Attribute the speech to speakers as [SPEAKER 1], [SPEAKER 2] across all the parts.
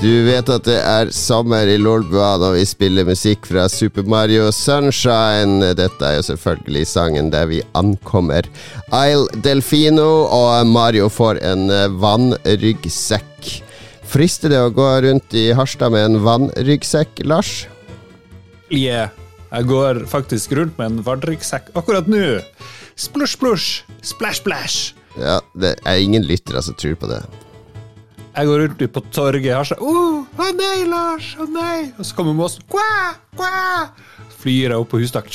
[SPEAKER 1] Du vet at det er sommer i Lolbua når vi spiller musikk fra Super Mario Sunshine. Dette er jo selvfølgelig sangen der vi ankommer Isle Delfino, og Mario får en eh, vannryggsekk. Frister det å gå rundt i Harstad med en vannryggsekk, Lars?
[SPEAKER 2] Yeah. Jeg går faktisk rundt med en vannryggsekk akkurat nå. Splush, splush, splash, splash.
[SPEAKER 1] Ja, det er ingen lyttere som tror på det.
[SPEAKER 2] Jeg går rundt på torget og sånn oh, Å nei, Lars! Å nei! Og så kommer måsen. Kva, kva. Flyr jeg opp på hustaket.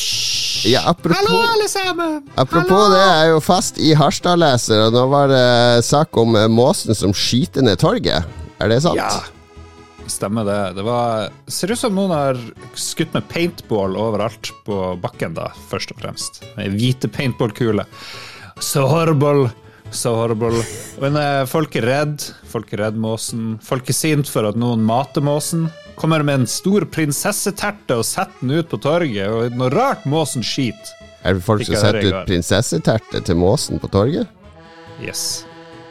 [SPEAKER 1] Ja, apropos,
[SPEAKER 2] Hallo, alle sammen!
[SPEAKER 1] apropos
[SPEAKER 2] Hallo!
[SPEAKER 1] det, jeg er jo fast i Harstad-leser, og nå var det sak om eh, måsen som skyter ned torget. Er det sant?
[SPEAKER 2] Ja, stemmer det. Det var ser ut som noen har skutt med paintball overalt på bakken, da, først og fremst. Med hvite paintballkuler. Så horrible! Så horrible. Men eh, folk er redd. Folk er redd måsen. Folk er sint for at noen mater måsen. Kommer med en stor prinsesseterte og setter den ut på torget, og noe rart måsen skiter.
[SPEAKER 1] Er det folk som setter ut prinsesseterte til måsen på torget?
[SPEAKER 2] Yes.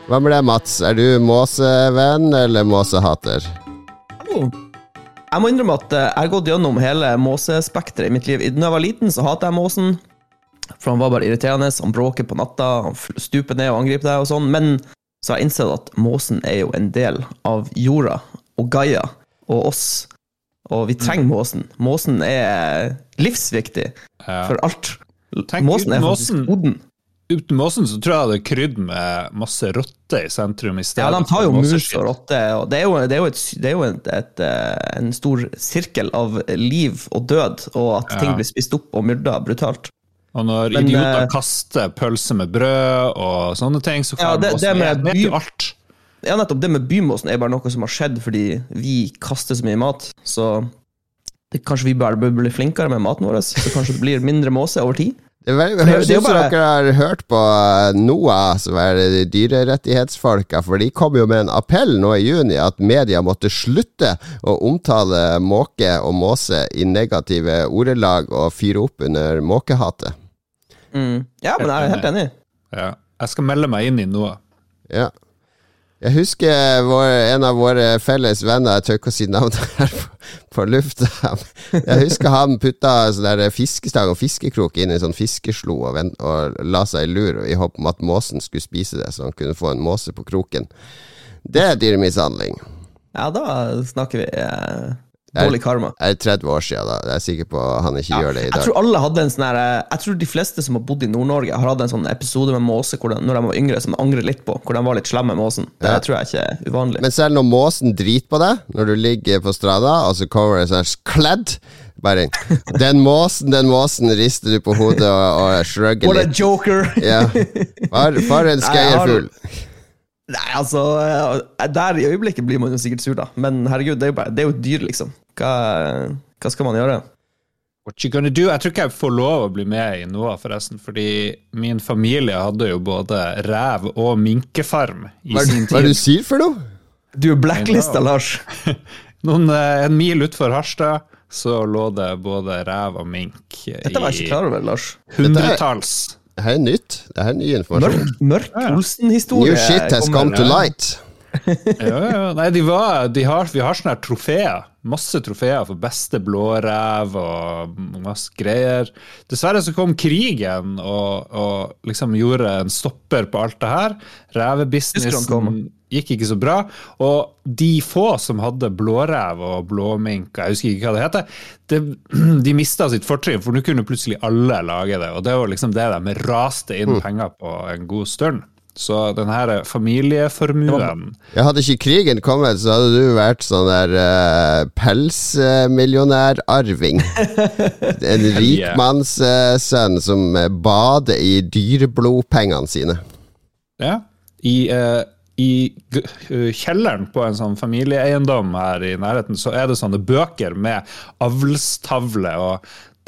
[SPEAKER 1] Hva med deg, Mats? Er du måsevenn eller måsehater?
[SPEAKER 3] Oh. Jeg må innrømme at eh, jeg har gått gjennom hele måsespekteret i mitt liv. Da jeg var liten, så hatet jeg måsen. For han var bare irriterende. Han bråker på natta, han stuper ned og angriper deg og sånn. Men så har jeg innsett at måsen er jo en del av jorda og Gaia og oss. Og vi trenger måsen. Måsen er livsviktig
[SPEAKER 2] Ja.
[SPEAKER 3] for alt.
[SPEAKER 2] Tenk
[SPEAKER 3] måsen er faktisk hoden.
[SPEAKER 2] Uten måsen så tror jeg det er krydd med masse rotter i sentrum i stedet.
[SPEAKER 3] Ja, de tar jo mus og rotte, og det er jo, det er jo, et, det er jo et, et, eh, en stor sirkel av liv og død, og at ting blir spist opp og myrda brutalt.
[SPEAKER 2] Og når
[SPEAKER 3] Men,
[SPEAKER 2] idioter
[SPEAKER 3] eh,
[SPEAKER 2] kaster pølse med brød og sånne ting, så
[SPEAKER 3] Ja,
[SPEAKER 2] får
[SPEAKER 3] det- det med
[SPEAKER 2] vet
[SPEAKER 3] by-
[SPEAKER 2] jo alt.
[SPEAKER 3] Ja, nettopp. Det med bymåsen er bare noe som har skjedd fordi vi kaster så mye mat. Så det, kanskje vi bare bør bli flinkere med maten vår, så kanskje det blir mindre måse over tid.
[SPEAKER 1] Det, høres ut som dere har hørt på eh, NOAH, som er dyrerettighetsfolka, for de kom jo med en appell nå i juni at media måtte slutte å omtale måke og måse i negative ordelag og fyre opp under måkehatet.
[SPEAKER 3] Mm. Ja, men jeg er helt enig.
[SPEAKER 2] Ja. Jeg skal melde meg inn i noe.
[SPEAKER 1] Ja. Jeg husker vår, en av våre felles venner, jeg tør ikke å si navnet her på, på lufta. Jeg husker han putta sånn fiskestang og fiskekrok inn i en sånn fiskeslo og, vent, og la seg i lur i håp om at måsen skulle spise det, så han kunne få en måse på kroken. Det er dyremishandling.
[SPEAKER 3] Ja, da snakker vi eh, dårlig karma.
[SPEAKER 1] Det er 30 år siden, da. Jeg er sikker på han ikke gjør det i dag.
[SPEAKER 3] Jeg tror alle hadde en sånn her eh, Jeg tror de fleste som har bodd i Nord-Norge, har hatt en sånn episode med måse de, når de var yngre, som de angrer litt på. Hvor de var litt slemme med måsen. Det
[SPEAKER 1] Ja.
[SPEAKER 3] tror jeg ikke er uvanlig.
[SPEAKER 1] Men selv når måsen driter på deg, når du ligger på strada, og så kommer det sånn kledd Bare Den måsen, den måsen, rister du på hodet og, og shrugger
[SPEAKER 3] What a
[SPEAKER 1] litt.
[SPEAKER 3] joker!
[SPEAKER 1] Ja. For, for en skøyerfugl.
[SPEAKER 3] Nei, altså eh, Der i øyeblikket blir man jo sikkert sur, da. Men herregud, det er jo, bare, det er jo et dyr, liksom. Hva, hva skal man gjøre?
[SPEAKER 2] What you gonna do? Jeg tror ikke jeg får lov å bli med i noe, forresten. Fordi min familie hadde jo både rev og minkefarm i
[SPEAKER 1] Hva
[SPEAKER 2] sin
[SPEAKER 1] tid. hva er det du sier for noe?
[SPEAKER 3] Du er blacklista, Lars.
[SPEAKER 2] Noen, eh, en mil utfor Harstad så lå det både rev og mink
[SPEAKER 3] Dette var jeg ikke klar over, Lars.
[SPEAKER 2] hundretalls.
[SPEAKER 1] Det her er nytt. Det her er ny informasjon.
[SPEAKER 3] Mørk, mørk Olsen-historie.
[SPEAKER 1] New shit has come to light.
[SPEAKER 2] Ja, ja. Nei, de var, de har, vi har sånne her trofeer. Masse trofeer for beste blårev og masse greier. Dessverre så kom krigen og, og liksom gjorde en stopper på alt det her. Revebusinessen gikk ikke så bra. Og de få som hadde blårev og blåmink, jeg husker ikke hva det heter, det, de mista sitt fortrinn, for nå kunne plutselig alle lage det. Og det var liksom det de raste inn penger på en god stund. Så den her familieformuen
[SPEAKER 1] Ja, hadde ikke krigen kommet, så hadde du vært sånn der uh, pelsmillionærarving. en rikmannssønn som eh, bader i dyreblodpengene sine.
[SPEAKER 2] Ja. I, uh, i eh, kjelleren på en sånn familieeiendom her i nærheten, så er det sånne bøker med avlstavle, og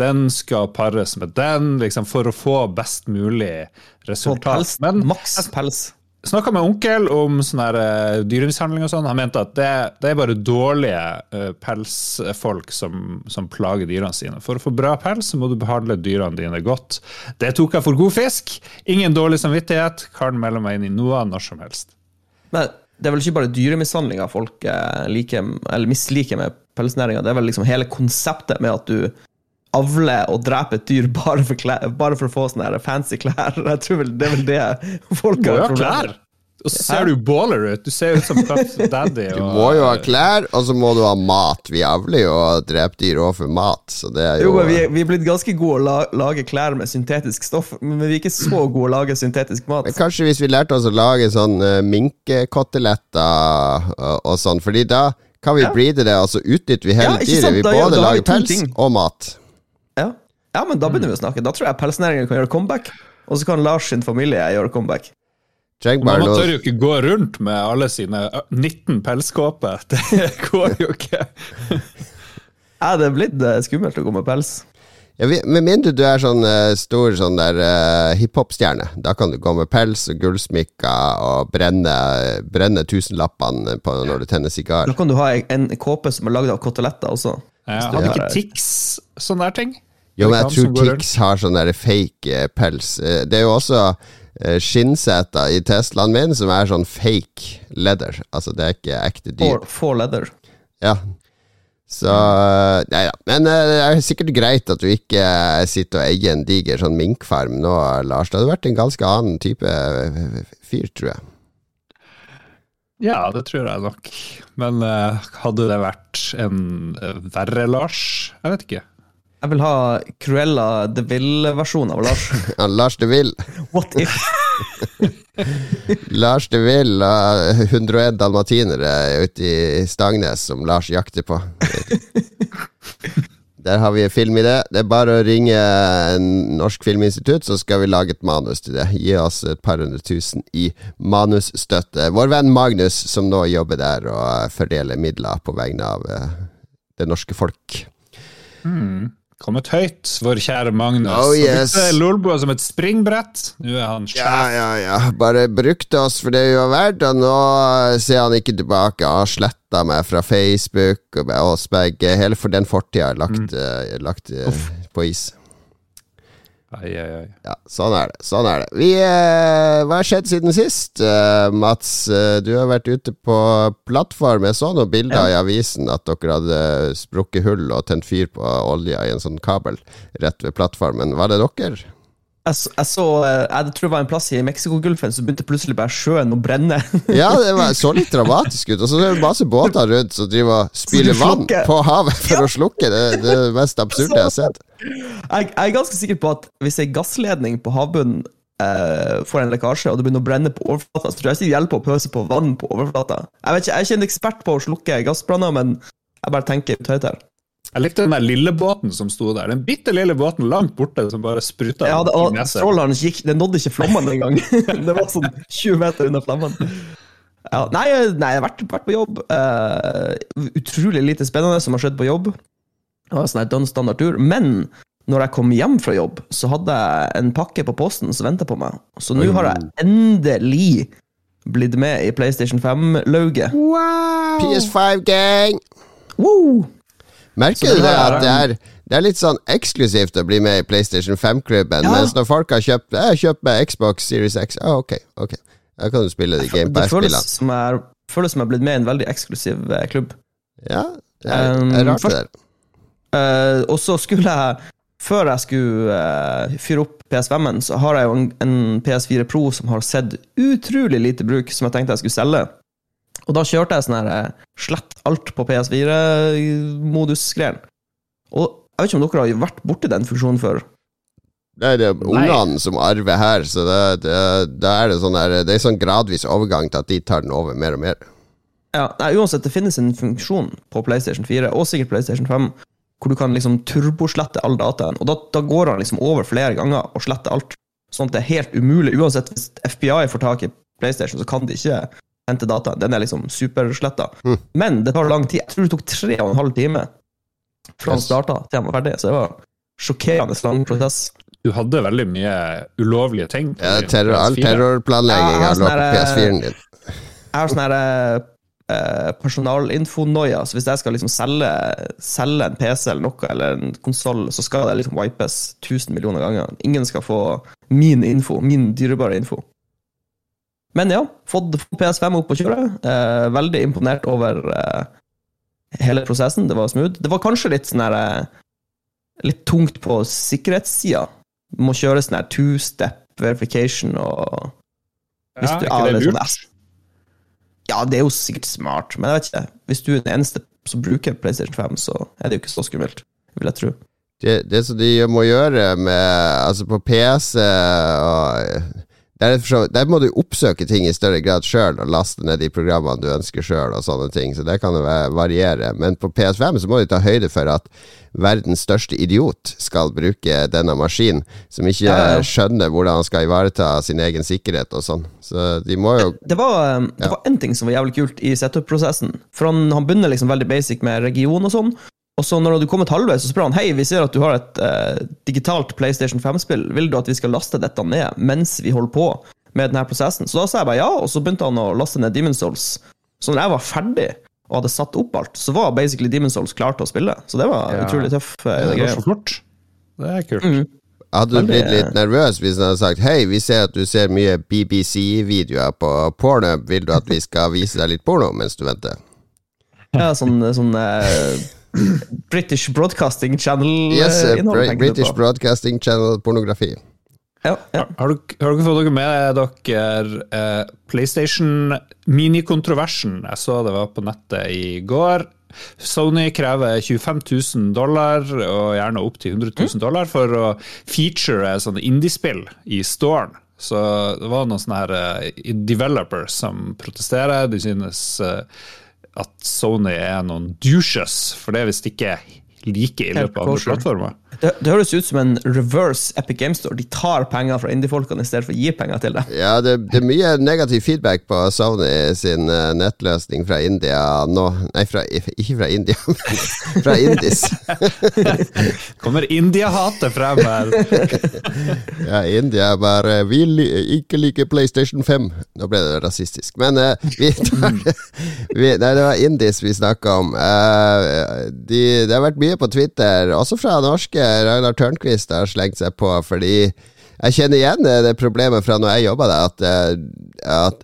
[SPEAKER 2] den skal pares med den, liksom for å få best mulig resultat. Men
[SPEAKER 3] maks pels.
[SPEAKER 2] snakka med onkel om sånn eh, dyremishandling og sånn. Han mente at det, det er bare dårlige eh, pelsfolk som, som plager dyrene sine. For å få bra pels så må du behandle dyrene dine godt. Det tok jeg for god fisk. Ingen dårlig samvittighet. Kan melde meg inn i noe når som helst.
[SPEAKER 3] Men det er vel ikke bare dyremishandlinga folk eh, liker, eller misliker med pelsnæringa, det er vel liksom hele konseptet med at du avler og drepe et dyr bare for, klær, bare for å få sånne her fancy klær. Jeg tror vel Det er vel det folk har
[SPEAKER 2] jo ha
[SPEAKER 3] problemer
[SPEAKER 2] klær!
[SPEAKER 3] med.
[SPEAKER 2] Og så ser du baller ut. Du ser ut som Puff Daddy.
[SPEAKER 1] Du må jo ha klær, og så må du ha mat. Vi avler jo og dreper dyr òg for mat, så det er
[SPEAKER 3] Jo,
[SPEAKER 1] jo
[SPEAKER 3] vi, er- vi er blitt ganske gode å la, lage klær med syntetisk stoff, men vi er ikke så gode å lage syntetisk mat.
[SPEAKER 1] Men kanskje hvis vi lærte oss å lage sånn uh, minkekoteletter og, og sånn, Fordi da kan vi
[SPEAKER 3] Ja.
[SPEAKER 1] breede det, og så utnytter vi hele
[SPEAKER 3] Ja,
[SPEAKER 1] dyret. Vi både lager pels
[SPEAKER 3] ting.
[SPEAKER 1] og mat.
[SPEAKER 3] Ja. men da begynner vi å snakke. Da tror jeg pelsnæringen kan gjøre comeback, og så kan Lars sin familie gjøre comeback.
[SPEAKER 1] Trenger
[SPEAKER 2] Men man tør jo ikke gå rundt med alle sine 19 pelskåper. Det går jo ikke.
[SPEAKER 3] Ja, det er blitt eh, skummelt å gå med pels.
[SPEAKER 1] ja, Med mindre du er sånn eh, stor sånn der uh, hiphop-stjerne. Da kan du gå med pels og gullsmykker og brenne, brenne tusenlappene på når du tenner sigar.
[SPEAKER 3] Da kan du ha en kåpe som er lagd av koteletter også.
[SPEAKER 2] Ja,
[SPEAKER 3] du
[SPEAKER 2] hadde ikke Tix sånne der ting?
[SPEAKER 1] Jo, men jeg tror? Tix har sånn der fake eh, pels. Eh, Det er jo også eh, skinnseter i Teslaen min som er sånn fake leather. Altså, det er ikke ekte dyr.
[SPEAKER 3] For, for leather.
[SPEAKER 1] Ja. Så ja Nei da. Men det er sikkert greit at du ikke sitter og eier en diger sånn minkfarm nå, Lars. Det hadde vært en ganske annen type fyr, tror jeg.
[SPEAKER 2] Ja, det tror jeg nok. Men hadde det vært en verre Lars? Jeg vet ikke.
[SPEAKER 3] Jeg vil ha Cruella de Ville-versjon av Lars.
[SPEAKER 1] Ja, Lars de Ville.
[SPEAKER 3] What if?
[SPEAKER 1] Lars de Ville og 101 dalmatinere ute i Stangnes som Lars jakter på. Der har vi en filmidé. Det er bare å ringe Norsk Filminstitutt, så skal vi lage et manus til det. Gi oss et par hundre tusen i manusstøtte. Vår venn Magnus, som nå jobber der og fordeler midler på vegne av eh, det norske folk.
[SPEAKER 2] Kommet høyt, vår kjære Magnus.
[SPEAKER 1] Oh, yes.
[SPEAKER 2] Lolbua som et springbrett. Nå er han sjef.
[SPEAKER 1] Ja, ja, ja. Bare brukte oss for det vi var verdt, og nå ser han ikke tilbake. Han har sletta meg fra Facebook og oss begge. Hele for den fortida er lagt, eh, lagt eh, på is.
[SPEAKER 2] Ai, ai, ai.
[SPEAKER 1] Ja, sånn er det. Sånn er det. Vi, eh, hva har skjedd siden sist? Eh, Mats, eh, du har vært ute på plattform. Jeg så noen bilder i avisen at dere hadde sprukket hull og tent fyr på olja i en sånn kabel rett ved plattformen. Var det dere?
[SPEAKER 3] Jeg, så- jeg så eh, Jeg tror det var en plass i Mexicogolfen, så begynte plutselig bare sjøen å brenne.
[SPEAKER 1] Ja, det var, så litt dramatisk ut. Og så er det masse båter rundt som driver og spyler vann på havet for å slukke. Det, det er det mest absurde jeg har sett.
[SPEAKER 3] Jeg, jeg er ganske sikker på at hvis ei gassledning på havbunnen eh, får en lekkasje, og det begynner å brenne på overflata, så tror jeg ikke det hjelper å pøse på vann på overflata. Jeg, vet ikke, jeg er ikke en ekspert på å slukke gassbranner, men jeg bare tenker ut høyt her.
[SPEAKER 2] Jeg likte den der lille båten som sto der. Den bitte lille båten langt borte som bare spruta
[SPEAKER 3] Ja, det, og
[SPEAKER 2] neset.
[SPEAKER 3] gikk, det nådde ikke flammene engang. det var sånn 20 meter under flammene. Ja, nei, nei, jeg har vært, vært på jobb. Uh, utrolig lite spennende som har skjedd på jobb. Det var sånn en dønn standard tur. Men når jeg kom hjem fra jobb, så hadde jeg en pakke på posten som venta på meg. Så nå har jeg endelig blitt med i PlayStation 5-lauget.
[SPEAKER 1] PS5-gang!
[SPEAKER 3] Wow!
[SPEAKER 1] Merker du
[SPEAKER 3] det
[SPEAKER 1] at det er, det er litt sånn eksklusivt å bli med i PlayStation 5-klubben,
[SPEAKER 3] Ja.
[SPEAKER 1] mens når folk har kjøpt Jeg har meg Xbox Series X, ja, ok, ok. Da kan du spille de Game
[SPEAKER 3] Det føles som jeg er blitt med i en veldig eksklusiv eh, klubb.
[SPEAKER 1] Ja, det er,
[SPEAKER 3] Um,
[SPEAKER 1] det er rart, det der.
[SPEAKER 3] Uh, og så skulle jeg Før jeg skulle uh, fyre opp PS5-en, så har jeg jo en, en PS4 Pro som har sett utrolig lite bruk, som jeg tenkte jeg skulle selge. Og da kjørte jeg sånn her eh, slett alt på PS4-modus-greien. Og jeg vet ikke om dere har vært borti den funksjonen før?
[SPEAKER 1] Det er det ungene som arver her, så det, det, det er det sånn der Det er sånn gradvis overgang til at de tar den over mer og mer.
[SPEAKER 3] Ja, nei, uansett, det finnes en funksjon på PlayStation 4, og sikkert PlayStation 5, hvor du kan liksom turboslette all dataen. Og da, da går han liksom over flere ganger og sletter alt. Sånn at det er helt umulig. Uansett, hvis FBI får tak i PlayStation, så kan de ikke hente dataen. Den er liksom supersletta.
[SPEAKER 1] Mm.
[SPEAKER 3] Men det tar lang tid. Jeg tror det tok tre og en halv time fra han
[SPEAKER 1] Yes.
[SPEAKER 3] starta til han var ferdig. Så det var sjokkerende lang prosess.
[SPEAKER 2] Du hadde veldig mye ulovlige ting.
[SPEAKER 1] Ja, terror, all terrorplanlegging
[SPEAKER 3] Ja,
[SPEAKER 1] lå
[SPEAKER 3] sånn
[SPEAKER 1] på PS4-en din.
[SPEAKER 3] Jeg har sånn her eh, personalinfonoia, så hvis jeg skal liksom selge, selge en PC eller noe, eller en konsoll, så skal det liksom wipes 1000 millioner ganger. Ingen skal få min info, min dyrebare info. Men ja, fått PS5 opp å kjøre. Eh, veldig imponert over eh, hele prosessen. Det var smooth. Det var kanskje litt sånn her eh, Litt tungt på sikkerhetssida. Må kjøre sånn her two-step verification og Hvis
[SPEAKER 2] Ja, er
[SPEAKER 3] du-
[SPEAKER 2] ikke det
[SPEAKER 3] eller sånn
[SPEAKER 2] lurt?
[SPEAKER 3] S- Ja, det er jo sikkert smart, men jeg vet ikke. Hvis du er den eneste som bruker PlayStation 5, så er det jo ikke så skummelt, vil jeg tro.
[SPEAKER 1] Det, det som de må gjøre med Altså på PC og der, er der må du oppsøke ting i større grad sjøl og laste ned de programmene du ønsker sjøl og sånne ting, så det kan jo variere. Men på PS5 så må du ta høyde for at verdens største idiot skal bruke denne maskinen, som ikke
[SPEAKER 3] Ja, ja, ja.
[SPEAKER 1] skjønner hvordan han skal ivareta sin egen sikkerhet og sånn. Så de må jo
[SPEAKER 3] Det var, én
[SPEAKER 1] Ja.
[SPEAKER 3] en ting som var jævlig kult i setup-prosessen. For han, han begynner liksom veldig basic med region og sånn. Og så når du kommet halvveis, så spør han Hei, vi ser at du har et eh, digitalt PlayStation 5-spill. Vil du at vi skal laste dette ned mens vi holder på med denne prosessen? Så da sa jeg bare ja, og så begynte han å laste ned Demon's Souls. Så når jeg var ferdig og hadde satt opp alt, så var basically Demon's Souls klar til å spille. Så det var
[SPEAKER 2] Ja.
[SPEAKER 3] utrolig tøff. eh,
[SPEAKER 2] Det
[SPEAKER 3] greie.
[SPEAKER 2] Det er kult.
[SPEAKER 3] Mm.
[SPEAKER 1] Hadde du blitt litt nervøs hvis han hadde sagt Hei, vi ser at du ser mye BBC-videoer på porno, vil du at vi skal vise deg litt porno mens du venter?
[SPEAKER 3] Ja, sånn, sånn eh, British Broadcasting Channel-innhold.
[SPEAKER 1] Yes, uh,
[SPEAKER 3] tenker
[SPEAKER 1] Bra-
[SPEAKER 3] du
[SPEAKER 1] British. Broadcasting Channel pornografi.
[SPEAKER 3] Ja, ja.
[SPEAKER 2] Har, dere, har dere fått dere med dere eh, PlayStation-minikontroversen? Jeg så det var på nettet i går. Sony krever 25 000 dollar, og gjerne opp til 100 000 dollar, for å feature sånne indiespill i storen. Så det var noen sånne her eh, developers som protesterer. De synes eh, at Sony er noen douches, for det er visst ikke like ille
[SPEAKER 3] løpet
[SPEAKER 2] på andre plattformer.
[SPEAKER 3] Det, det høres ut som en reverse Epic Game Store. De tar penger fra indie-folkene i stedet for å gi penger til det.
[SPEAKER 1] Ja, det, det er mye negativ feedback på Sony sin eh, nettløsning fra India nå Nei, fra, ikke fra India, men fra Indis.
[SPEAKER 2] Kommer India-hatet frem her?
[SPEAKER 1] Ja, India bare Vi ikke liker PlayStation 5. Nå ble det rasistisk. Men uh, vi tar vi, Nei, det var Indis vi snakka om. Uh, de, det har vært mye på Twitter, også fra norske. Ragnar Tørnquist har slengt seg på, fordi jeg kjenner igjen det, det problemet fra når jeg jobba der, at, eh, at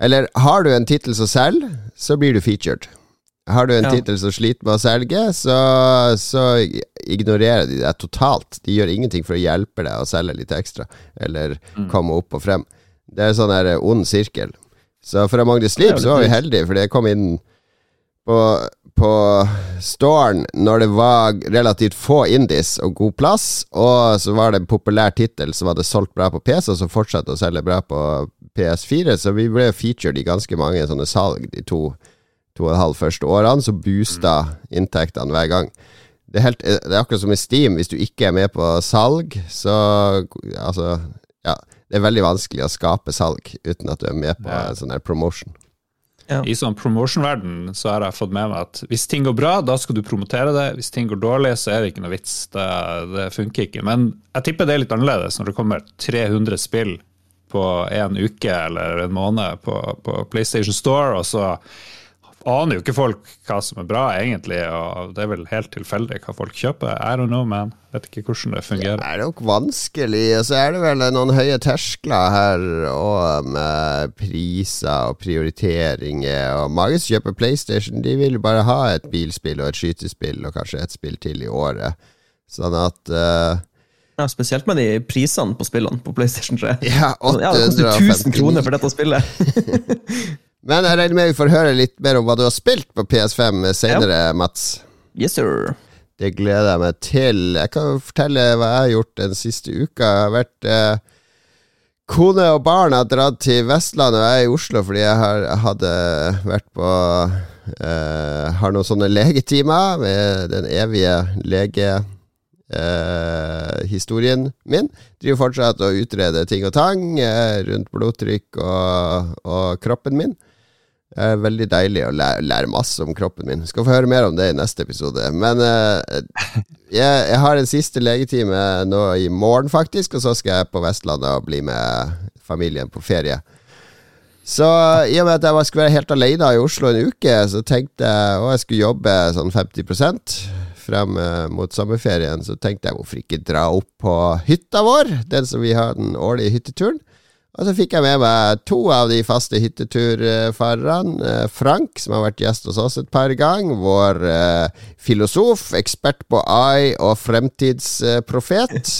[SPEAKER 1] Eller har du en tittel som selger, så blir du featured. Har du en
[SPEAKER 3] Ja.
[SPEAKER 1] tittel som sliter med å selge, så, så ignorerer de deg totalt. De gjør ingenting for å hjelpe deg å selge litt ekstra, eller komme opp og frem. Det er en sånn her ond sirkel. Så for Magnus
[SPEAKER 3] Det
[SPEAKER 1] Sleep så var vi heldige, fordi jeg kom inn på, på storen når det var relativt få indies og god plass, og så var det en populær tittel som hadde solgt bra på PC, og som fortsatte å selge bra på PS4, så vi ble featured i ganske mange sånne salg de to, to og en halv første årene, så boosta inntektene hver gang. Det er, helt, det er akkurat som i Steam, hvis du ikke er med på salg, så Altså, ja. Det er veldig vanskelig å skape salg uten at du er med på
[SPEAKER 2] Ja.
[SPEAKER 1] sånn her promotion.
[SPEAKER 2] I sånn promotion-verden så har jeg fått med meg at hvis ting går bra, da skal du promotere det. Hvis ting går dårlig, så er det ikke noe vits. Det, det funker ikke. Men jeg tipper det er litt annerledes når det kommer 300 spill på en uke eller en måned på, på PlayStation Store, og så aner jo ikke folk hva som er bra, egentlig. Og det er vel helt tilfeldig hva folk kjøper. I don't know, man. Vet ikke hvordan det fungerer.
[SPEAKER 1] Det er nok vanskelig, og så er det vel noen høye terskler her, og med priser og prioriteringer. Og mange som kjøper PlayStation, de vil jo bare ha et bilspill og et skytespill, og kanskje et spill til i året. Sånn at uh
[SPEAKER 3] Ja, spesielt med de prisene på spillene på PlayStation 3.
[SPEAKER 1] Ja,
[SPEAKER 3] Ja, det koster 1000 kroner for dette spillet.
[SPEAKER 1] Men jeg regner med vi får høre litt mer om hva du har spilt på PS5 senere, Mats.
[SPEAKER 3] Yes, sir.
[SPEAKER 1] Det gleder jeg meg til. Jeg kan fortelle hva jeg har gjort den siste uka. Jeg har vært eh, Kone og barn har dratt til Vestlandet, og jeg er i Oslo fordi jeg har, hadde vært på eh, Har noen sånne legetimer med den evige legehistorien min. Driver fortsatt og utreder ting og tang eh, rundt blodtrykk og, og kroppen min. Er veldig deilig å lære, lære masse om kroppen min. Skal få høre mer om det i neste episode. Men eh, jeg, jeg har en siste legetime nå i morgen, faktisk, og så skal jeg på Vestlandet og bli med familien på ferie. Så i og med at jeg skulle være helt alene i Oslo en uke, så tenkte jeg Og jeg skulle jobbe sånn 50 frem eh, mot sommerferien, så tenkte jeg hvorfor ikke dra opp på hytta vår, den som vi har den årlige hytteturen. Og så fikk jeg med meg to av de faste hytteturfarerne. Eh, Frank, som har vært gjest hos oss et par ganger. Vår eh, filosof, ekspert på AI og fremtidsprofet.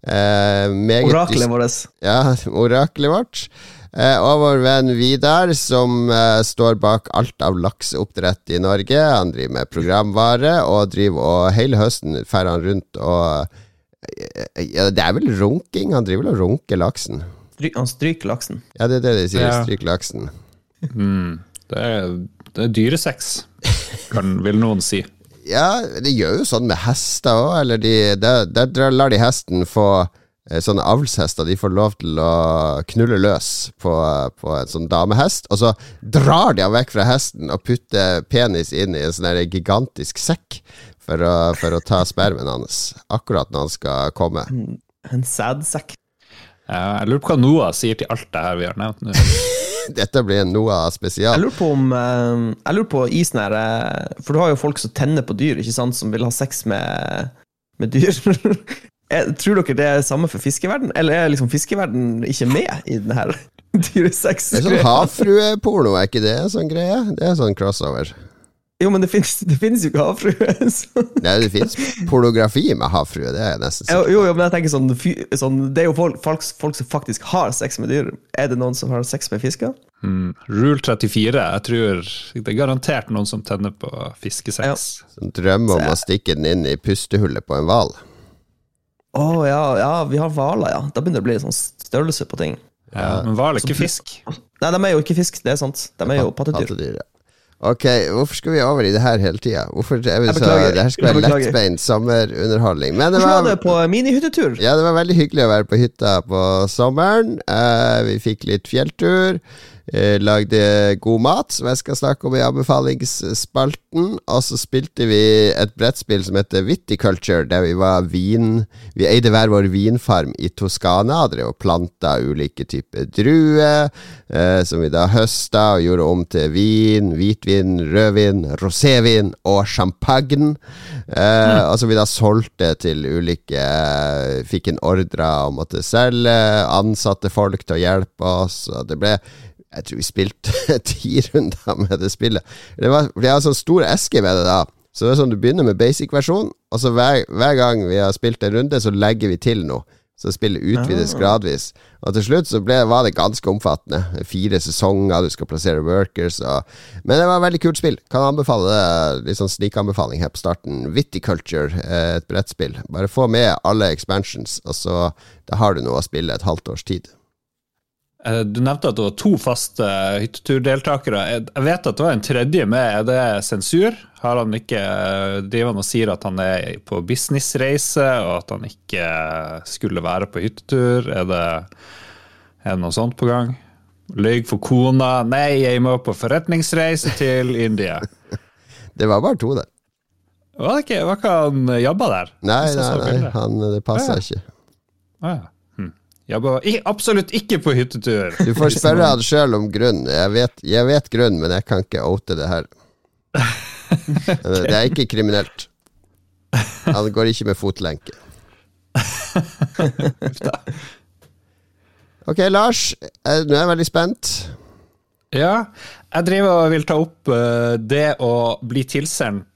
[SPEAKER 1] Eh,
[SPEAKER 3] Oraklet vårt.
[SPEAKER 1] Ja, oraklet vårt. Eh, og vår venn Vidar, som eh, står bak alt av lakseoppdrett i Norge. Han driver med programvare, og driver og hele høsten fer han rundt og eh, ja, Det er vel runking? Han driver vel og runker laksen?
[SPEAKER 3] Stry- Han stryker laksen.
[SPEAKER 1] Ja, det er det de sier.
[SPEAKER 2] Ja.
[SPEAKER 1] Stryk laksen.
[SPEAKER 2] Mm, det, er, det er dyresex, vil noen si.
[SPEAKER 1] Ja, de gjør jo sånn med hester òg, eller de Der, der lar de hesten få eh, Sånne avlshester, de får lov til å knulle løs på, på en sånn damehest, og så drar de han vekk fra hesten og putter penis inn i en sånn gigantisk sekk for å, for å ta spermen hans, akkurat når han skal komme.
[SPEAKER 3] En sædsekk.
[SPEAKER 2] Ja, jeg lurer på hva Noah sier til alt det her vi har nevnt nå.
[SPEAKER 1] Dette blir Noah spesial.
[SPEAKER 3] Jeg lurer på om eh, Jeg lurer på i sånn her eh, For du har jo folk som tenner på dyr, ikke sant, som vil ha sex med, med dyr. Jeg, tror dere det er samme for fiskeverden, eller er liksom fiskeverden ikke med i den her dyresex?
[SPEAKER 1] Det er sånn havfrueporno, er ikke det en sånn greie? Det er sånn crossover.
[SPEAKER 3] Jo, men det finnes, jo ikke havfrue. så-
[SPEAKER 1] Nei, det fins pornografi med havfrue, det er jeg nesten
[SPEAKER 3] Jo,
[SPEAKER 1] sikker
[SPEAKER 3] jo, jo, men jeg tenker sånn, fy, sånn Det er jo folk, folk, folk som faktisk har sex med dyr. Er det noen som har sex med fisker?
[SPEAKER 2] Mm. Rule 34. Jeg tror det er garantert noen som tenner på fiskesex.
[SPEAKER 1] Som drømmer om å stikke den inn i pustehullet på en hval.
[SPEAKER 3] Å ja, ja, vi har hvaler, ja. Da begynner det å bli sånn størrelse på ting.
[SPEAKER 2] Ja, men hval er ikke fisk.
[SPEAKER 3] Nei, de er jo ikke fisk, det er sant. De er jo pattedyr.
[SPEAKER 1] Pattedyr, ja. Ok, hvorfor skal vi over i det her hele tida? Det her skal være lettbeint sommerunderholdning. Men det
[SPEAKER 3] var
[SPEAKER 1] var,
[SPEAKER 3] det på minihyttetur?
[SPEAKER 1] ja, det var veldig hyggelig å være på hytta på sommeren. Uh, vi fikk litt fjelltur. Eh, lagde god mat, som jeg skal snakke om i anbefalingsspalten. Og så spilte vi et brettspill som heter Viticulture, der vi var vin... Vi eide hver vår vinfarm i Toskana. Drev og planta ulike typer druer, eh, som vi da høsta og gjorde om til vin, hvitvin, rødvin, rosévin og champagne. Eh, Og som vi da solgte til ulike eh, Fikk en ordre å måtte selge, ansatte folk til å hjelpe oss. Og det ble jeg tror vi spilte ti runder med det spillet. Det var, for jeg har sånn stor eske med det da. Så det er sånn du begynner med basic-versjon, og så hver, hver gang vi har spilt en runde, så legger vi til noe. Så spillet utvides
[SPEAKER 3] Ah.
[SPEAKER 1] gradvis. Og til slutt så ble, var det ganske omfattende. Fire sesonger, du skal plassere workers og Men det var et veldig kult spill. Kan anbefale det. Litt sånn snikanbefaling her på starten. Viticulture, eh, et brettspill. Bare få med alle expansions, og så da har du noe å spille et halvt års tid.
[SPEAKER 2] Eh, Du nevnte at det var to faste hytteturdeltakere. Jeg jeg vet at det var en tredje med. Er det sensur? Har han ikke eh, driver han og sier at han er på businessreise, og at han ikke eh, skulle være på hyttetur? Er det, er det noe sånt på gang? Løy for kona. Nei, jeg må på forretningsreise til India.
[SPEAKER 1] Det var bare to det.
[SPEAKER 2] Var det ikke, var ikke han jobba der?
[SPEAKER 1] Nei, nei, nei, han, det passa
[SPEAKER 2] Ja.
[SPEAKER 1] ikke.
[SPEAKER 2] Ah, ja. I- absolutt ikke på hyttetur.
[SPEAKER 1] Du får spørre han sjøl om grunn. Jeg vet, jeg vet grunn, men jeg kan ikke oute det her. Det er ikke kriminelt. Han går ikke med fotlenke. Ok, Lars. eh, Nå er jeg veldig spent.
[SPEAKER 2] Ja, jeg driver og vil ta opp eh, det å bli tilsendt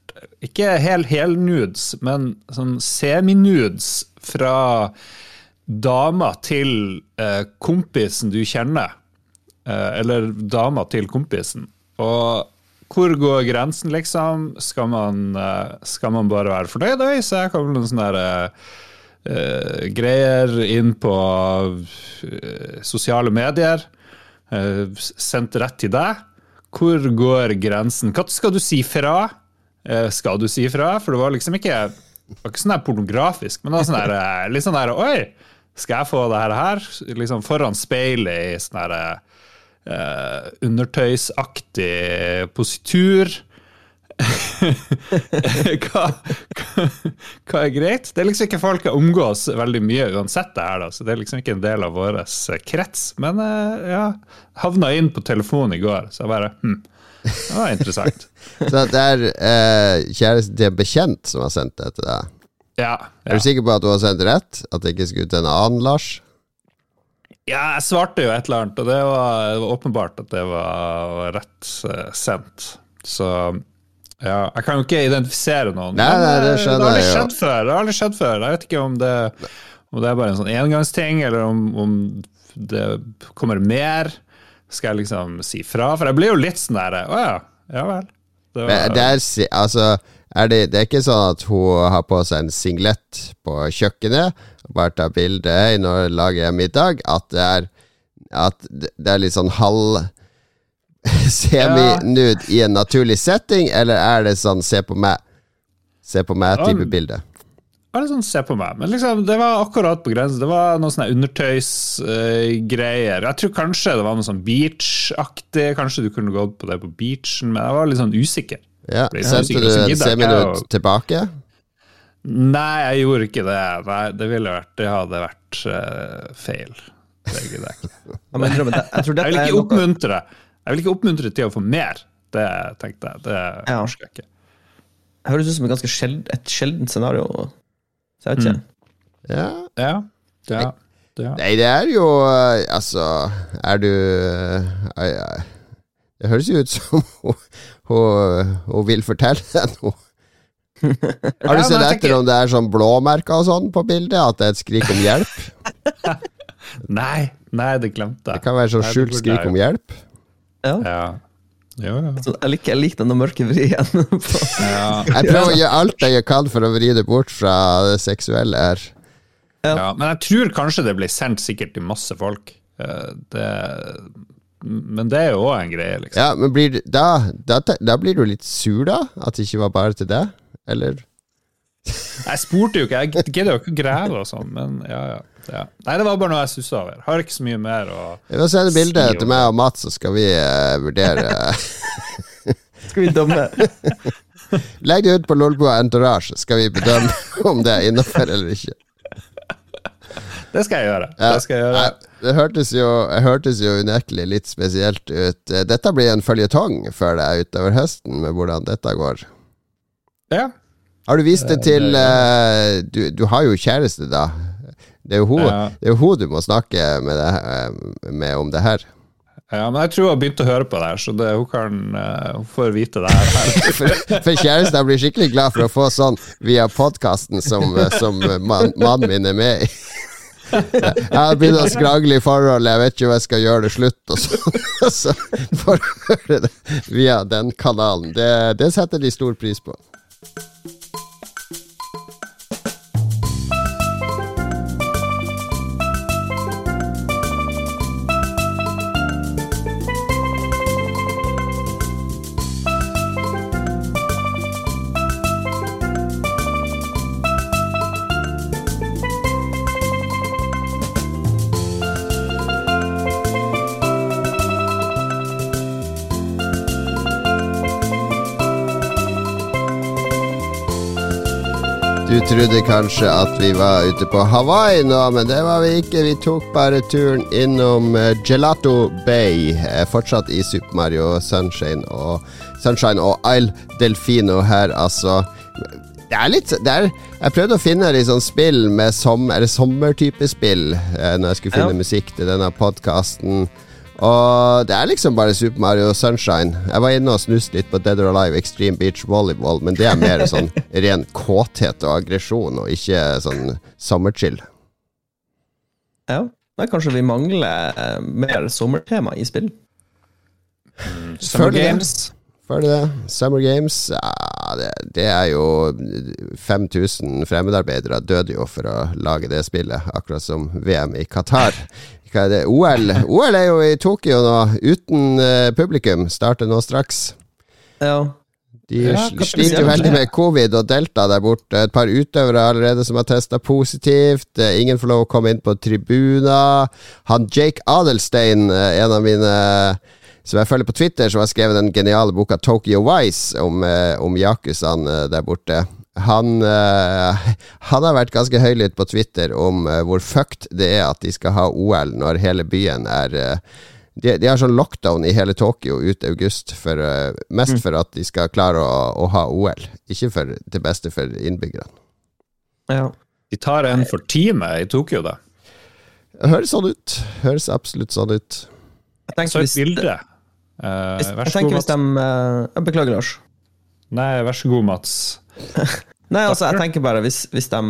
[SPEAKER 2] ikke hel helnudes, men sånn seminudes fra dama til eh, kompisen du kjenner. Eh, eller dama til kompisen. Og hvor går grensen, liksom? Skal man, eh, skal man bare være fornøyd? Så her kommer noen sånne der, eh, greier inn på eh, sosiale medier. eh, sendt rett til deg. Hvor går grensen? Når skal du si fra? Skal du si fra? For det var liksom ikke det var ikke sånn der pornografisk, men det var sånn der, litt sånn der Oi, skal jeg få det her? Liksom foran speilet i sånn herre uh, undertøysaktig positur. hva, hva, hva er greit? Det er liksom ikke folk jeg omgås veldig mye uansett det her, da, så det er liksom ikke en del av vår eh, krets. Men uh, ja, havna inn på telefonen i går, så jeg bare hm, det var interessant.
[SPEAKER 1] Så det er uh, kjæresten til en bekjent som har sendt det til deg.
[SPEAKER 2] Ja,
[SPEAKER 1] Er du sikker på at du har sendt rett? At det ikke skulle til en annen Lars?
[SPEAKER 2] Ja, jeg svarte jo et eller annet, og det var, det var åpenbart at det var, rett uh, sendt. Så ja, jeg kan jo ikke identifisere noen.
[SPEAKER 1] Nei, nei, det
[SPEAKER 2] eh,
[SPEAKER 1] skjønner jeg jo.
[SPEAKER 2] Det har aldri skjedd før. Jeg vet ikke om det, om det er bare en sånn engangsting, eller om, om det kommer mer. Skal jeg liksom si fra? For jeg blir jo litt sånn der Å ja, ja vel. Det var,
[SPEAKER 1] Men det er, altså, er det, det er ikke sånn at hun har på seg en singlet på kjøkkenet og bare tar bilde når hun lager middag. At det er, at det det er litt sånn halv semi-nude ja. i en naturlig setting, eller er det sånn se på meg? Se på meg-type
[SPEAKER 2] Ja,
[SPEAKER 1] bilde.
[SPEAKER 2] Bare sånn, se på meg. Men liksom, det var akkurat på grensen. Det var noen sånne undertøysgreier. jeg tror kanskje det var noe sånn beach-aktig. Kanskje du kunne gått på det på beachen, men jeg var litt sånn usikker.
[SPEAKER 1] Ja, Sendte du en seminutt
[SPEAKER 2] å-
[SPEAKER 1] tilbake?
[SPEAKER 2] Nei, jeg gjorde ikke det. Nei, det ville vært Det hadde vært uh, feil. Det gidder jeg ikke.
[SPEAKER 3] Det-
[SPEAKER 2] vil ikke oppmuntre Jeg vil ikke oppmuntre til å få mer. Det tenkte jeg. Det
[SPEAKER 3] Ja.
[SPEAKER 2] orker jeg ikke.
[SPEAKER 3] høres ut som et ganske sjeld, et sjeldent scenario. Så jeg vet ikke.
[SPEAKER 1] Ja.
[SPEAKER 2] Ja. ja. ja.
[SPEAKER 1] Nei, det er jo eh, Altså, er du uh, Det høres jo ut som hun, hun, hun vil fortelle deg noe. Har du sett etter om det er sånn blåmerker og sånn på bildet? At det er et skrik om hjelp?
[SPEAKER 2] Nei, nei, det glemte jeg.
[SPEAKER 1] Det kan være sånn skjult skrik om hjelp.
[SPEAKER 3] Ja.
[SPEAKER 2] Ja. Jo,
[SPEAKER 3] ja. Jeg liker, jeg liker denne mørke vrien.
[SPEAKER 2] Ja.
[SPEAKER 1] Jeg prøver å gjøre alt jeg kan for å vri det bort fra det seksuelle her.
[SPEAKER 2] ja. Men jeg tror kanskje det blir sendt sikkert til masse folk. Eh, Det, men det er jo òg en greie, liksom.
[SPEAKER 1] Ja, men blir, da, da, da blir du litt sur, da? At det ikke var bare til deg? Eller?
[SPEAKER 2] Jeg spurte jo ikke, jeg gidder jo ikke å grave og sånn, men ja, ja, ja. Nei, det var bare noe jeg sussa over. Har ikke så mye mer å
[SPEAKER 1] Vi må sende bilde
[SPEAKER 2] Si
[SPEAKER 1] til meg og Mats, så skal vi uh, vurdere
[SPEAKER 3] Skal vi dømme?
[SPEAKER 1] Legg det ut på Lolbua Entourage, så skal vi bedømme om det er innafor eller ikke.
[SPEAKER 2] Det skal jeg gjøre.
[SPEAKER 1] Ja,
[SPEAKER 2] Det skal jeg gjøre.
[SPEAKER 1] nei, det hørtes jo, det hørtes jo unektelig litt spesielt ut. Eh, Dette blir en føljetong for deg utover høsten, med hvordan dette går.
[SPEAKER 2] Ja.
[SPEAKER 1] Har du vist det til eh, du, du har jo kjæreste, da. Det er jo hun,
[SPEAKER 2] Ja.
[SPEAKER 1] det er hun du må snakke med, det, eh, med om det her.
[SPEAKER 2] ja, men jeg tror hun har begynt å høre på det her, så det, hun, kan, uh, hun får vite det her.
[SPEAKER 1] For, for kjæresten blir skikkelig glad for å få sånn via podkasten som, som mannen min er med i. Jeg begynt å skrangle i forhold, jeg vet ikke om jeg skal gjøre det slutt. Og så, så får høre det via den kanalen. Det, det setter de stor pris på. Trodde kanskje at vi var ute på Hawaii nå, men det var vi ikke. Vi tok bare turen innom eh, Gelato Bay, eh, fortsatt i Super Mario Sunshine og, Sunshine og Isle Delfino her, altså. Det er litt det er, Jeg prøvde å finne litt sånn spill med som, sommertype spill eh, når jeg skulle finne
[SPEAKER 3] Ja.
[SPEAKER 1] musikk til denne podkasten. Og det er liksom bare Super Mario Sunshine. Jeg var inne og snuste litt på Dead or Alive Extreme Beach Volleyball, men det er mer sånn ren kåthet og aggresjon, og ikke sånn sommerchill.
[SPEAKER 3] Ja. Nei, kanskje vi mangler eh, mer sommertema i spill?
[SPEAKER 2] Summer
[SPEAKER 1] Føler det.
[SPEAKER 2] Games.
[SPEAKER 1] Føler det. Summer Games ja, det, det er jo 5000 fremmedarbeidere døde jo for å lage det spillet, akkurat som VM i Qatar. Hva er det? OL OL er jo i Tokyo nå, uten uh, publikum. Starter nå straks.
[SPEAKER 3] Ja.
[SPEAKER 1] De
[SPEAKER 2] Ja,
[SPEAKER 1] sliter jo veldig med covid og delta der borte. Et par utøvere allerede som har testa positivt. Eh, Ingen får lov å komme inn på tribuner. Han Jake Adelstein, eh, en av mine som jeg følger på Twitter, som har skrevet den geniale boka Tokyo Wise om, om yakuzaen der borte. Han, eh, han har vært ganske høylytt på Twitter om eh, hvor fucked det er at de skal ha OL når hele byen er eh, de, de har sånn lockdown i hele Tokyo ut august, for, mest for at de skal klare å, å ha OL. Ikke for, til beste for innbyggerne.
[SPEAKER 3] ja.
[SPEAKER 2] De tar en for teamet i Tokyo, da.
[SPEAKER 1] Høres sånn ut. Høres absolutt sånn ut.
[SPEAKER 3] Jeg tenker
[SPEAKER 2] Så et
[SPEAKER 3] hvis-
[SPEAKER 2] bilde. Uh,
[SPEAKER 3] Hvis,
[SPEAKER 2] vær
[SPEAKER 3] jeg
[SPEAKER 2] så
[SPEAKER 3] tenker
[SPEAKER 2] god,
[SPEAKER 3] hvis de
[SPEAKER 2] Mats.
[SPEAKER 3] eh, beklager, Lars.
[SPEAKER 2] Nei, vær så god, Mats.
[SPEAKER 3] Nei, altså, jeg tenker bare hvis, hvis de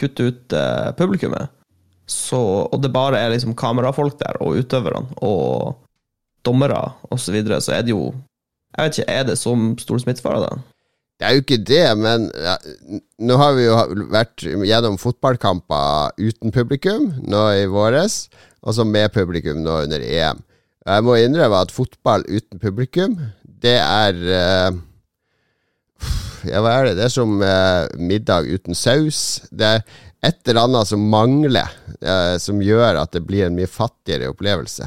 [SPEAKER 3] kutter ut eh, publikummet, så, og det bare er liksom kamerafolk der, og utøverne, og dommere osv., så, videre, så er det jo Jeg vet ikke, er det så stor smittefare, da?
[SPEAKER 1] Det er jo ikke det, men ja, nå har vi jo vært gjennom fotballkamper uten publikum nå i våres, og så med publikum nå under EM. Jeg må innrømme at fotball uten publikum, det er eh, Ja, hva er det? Det er som eh, middag uten saus. Det er et eller annet som mangler, eh, som gjør at det blir en mye fattigere opplevelse.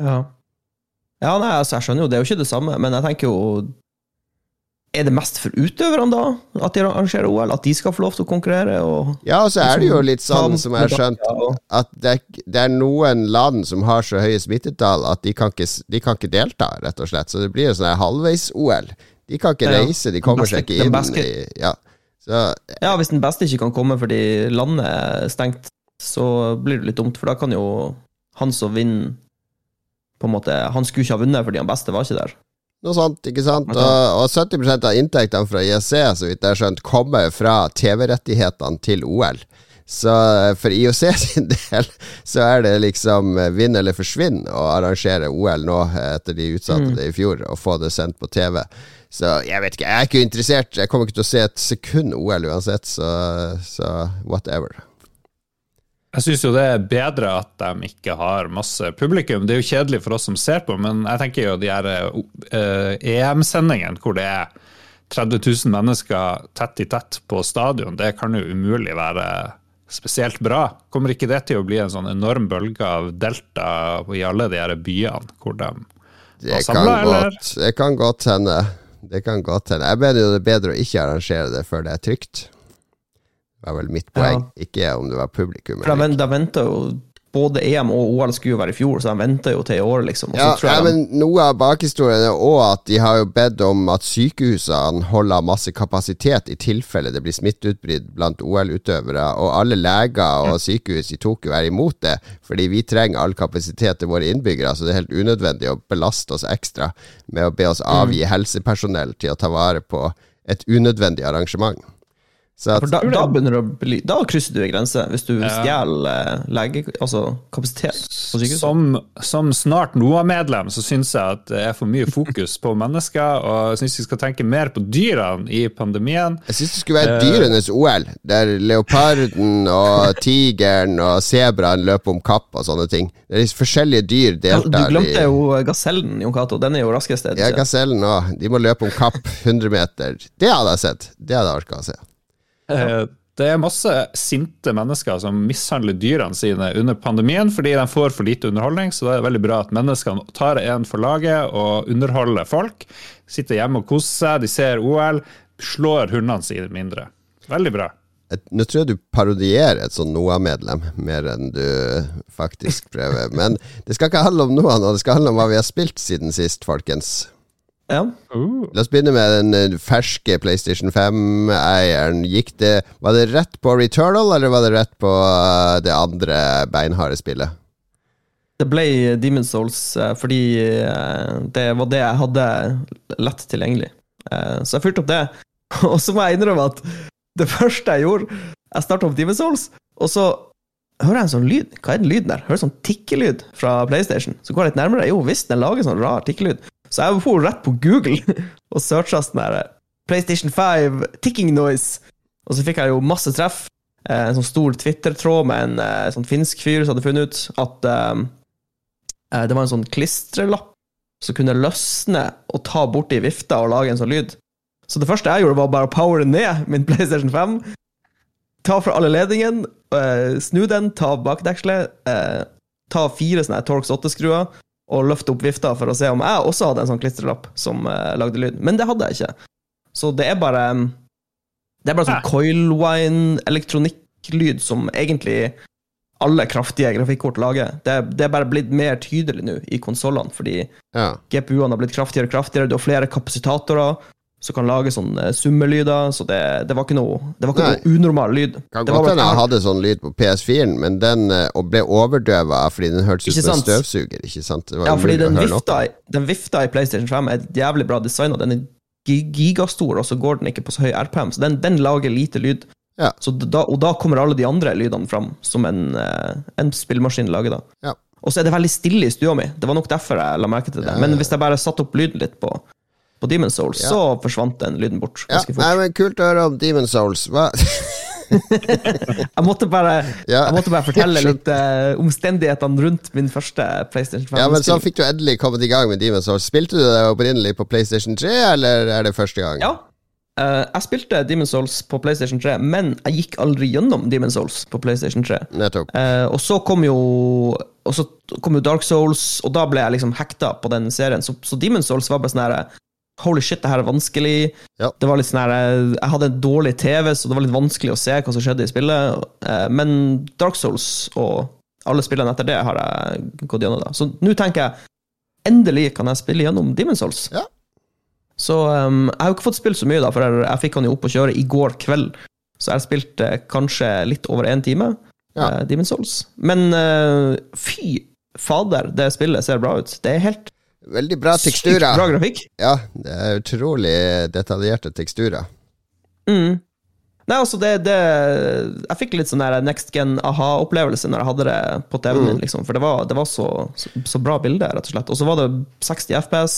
[SPEAKER 3] Ja. Ja, nei, altså, jeg skjønner jo, det er jo ikke det samme, men jeg tenker jo Er det mest for utøverne, da? At de arrangerer OL? At de skal få lov til å konkurrere? Og
[SPEAKER 1] Ja, og så er det jo litt sånn, som jeg har skjønt, at det det er noen land som har så høye smittetall at de kan ikke, de kan ikke delta, rett og slett. Så det blir jo sånn halvveis-OL. De kan ikke reise, de kommer seg ikke inn i Ja. Så
[SPEAKER 3] Ja, hvis den beste ikke kan komme fordi landet er stengt, så blir det litt dumt, for da kan jo han som vinner på en måte, Han skulle ikke ha vunnet fordi han beste var ikke der.
[SPEAKER 1] noe sånt, ikke sant? Og, og 70 av inntektene fra IOC, så vidt jeg har skjønt, kommer fra TV-rettighetene til OL. Så for IOC sin del så er det liksom eh, vinn eller forsvinn å arrangere OL nå, eh, etter de utsatte
[SPEAKER 3] Mm.
[SPEAKER 1] det i fjor, og få det sendt på TV. Så jeg vet ikke, jeg er ikke interessert. Jeg kommer ikke til å se et sekund OL uansett, så, så whatever.
[SPEAKER 2] Jeg syns jo det er bedre at de ikke har masse publikum. Det er jo kjedelig for oss som ser på, men jeg tenker jo de her uh, EM-sendingene hvor det er 30 000 mennesker tett i tett på stadion, det kan jo umulig være spesielt bra. Kommer ikke det til å bli en sånn enorm bølge av delta i alle de her byene hvor de
[SPEAKER 1] Det
[SPEAKER 2] var
[SPEAKER 1] kan,
[SPEAKER 2] eller?
[SPEAKER 1] godt, det kan godt hende. Det kan godt hende. Jeg mener jo det er bedre å ikke arrangere det før det er trygt. Det var vel mitt poeng, ikke om det var publikum.
[SPEAKER 3] For
[SPEAKER 1] da,
[SPEAKER 3] men, da venter jo Både EM og OL skulle jo være i fjor, så de venter jo til i år, liksom.
[SPEAKER 1] Ja, ja, men Noe av bakhistorien er òg at de har jo bedt om at sykehusene holder masse kapasitet i tilfelle det blir smitteutbrudd blant OL-utøvere, og alle leger og sykehus i Tokyo er imot det, fordi vi trenger all kapasitet til våre innbyggere, så det er helt unødvendig å belaste oss ekstra med å be oss avgi helsepersonell til å ta vare på et unødvendig arrangement. Så at,
[SPEAKER 3] da, da begynner du å bli Da krysser du en grense, hvis du stjeler eh, lege... Altså kapasitet på sykehuset.
[SPEAKER 2] Som, som snart NOA-medlem så syns jeg at det er for mye fokus på mennesker, og jeg syns vi skal tenke mer på dyrene i pandemien.
[SPEAKER 1] Jeg syns det skulle være dyrenes OL, der leoparden og tigeren og sebraen løper om kapp og sånne ting. Det er forskjellige dyr
[SPEAKER 3] Ja, Du glemte jo gasellen, Jon Cato. Den er jo raskest.
[SPEAKER 1] Ja, gasellen òg. De må løpe om kapp 100 meter. Det hadde jeg sett. Det hadde jeg orka å se.
[SPEAKER 2] Eh, Det er masse sinte mennesker som mishandler dyrene sine under pandemien fordi de får for lite underholdning, så da er det veldig bra at menneskene tar en for laget og underholder folk. Sitter hjemme og koser seg, de ser OL, slår hundene sine mindre. Veldig bra.
[SPEAKER 1] Et- Nå tror jeg du parodierer et sånn NOAH-medlem mer enn du faktisk prøver. Men det skal ikke handle om NOAH nå, det skal handle om hva vi har spilt siden sist, folkens.
[SPEAKER 3] Ja.
[SPEAKER 1] La oss begynne med den eh, ferske PlayStation 5-eieren. Gikk det Var det rett på Returnal, eller var det rett på eh, det andre beinharde spillet?
[SPEAKER 3] Det ble Demon's Souls eh, fordi det var det jeg hadde lett tilgjengelig. Eh, Så jeg fyrte opp det. Og så må jeg innrømme at det første jeg gjorde Jeg starta opp Demon's Souls, og så hører jeg en sånn lyd. Hva er den lyden der? Hører sånn tikkelyd fra PlayStation. Så går jeg litt nærmere. Jo visst, den lager sånn rar tikkelyd. Så jeg for rett på Google og searcha sånn der PlayStation 5 ticking noise. Og så fikk jeg jo masse treff. Eh, En sånn stor Twitter-tråd med en eh, sånn finsk fyr som hadde funnet ut at eh, eh, det var en sånn klistrelapp som kunne løsne og ta borti vifta og lage en sånn lyd. Så det første jeg gjorde, var bare å powere ned min PlayStation 5. Ta fra alle ledningen, eh, snu den, ta bakdekselet, eh, ta fire sånne Torx 8-skruer og løfte opp vifta for å se om jeg også hadde en sånn klistrelapp som uh, lagde lyd. Men det hadde jeg ikke. Så det er bare Det er bare sånn
[SPEAKER 2] Hæ.
[SPEAKER 3] coilwine elektronikklyd som egentlig alle kraftige grafikkort lager. Det, det er bare blitt mer tydelig nå i konsollene, fordi
[SPEAKER 1] Ja.
[SPEAKER 3] GPU-ene har blitt kraftigere og kraftigere, du har flere kapasitatorer. Som kan lage sånne summelyder, så det, det var ikke noe Det var ikke noe unormal lyd.
[SPEAKER 1] Kan godt hende jeg hadde sånn lyd på PS4-en, men den eh, og ble overdøva fordi den hørtes ut som en støvsuger. Ikke sant? Det var
[SPEAKER 3] Ja, fordi den vifta, den vifta i PlayStation 5 er jævlig bra designa. Den er gigastor, og så går den ikke på så høy RPM, så den, den lager lite lyd.
[SPEAKER 1] Ja.
[SPEAKER 3] Så da, og da kommer alle de andre lydene fram, som en, eh, en spillmaskin lager da.
[SPEAKER 1] Ja.
[SPEAKER 3] Og så er det veldig stille i stua mi. Det var nok derfor jeg la merke til det.
[SPEAKER 1] Ja,
[SPEAKER 3] Men hvis jeg bare satte opp lyden litt på, på Demon's Souls,
[SPEAKER 1] Ja.
[SPEAKER 3] så forsvant den lyden bort
[SPEAKER 1] Ja, nei, men Kult å høre om Demon Souls. Hva?
[SPEAKER 3] Jeg måtte bare,
[SPEAKER 1] Ja.
[SPEAKER 3] jeg måtte bare fortelle litt uh, omstendighetene rundt min første PlayStation 5.
[SPEAKER 1] Ja, men så fikk du endelig kommet i gang med Demon Souls. Spilte du det opprinnelig på PlayStation 3, eller er det første gang?
[SPEAKER 3] Ja. Uh, jeg spilte Demon's Souls på PlayStation 3, men jeg gikk aldri gjennom Demon's Souls på PlayStation 3.
[SPEAKER 1] Nettopp.
[SPEAKER 3] Eh, og så kom jo Og så kom jo Dark Souls, og da ble jeg liksom hekta på den serien. Så, så Demon's Souls var bare sånn Holy shit, det her er vanskelig.
[SPEAKER 1] Ja.
[SPEAKER 3] Det var litt sånn her Jeg hadde en dårlig TV, så det var litt vanskelig å se hva som skjedde i spillet. Eh, men Dark Souls og alle spillene etter det har jeg gått gjennom. da Så nå tenker jeg endelig kan jeg spille gjennom Demon's Souls.
[SPEAKER 1] Ja.
[SPEAKER 3] Så um, jeg har jo ikke fått spilt så mye, da, for jeg, jeg fikk han jo opp å kjøre i går kveld. Så jeg har spilt eh, kanskje litt over én time,
[SPEAKER 1] Ja.
[SPEAKER 3] eh, Demon's Souls. Men eh, fy fader, det spillet ser bra ut. Det er helt
[SPEAKER 1] Veldig bra
[SPEAKER 3] sykt
[SPEAKER 1] teksturer.
[SPEAKER 3] bra grafikk.
[SPEAKER 1] Ja, det er utrolig detaljerte teksturer.
[SPEAKER 3] Mm. Nei, altså, det, det Jeg fikk litt sånn der next gen aha-opplevelse når jeg hadde det på TV-en min, liksom. For det var, det var så, så, så bra bilde, rett og slett. Og så var det 60 FPS,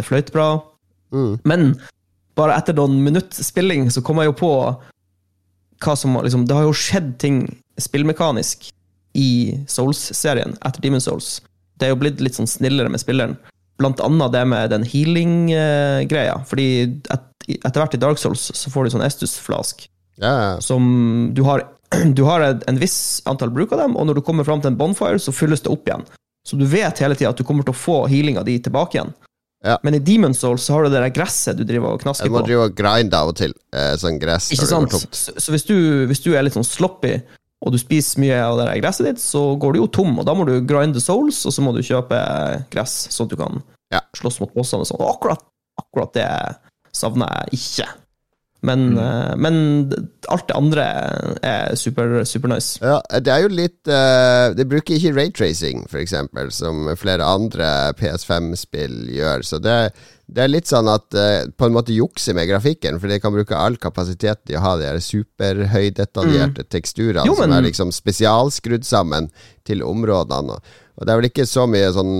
[SPEAKER 3] det fløyt bra.
[SPEAKER 1] Mm.
[SPEAKER 3] Men bare etter noen minutt spilling så kom jeg jo på hva som liksom, Det har jo skjedd ting spillmekanisk i Souls-serien etter Demon Souls. Det er jo blitt litt sånn snillere med spilleren. Blant annet det med den healing-greia. Fordi et, etter hvert i Dark Souls så får du sånn Estus-flask
[SPEAKER 1] ja.
[SPEAKER 3] som du har, du har en viss antall bruk av dem, og når du kommer fram til en bonfire, så fylles det opp igjen. Så du vet hele tida at du kommer til å få healinga di tilbake igjen.
[SPEAKER 1] Ja.
[SPEAKER 3] Men i Demon Souls så har du det der gresset du driver og knasker
[SPEAKER 1] Jeg må
[SPEAKER 3] på.
[SPEAKER 1] drive og grinde av og til. Eh, sånn gress.
[SPEAKER 3] Ikke sant? Så, så hvis, du, hvis du er litt sånn sloppy, og du spiser mye av det gresset ditt, så går du jo tom, og da må du grinde souls, og så må du kjøpe gress, sånn at du kan
[SPEAKER 1] Ja.
[SPEAKER 3] slåss mot bossene og sånn. Og akkurat, akkurat det savner jeg ikke. Men, eh, men alt det andre er super, super nice.
[SPEAKER 1] Ja, det er jo litt uh, Det bruker ikke raytracing, for eksempel, som flere andre PS5-spill gjør. Så det, det er litt sånn at uh, på en måte jukser med grafikken, for de kan bruke all kapasitet de har, de her superhøydetaljerte teksturene
[SPEAKER 3] Jo,
[SPEAKER 1] som er liksom spesialskrudd sammen til områdene. Og det er vel ikke så mye sånn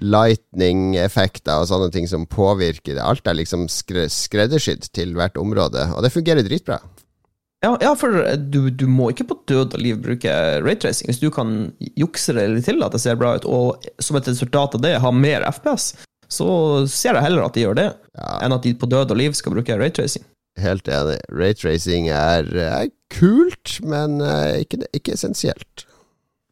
[SPEAKER 1] lightning-effekter og sånne ting som påvirker det. Alt er liksom skre skreddersydd til hvert område, og det fungerer dritbra.
[SPEAKER 3] Ja, ja for du, du må ikke på død og liv bruke raytracing. Hvis du kan jukse det litt til at det ser bra ut, og som et resultat av det ha mer FPS, så ser jeg heller at de gjør det,
[SPEAKER 1] Ja.
[SPEAKER 3] enn at de på død og liv skal bruke raytracing.
[SPEAKER 1] Helt enig. Raytracing er, er kult, men eh, ikke, ikke essensielt.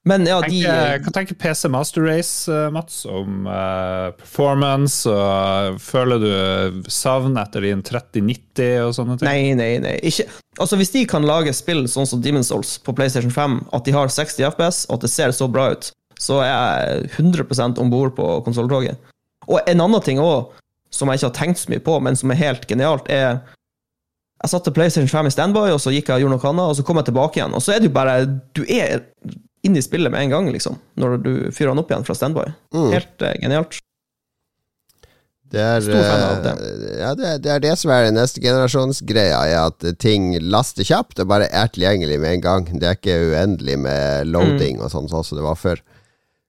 [SPEAKER 3] Men ja, de
[SPEAKER 2] Jeg kan tenke PC Master Race, eh, Mats, om eh, performance? og Føler du savn etter din 3090 og sånne ting?
[SPEAKER 3] Nei, nei, nei. Ikke. Altså, hvis de kan lage spill sånn som Demon's Souls på PlayStation 5, at de har 60 FPS, og at det ser så bra ut, så er jeg 100 om bord på konsolltoget. Og en annen ting òg, som jeg ikke har tenkt så mye på, men som er helt genialt, er Jeg satte PlayStation 5 i standby, og så gikk jeg og gjorde noe annet, og så kom jeg tilbake igjen. Og så er det jo bare Du er inne i spillet med en gang, liksom, når du fyrer den opp igjen fra standby.
[SPEAKER 1] Mm.
[SPEAKER 3] Helt uh, genialt.
[SPEAKER 1] Det er,
[SPEAKER 3] det.
[SPEAKER 1] eh, Ja, det, det er det som er den neste generasjonsgreia, er at ting laster kjapt og bare er tilgjengelig med en gang. Det er ikke uendelig med loading og sånn, sånn som det var før.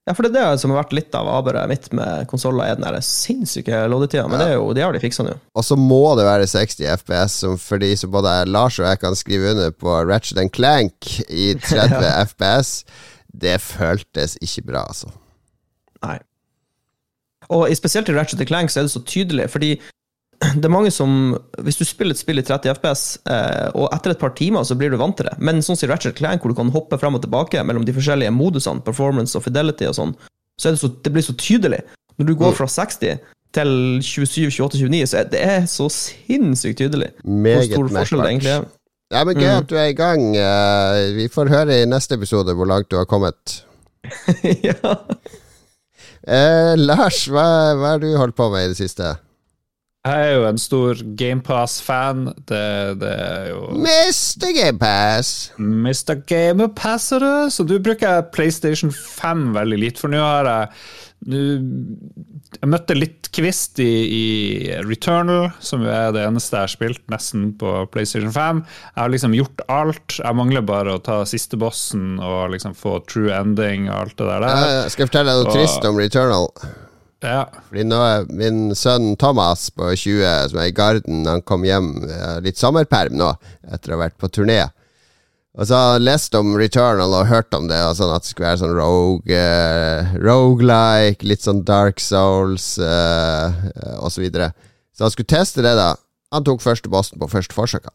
[SPEAKER 3] Ja, for det er det som har vært litt av avbøret mitt med konsoller, er den der sinnssyke loadetida. Men det, er jo, det har de fiksa nå.
[SPEAKER 1] Og så må det være 60 FPS, som fordi så både Lars og jeg kan skrive under på Ratchet Clank i 30 FPS. Det føltes ikke bra, altså.
[SPEAKER 3] Nei. Og spesielt i Ratchet Clank så er det så tydelig, fordi det er mange som Hvis du spiller et spill i 30 FPS, eh, og etter et par timer så blir du vant til det, men sånn som Ratchet Clank, hvor du kan hoppe frem og tilbake mellom de forskjellige modusene, performance og fidelity og sånn, så det så, det blir så tydelig. Når du går fra 60 til 27, 28, 29, så er det er så sinnssykt tydelig hvor stor forskjell det egentlig er.
[SPEAKER 1] Ja, men Gøy
[SPEAKER 3] Mm.
[SPEAKER 1] at du er i gang. Eh, Vi får høre i neste episode hvor langt du har kommet.
[SPEAKER 3] ja.
[SPEAKER 1] Eh, Lars, hva, hva har du holdt på med i det siste?
[SPEAKER 2] Jeg er jo en stor GamePass-fan. Det, det er jo
[SPEAKER 1] Mr. Gamepass!
[SPEAKER 2] Mr. Gamepassere. Så du bruker PlayStation 5 veldig lite, for nå har jeg nå, jeg møtte litt kvist i, i, Returnal, som jo er det eneste jeg har spilt nesten på PlayStation 5. Jeg har liksom gjort alt. Jeg mangler bare å ta siste bossen og liksom få true ending og alt det der.
[SPEAKER 1] Jeg skal fortelle deg noe
[SPEAKER 2] Og-
[SPEAKER 1] trist om Returnal.
[SPEAKER 2] Ja.
[SPEAKER 1] Fordi nå er min sønn Thomas på 20, som er i Garden, han kom hjem eh, litt sommerperm nå, etter å ha vært på turné. Og så har han lest om Returnal og hørt om det, og sånn at det skulle være sånn rogue, eh, roguelike, litt sånn Dark Souls eh, og så videre. Så han skulle teste det, da. Han tok første bossen på første forsøk.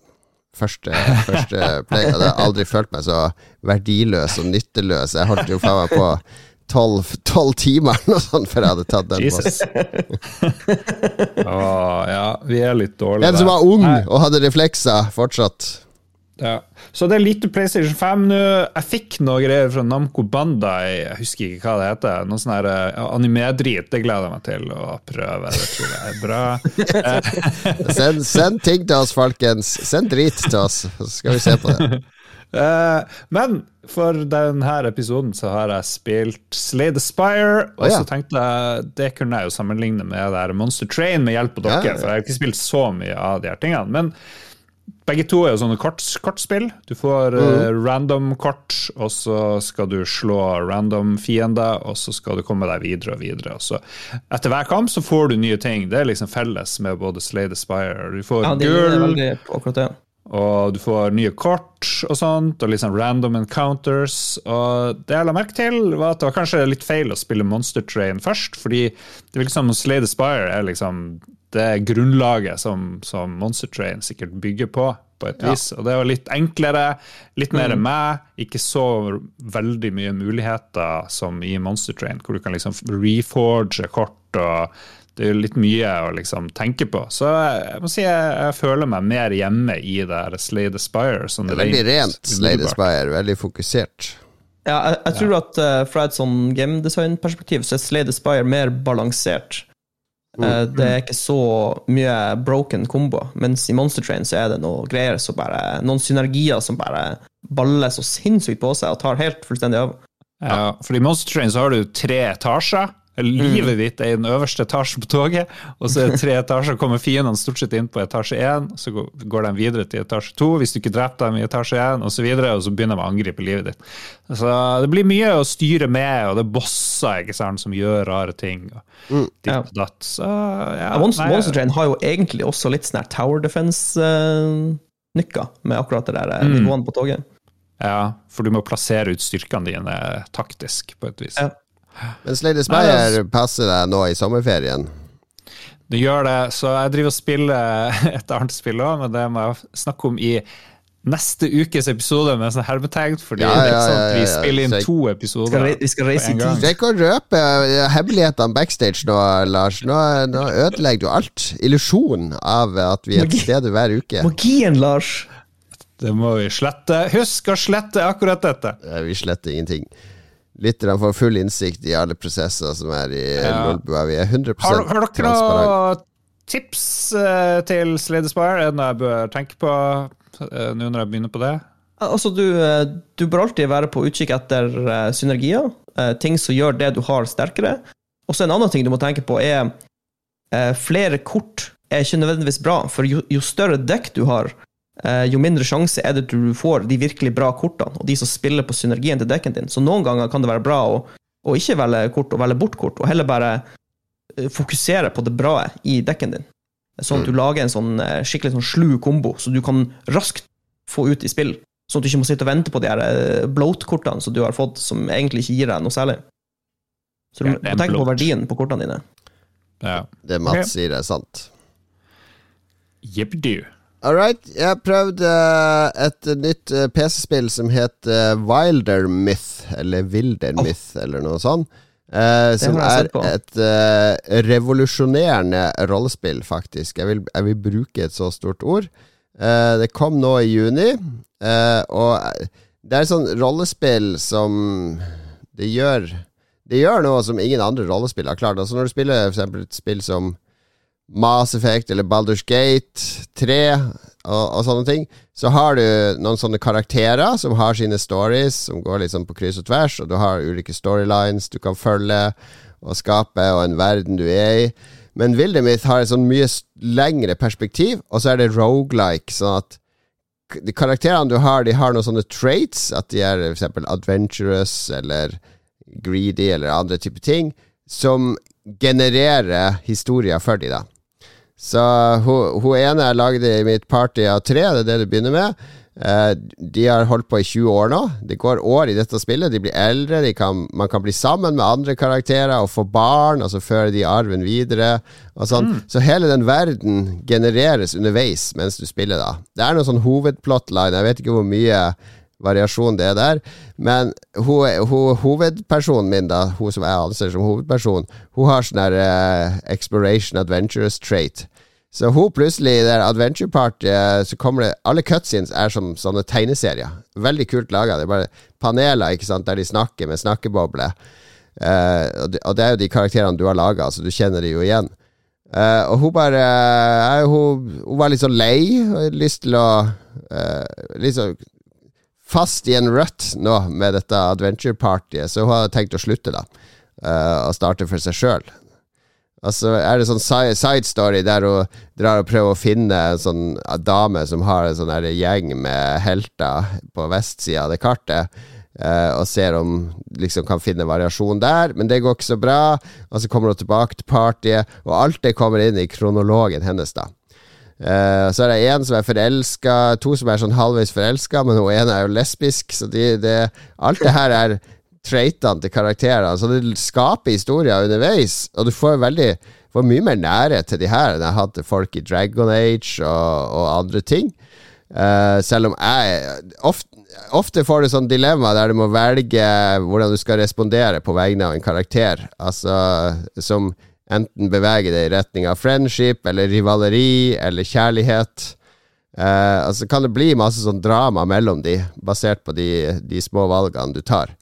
[SPEAKER 1] Første, første play. Jeg hadde aldri følt meg så verdiløs og nytteløs. Jeg holdt jo faen meg på tolv tolv timer eller noe sånt før jeg hadde tatt den.
[SPEAKER 2] Jesus. Åh, ja, vi er litt dårlige
[SPEAKER 1] En som var ung
[SPEAKER 2] Nei.
[SPEAKER 1] og hadde reflekser fortsatt.
[SPEAKER 2] Ja. Så det er lite PlayStation 5 nå. Jeg fikk noe greier fra Namco Bandai, jeg husker ikke hva det heter. Noe sånn her ja, animedrit. Det gleder jeg meg til å prøve. Det tror jeg er bra.
[SPEAKER 1] Send, send ting til oss, folkens. Send drit til oss, så skal vi se på det.
[SPEAKER 2] Eh, men for denne episoden så har jeg spilt Slay the Spire, og
[SPEAKER 1] oh, ja.
[SPEAKER 2] så tenkte jeg det kunne jeg jo sammenligne med det her Monster Train med hjelp av dere,
[SPEAKER 1] ja.
[SPEAKER 2] for jeg har ikke spilt så mye av de her tingene. Men begge to er jo sånne kort, kortspill. Du får
[SPEAKER 1] Mm.
[SPEAKER 2] random kort, og så skal du slå random fiender, og så skal du komme deg videre og videre. Og så etter hver kamp så får du nye ting. Det er liksom felles med både Slay the Spire. Du får
[SPEAKER 3] Ja,
[SPEAKER 2] gull, og du får nye kort og sånt, og litt sånn random encounters. Og det jeg la merke til, var at det var kanskje litt feil å spille Monster Train først, fordi det virker som Slay the Spire er liksom det grunnlaget som, som Monster Train sikkert bygger på, på et vis. Og det var litt enklere, litt mer meg, ikke så veldig mye muligheter som i Monster Train, hvor du kan liksom reforge kort og det er jo litt mye å liksom tenke på. Så jeg må si jeg, jeg føler meg mer hjemme i det her Slay the Spire. Sånn
[SPEAKER 1] Det er veldig rent Slay the. Spire, veldig fokusert.
[SPEAKER 3] Ja, jeg, jeg tror at uh, fra et sånn gamedesign-perspektiv så er Slay the Spire mer balansert. Eh, det er ikke så mye broken combo, mens i Monster Train så er det noe greier som bare Noen synergier som bare baller så sinnssykt på seg og tar helt fullstendig av.
[SPEAKER 2] Ja, for i Monster Train så har du tre etasjer. Livet ditt er i den øverste etasjen på toget, og så er det tre etasjer. kommer fiendene stort sett inn på etasje én, så går- de videre til etasje to hvis du ikke dreper dem i etasje én, osv., og, så videre, og så begynner de å angripe livet ditt. Så det blir mye å styre med, og det er bosser ikke sant, som gjør rare ting. og ditt og datt. Så ja,
[SPEAKER 3] Monster, Train har jo egentlig også litt sånn her Tower Defense-nykker med akkurat det der eh, nivåene på toget.
[SPEAKER 2] Ja, for du må plassere ut styrkene dine taktisk, på et vis.
[SPEAKER 3] Ja.
[SPEAKER 1] Men Slay the
[SPEAKER 2] Nei, altså-
[SPEAKER 1] Spire passer deg nå i sommerferien.
[SPEAKER 2] Det gjør det, så jeg driver og spiller et annet spill òg, men det må jeg snakke om i neste ukes episode med sånn hermetegn, fordi
[SPEAKER 1] Ja, ja,
[SPEAKER 2] ja, sånn
[SPEAKER 1] ja,
[SPEAKER 2] vi spiller inn to episoder
[SPEAKER 3] vi skal reise
[SPEAKER 2] en
[SPEAKER 3] i
[SPEAKER 2] gang.
[SPEAKER 3] tid.
[SPEAKER 1] Du å røpe eh, hemmelighetene backstage nå, Lars. Nå, nå ødelegger du alt. Illusjonen av at vi er til stede hver uke.
[SPEAKER 3] Magien, Lars!
[SPEAKER 2] Det må vi slette. Husk å slette akkurat dette!
[SPEAKER 1] Vi sletter ingenting. Lytterne får full innsikt i alle prosesser som er i
[SPEAKER 2] Ja.
[SPEAKER 1] Lolbua. Vi er 100
[SPEAKER 2] Har, har dere noen tips uh, til Slade Spire? Er det noe jeg bør tenke på uh, nå når jeg begynner på det?
[SPEAKER 3] Altså, du, eh, du bør alltid være på utkikk etter uh, synergier, ting som gjør det du har, sterkere. Og så en annen ting du må tenke på, er eh, flere kort er ikke nødvendigvis bra, for jo, jo større dekk du har, jo mindre sjanse er det du får de virkelig bra kortene, og de som spiller på synergien til dekken din. Så noen ganger kan det være bra å, å ikke velge kort og velge bort kort, og heller bare eh, fokusere på det bra i dekken din. Sånn at du lager en sånn eh, skikkelig sånn slu kombo, så du kan raskt få ut i spill. Sånn at du ikke må sitte og vente på de her eh, bloat-kortene som du har fått, som egentlig ikke gir deg noe særlig. Så du må tenke på verdien på kortene dine.
[SPEAKER 2] Ja.
[SPEAKER 1] Det Mats sier, er sant.
[SPEAKER 2] Jipdu.
[SPEAKER 1] All right. Jeg har prøvd uh, et nytt uh, PC-spill som het uh, Wilder Myth, eller Wilder Myth, eller noe sånt. Eh, som er et eh, revolusjonerende rollespill, faktisk. Jeg vil, jeg vil bruke et så stort ord. Eh, det kom nå i juni, eh, og eh, det er et sånt rollespill som Det gjør Det gjør noe som ingen andre rollespill har klart. Altså Når du spiller for eksempel et spill som Mass Effect eller Baldur's Gate 3 og, og sånne ting, så har du noen sånne karakterer som har sine stories, som går sånn på kryss og tvers, og du har ulike storylines du kan følge og skape, og en verden du er i. Men Wildermith har et sånn mye lengre perspektiv, og så er det rogelike, sånn at de karakterene du har, de har noen sånne traits, at de er f.eks. adventurous eller greedy eller andre typer ting, som genererer historier for de da. Så hun, hun ene jeg lagde i mitt party av tre, det er det du begynner med. Eh, de har holdt på i 20 år nå. Det går år i dette spillet. De blir eldre, de kan, man kan bli sammen med andre karakterer og få barn, og så fører de arven videre. Sånn. Mm. Så hele den verden genereres underveis mens du spiller, da. Det er noen sånn hovedplotline, jeg vet ikke hvor mye variasjon det er der. Men hun, hun, hovedpersonen min, da, hun som jeg anser som hovedperson, hun har sånn der uh, exploration adventurous trait. Så hun plutselig, i det adventure party, så kommer det Alle cutscenes er som sånne tegneserier. Veldig kult laga. Det er bare paneler ikke sant, der de snakker med snakkebobler. Uh, det, og, det, er jo de karakterene du har laga, så du kjenner de jo igjen. Uh, og hun bare uh, hun, hun, var litt sånn lei. Og lyst til å Litt sånn fast i en rut nå med dette adventure-partyet, så hun har tenkt å slutte, da. Og starte for seg sjøl. Og så er det sånn side story der hun drar og prøver å finne en sånn dame som har en sånn gjeng med helter på vestsida av det kartet. Uh, og ser om liksom kan finne variasjon der, men det går ikke så bra. Og så kommer hun tilbake til partyet, og alt det kommer inn i kronologen hennes, da. Uh, så er det en som er forelska, to som er sånn halvveis forelska, men hun ene er jo lesbisk. Så de, det, alt det her er traitene til karakterene. Så det skaper historier underveis, og du får veldig får mye mer nærhet til de her enn jeg hadde folk i Dragon Age og, og andre ting. Uh, selv om jeg ofte, ofte får du sånn dilemma der du må velge hvordan du skal respondere på vegne av en karakter. Altså som enten beveger deg i retning av friendship eller rivaleri eller kjærlighet. Uh, altså kan det bli masse sånn drama mellom de, basert på de, de små valgene du tar.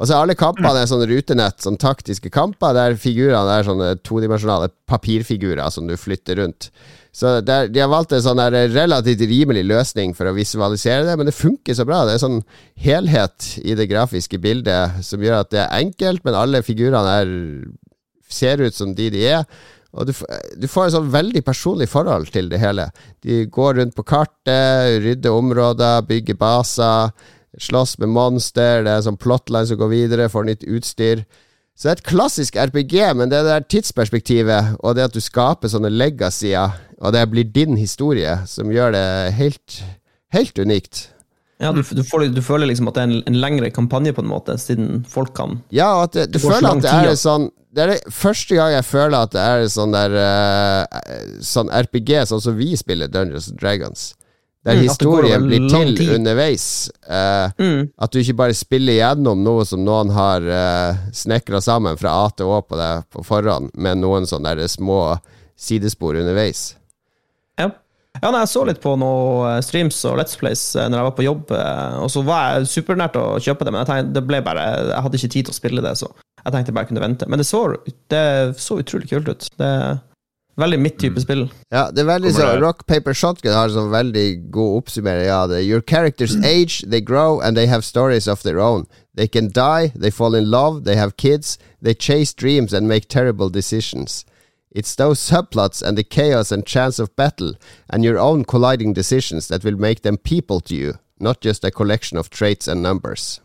[SPEAKER 1] Og så alle kampene er sånn rutenett, sånn taktiske kamper, der figurene er sånne todimensjonale papirfigurer som du flytter rundt. Så der, De har valgt en sånn relativt rimelig løsning for å visualisere det, men det funker så bra. Det er sånn helhet i det grafiske bildet som gjør at det er enkelt, men alle figurene er ser ut som de de er. Og du, du, får et sånn veldig personlig forhold til det hele. De går rundt på kartet, rydder områder, bygger baser, slåss med monster. Det er sånn plotline som går videre, får nytt utstyr. Så det er et klassisk RPG, men det er det der tidsperspektivet og det at du skaper sånne legacyer, og det blir din historie, som gjør det helt, helt unikt.
[SPEAKER 3] Ja, du, du, får, du, føler liksom at det er en, en, lengre kampanje, på en måte, siden folk kan
[SPEAKER 1] Ja, at det, du føler at det er sånn Det er det første gang jeg føler at det er sånn der uh, Sånn RPG, sånn som vi spiller Dungeons and Dragons. Der mm, historien blir til underveis. Uh, mm. At du ikke bare spiller gjennom noe som noen har uh, snekra sammen fra A til Å på deg på forhånd, med noen sånne der små sidespor underveis.
[SPEAKER 3] Ja, nei, Jeg så litt på noen eh, streams og Let's Plays eh, når jeg var på jobb, eh, og så var jeg supernært å kjøpe det, men jeg, tenkte, det ble bare, jeg hadde ikke tid til å spille det, så jeg tenkte bare jeg kunne vente. Men det så, det så utrolig kult ut. Det Veldig mitt type mm. spill.
[SPEAKER 1] Ja, det er veldig så Rock Paper Shotgun har en sånn veldig god oppsummering Ja, det. Your characters age, they grow, and they have stories of their own. They can die, they fall in love, they have kids, they chase dreams and make terrible decisions. It's those subplots and the chaos and chance of battle and your own colliding decisions that will make them people to you, not just a collection of traits and numbers.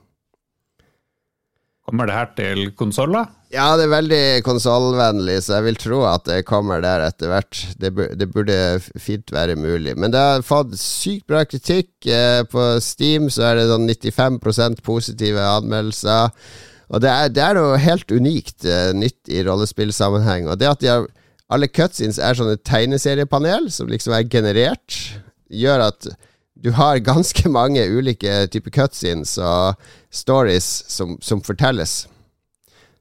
[SPEAKER 2] Kommer det her til konsoller?
[SPEAKER 1] Ja, det er veldig konsollvennlig, så jeg vil tro at det kommer der etter hvert. Det, det, burde fint være mulig. Men det har fått sykt bra kritikk. Eh, på Steam så er det sånn 95% positive anmeldelser. Og det er, det er noe helt unikt uh, nytt i rollespillsammenheng. Og det at de har alle cutscenes er sånne tegneseriepanel som liksom er generert, gjør at du har ganske mange ulike typer cutscenes og stories som, som fortelles.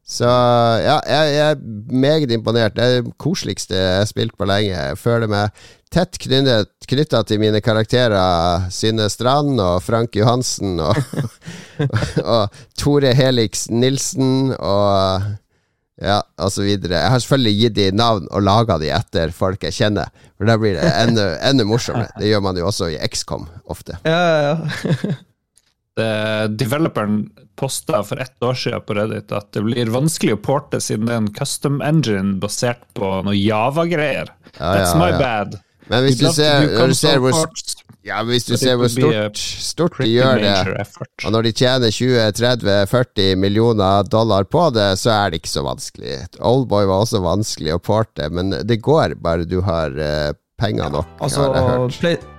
[SPEAKER 1] Så ja, jeg, jeg, er meget imponert. Det er det koseligste jeg har spilt på lenge. Jeg føler meg tett knytta til mine karakterer Synne Strand og Frank Johansen og, og, og Tore Helix Nilsen og Ja, og så videre. Jeg har selvfølgelig gitt de navn og laga de etter folk jeg kjenner. For da blir det enda, enda morsommere. Det gjør man jo også i XCOM ofte.
[SPEAKER 3] Ja, ja, ja.
[SPEAKER 2] Developeren posta for ett år siden på Reddit at det blir vanskelig å porte siden det er en custom engine basert på noe Java-greier.
[SPEAKER 1] Ja,
[SPEAKER 2] That's
[SPEAKER 1] ja,
[SPEAKER 2] my bad.
[SPEAKER 1] Men hvis du ser, når du ser hvor, ja, hvis du ser hvor stort, stort de gjør det,
[SPEAKER 2] effort.
[SPEAKER 1] og når de tjener 20-30-40 millioner dollar på det, så er det ikke så vanskelig. Oldboy var også vanskelig å porte, men det går bare du har eh, penger nok,
[SPEAKER 3] Altså,
[SPEAKER 1] har jeg hørt.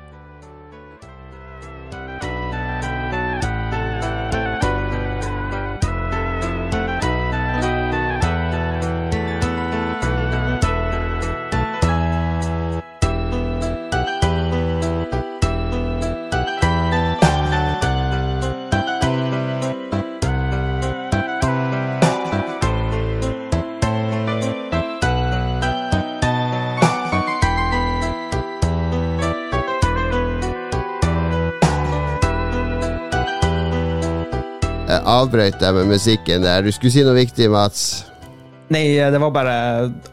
[SPEAKER 1] Avbrøt deg med musikken der. Du skulle si noe viktig, Mats.
[SPEAKER 3] Nei, det var bare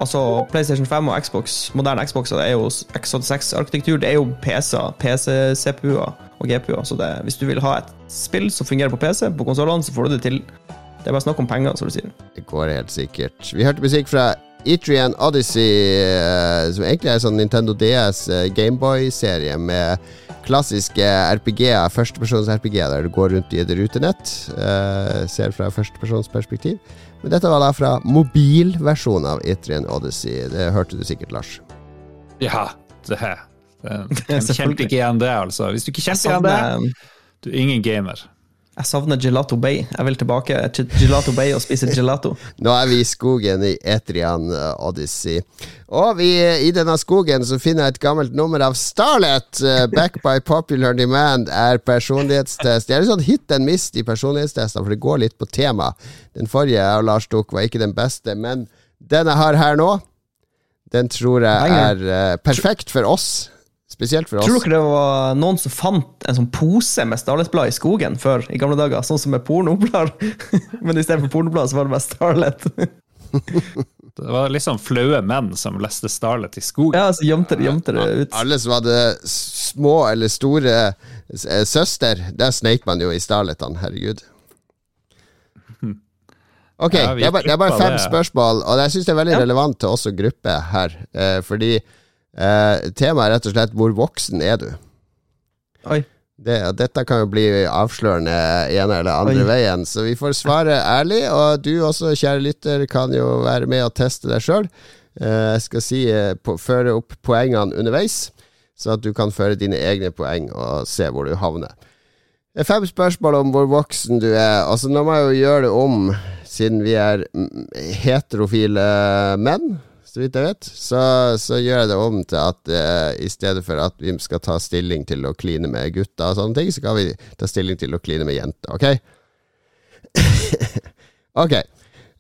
[SPEAKER 3] Altså, PlayStation 5 og Xbox, moderne Xboxer, det er jo X86-arkitektur. Det er jo PC-er, PC-CPU-er og GPU-er. Så det, hvis du vil ha et spill som fungerer på PC, på konsollene, så får du det til. Det er bare snakk om penger, som du sier.
[SPEAKER 1] Det går helt sikkert. Vi hørte musikk fra Etrian Odyssey, eh, som egentlig er en sånn Nintendo DS eh, Gameboy-serie med klassiske RPG-er, førstepersons RPG-er, der du går rundt i et rutenett. eh, ser fra førstepersons perspektiv. Men dette var da fra mobilversjonen av Etrian Odyssey. Det hørte du sikkert, Lars.
[SPEAKER 2] Ja, det her.
[SPEAKER 3] jeg
[SPEAKER 2] Hvem kjente ikke igjen det, altså? Hvis du ikke kjente igjen det, du er ingen gamer.
[SPEAKER 3] Jeg savner Gelato Bay. Jeg vil tilbake til Gelato Bay og spise gelato.
[SPEAKER 1] Nå er vi i skogen i Etrian eh, Odyssey. Og vi, i denne skogen så finner jeg et gammelt nummer av Starlet. eh, Back by popular demand er personlighetstest. Det er litt sånn hit and miss i personlighetstestene, for det går litt på tema. Den forrige av Lars tok, var ikke den beste, men den jeg har her nå, den tror jeg er eh, perfekt for oss. Spesielt for
[SPEAKER 3] Tror
[SPEAKER 1] oss.
[SPEAKER 3] dere det var noen som fant en sånn pose med Starlet-blad i skogen før i gamle dager? Sånn som med pornoblad. Men istedenfor pornoblad, så var det bare Starlet.
[SPEAKER 2] Det var litt sånn flaue menn som leste Starlet i skogen.
[SPEAKER 3] Ja, så gjemte det, gjemte det ut.
[SPEAKER 1] Alle som hadde små eller store eh, søster, der sneik man jo i Starletene, herregud. Ok,
[SPEAKER 2] Ja,
[SPEAKER 1] det, er bare, det er bare fem
[SPEAKER 2] det.
[SPEAKER 1] spørsmål, og jeg syns det er veldig
[SPEAKER 3] Ja.
[SPEAKER 1] relevant til oss og gruppe her. Eh, fordi eh, temaet er rett og slett 'hvor voksen er du'?
[SPEAKER 3] Oi.
[SPEAKER 1] Det, dette kan jo bli avslørende ene eller andre
[SPEAKER 3] Oi.
[SPEAKER 1] veien, så vi får svare ærlig. Og du også, kjære lytter, kan jo være med og teste deg sjøl. Jeg skal si eh, på, føre opp poengene underveis, så at du kan føre dine egne poeng og se hvor du havner. Det er fem spørsmål om hvor voksen du er. Altså Nå må jeg jo gjøre det om, siden vi er mm, heterofile menn, så vidt jeg vet. Så, så gjør jeg det om til at uh, i stedet for at vi skal ta stilling til å kline med gutter og sånne ting, så kan vi ta stilling til å kline med jenter. Ok? ok.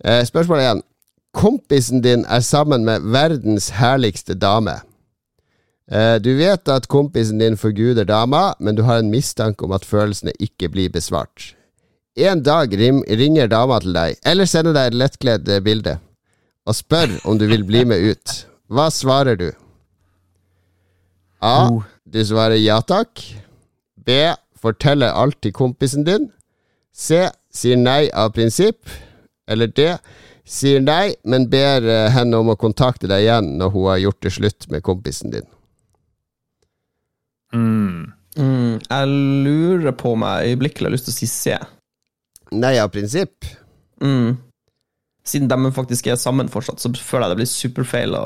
[SPEAKER 1] Uh, spørsmål igjen. Kompisen din er sammen med verdens herligste dame. Eh, Du vet at kompisen din forguder dama, men du har en mistanke om at følelsene ikke blir besvart. En dag ringer dama til deg, eller sender deg et lettkledd eh, bilde, og spør om du vil bli med ut. Hva svarer du? A. Du svarer ja takk. B. Forteller alt til kompisen din. C. Sier nei av prinsipp. Eller D. Sier nei, men ber eh, henne om å kontakte deg igjen når hun har gjort det slutt med kompisen din.
[SPEAKER 2] Mm.
[SPEAKER 3] Mm, jeg lurer på meg øyeblikkelig har lyst til å si C.
[SPEAKER 1] Nei av prinsipp?
[SPEAKER 3] Mm. Siden de faktisk er sammen fortsatt, så føler jeg det blir superfeil å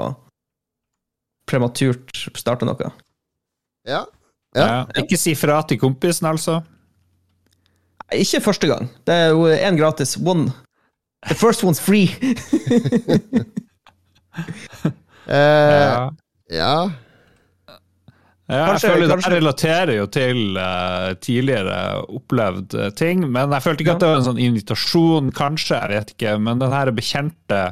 [SPEAKER 3] prematurt starte noe.
[SPEAKER 1] Ja.
[SPEAKER 2] Ja.
[SPEAKER 1] Ja.
[SPEAKER 2] Ikke si fra til kompisen, altså.
[SPEAKER 3] Ikke første gang. Det er jo én gratis. One. The first one's free.
[SPEAKER 1] uh,
[SPEAKER 2] Ja.
[SPEAKER 1] ja.
[SPEAKER 2] Ja, jeg
[SPEAKER 3] Kanskje-
[SPEAKER 2] føler
[SPEAKER 3] kanskje-
[SPEAKER 2] Det relaterer jo til uh, tidligere opplevd uh, ting, men jeg følte ikke at det var en sånn invitasjon, kanskje, jeg vet ikke. Men den her bekjente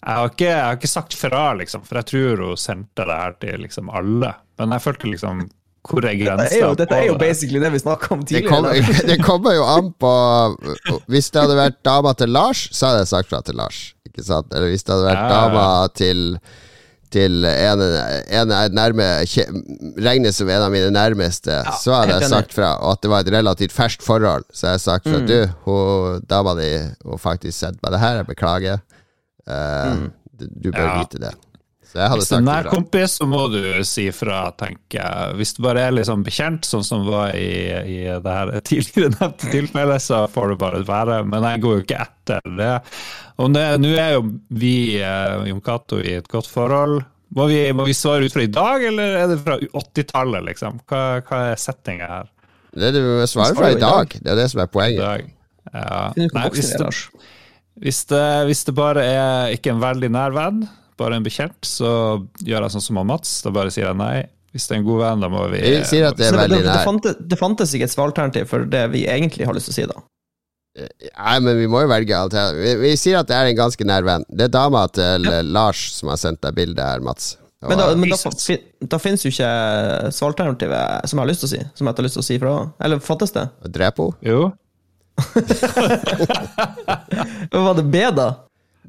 [SPEAKER 2] Jeg har ikke, jeg har ikke sagt fra, liksom, for jeg tror hun sendte det her til liksom alle. Men jeg følte liksom Hvor er grensa?
[SPEAKER 3] Dette er jo, dette er jo basically det vi snakka om
[SPEAKER 1] Det,
[SPEAKER 3] tidligere.
[SPEAKER 1] kommer, det kommer jo an på Hvis det hadde vært dama til Lars, så hadde jeg sagt fra til Lars. Ikke sant? Eller hvis det hadde vært
[SPEAKER 2] Ja.
[SPEAKER 1] dama til til en, en nærme regnes som en av mine nærmeste, så hadde jeg sagt fra. Og at det var et relativt ferskt forhold, så hadde jeg sagt
[SPEAKER 3] Mm.
[SPEAKER 1] Du, hun, dama di hun faktisk sett meg det her, jeg beklager. Eh, du, du bør
[SPEAKER 2] Ja.
[SPEAKER 1] vite det. Så jeg hadde
[SPEAKER 2] Hvis det er nær kompis, så må du si fra, tenker jeg. Hvis du bare er liksom bekjent, sånn som var i, i det her tidligere nevnte tilfellet, så får det bare være. Men jeg går jo ikke etter det. Og nå er jo vi, eh, Jon Cato, i et godt forhold. Må vi, må vi svare ut fra i dag, eller er det fra 80-tallet, liksom? Hva, hva er settinga her?
[SPEAKER 1] Det du det vi svarer fra i
[SPEAKER 3] i dag.
[SPEAKER 1] Det er det som er poenget.
[SPEAKER 2] dag? Ja. Nei, hvis det, hvis, det, hvis det bare er ikke en veldig nær venn, bare en bekjent, så gjør jeg sånn som han Mats. Da bare sier jeg nei. Hvis det er en god venn, da må vi
[SPEAKER 1] Jeg sier at det er veldig
[SPEAKER 3] det,
[SPEAKER 1] nær.
[SPEAKER 3] fantes, det fantes ikke et svaralternativ for det vi egentlig har lyst til å si, da.
[SPEAKER 1] Nei, men vi må jo velge alternativ. Vi, vi sier at det er en ganske nær venn. Det er dama til ja. Lars som har sendt deg bildet her, Mats.
[SPEAKER 3] Men da, men da, da finnes jo ikke svaralternativet som jeg har lyst til å si. Som jeg har lyst til å si fra. Eller fattes det?
[SPEAKER 1] drepe henne.
[SPEAKER 2] Jo.
[SPEAKER 3] Hva var det B, da?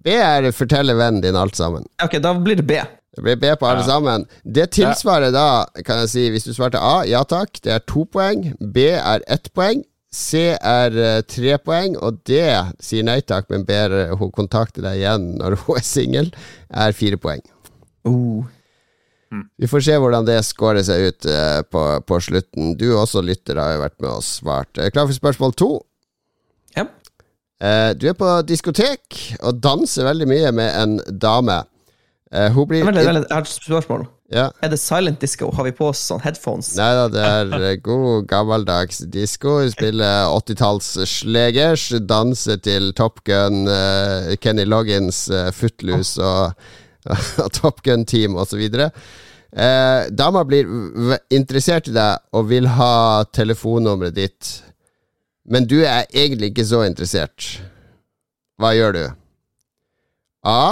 [SPEAKER 1] B er fortelle vennen din alt sammen.
[SPEAKER 3] Ok, da blir det B.
[SPEAKER 1] Det blir B på alle
[SPEAKER 2] Ja.
[SPEAKER 1] sammen. Det tilsvarer da, kan jeg si, hvis du svarte A, ja takk, det er to poeng. B er ett poeng. C er eh, tre poeng, og D sier nei takk, men ber eh, hun kontakte deg igjen når hun er singel, er fire poeng.
[SPEAKER 3] Oh.
[SPEAKER 1] Vi får se hvordan det skårer seg ut eh, på, på slutten. Du også, lytter, har jo vært med og svart. Klar for spørsmål to? Eh, du er på diskotek og danser veldig mye med en dame. Uh, hun blir
[SPEAKER 3] jeg har et spørsmål.
[SPEAKER 1] Ja.
[SPEAKER 3] Er det silent disco? Har vi på oss sånn headphones?
[SPEAKER 1] Nei da, det er eh, god gammeldags disko. Spille 80-talls-slegers, danse til Top Gun, uh, Kenny Loggins, uh, Footloose og, og Top Gun-team osv. Uh, dama blir interessert i deg og vil ha telefonnummeret ditt, men du er egentlig ikke så interessert. Hva gjør du? A.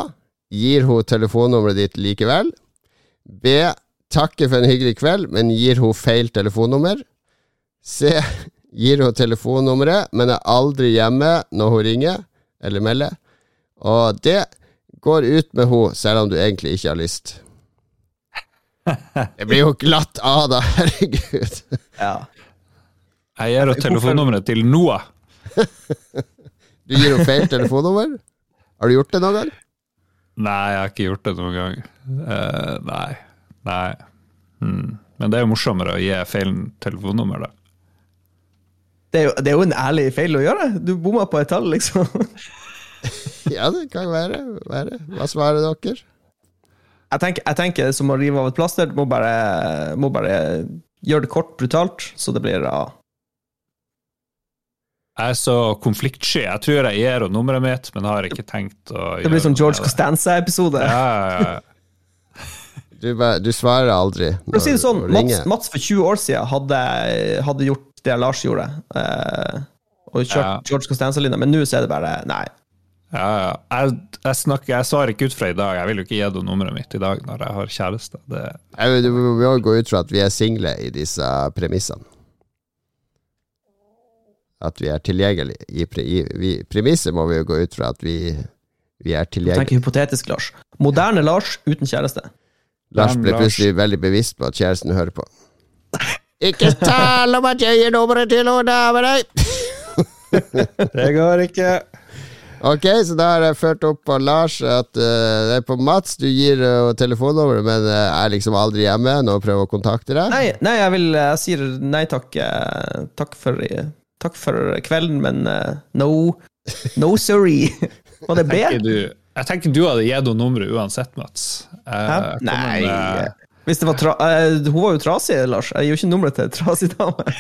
[SPEAKER 1] Gir hun telefonnummeret ditt likevel? B. Takker for en hyggelig kveld, men gir hun feil telefonnummer. C. Gir hun telefonnummeret, men er aldri hjemme når hun ringer eller melder. Og D. Går ut med henne selv om du egentlig ikke har lyst. Det blir jo glatt av, da. Herregud.
[SPEAKER 3] Ja.
[SPEAKER 2] Jeg gir henne telefonnummeret til Noah.
[SPEAKER 1] Du gir henne feil telefonnummer. Har du gjort det noen gang?
[SPEAKER 2] Nei, jeg har ikke gjort det noen gang. Uh, nei. Nei. Hmm. Men det er jo morsommere å gi feil telefonnummer, da.
[SPEAKER 3] Det er, jo, det er jo en ærlig feil å gjøre. Du bomma på et tall, liksom.
[SPEAKER 1] Ja, det kan være. være. Hva svarer dere?
[SPEAKER 3] Jeg tenker, jeg tenker som å rive av et plaster. Du må bare, må bare gjøre det kort, brutalt, så det blir A.
[SPEAKER 2] Jeg er så konfliktsky. Jeg tror jeg gir henne nummeret mitt, men har ikke tenkt å gjøre
[SPEAKER 3] Det blir sånn George Costanza-episode.
[SPEAKER 2] Ja, ja, ja.
[SPEAKER 1] Du, du svarer aldri
[SPEAKER 3] For å si det sånn, Mats. Mats for 20 år siden hadde, hadde gjort det Lars gjorde, eh, og kjørt
[SPEAKER 2] Ja.
[SPEAKER 3] George Costanza-linja, men nå er det bare Nei.
[SPEAKER 2] ja, ja. Jeg, jeg, snakker, jeg svarer ikke ut fra i dag. Jeg vil jo ikke gi henne nummeret mitt i dag når jeg har kjæreste. Det,
[SPEAKER 1] Jeg, Du må jo gå ut fra at vi er single i disse premissene. At vi er tilgjengelige. I, pre, i premisset må vi jo gå ut fra at vi, vi er tilgjengelige.
[SPEAKER 3] Tenk hypotetisk, Lars. Moderne Lars uten kjæreste.
[SPEAKER 1] Lars ble
[SPEAKER 2] Lars.
[SPEAKER 1] plutselig veldig bevisst på at kjæresten hører på. Ikke tal om at jeg gir nummeret til noen av deg!
[SPEAKER 2] det går ikke.
[SPEAKER 1] Ok, så da har jeg ført opp på Lars at uh, det er på Mats du gir uh, telefonnummeret, men uh, er liksom aldri hjemme når hun prøver å kontakte deg.
[SPEAKER 3] Nei, nei jeg vil Jeg sier nei takk. Takk for, takk for kvelden, men eh, no. No sorry. Var det bedre?
[SPEAKER 2] Tenker du, jeg tenker du hadde gitt henne nummeret uansett, Mats. Eh,
[SPEAKER 3] Hæ?
[SPEAKER 2] jeg
[SPEAKER 3] Nei.
[SPEAKER 2] med-
[SPEAKER 3] Hvis det var tra uh, Hun var jo trasig, Lars. Jeg gir jo ikke nummeret til ei trasig dame.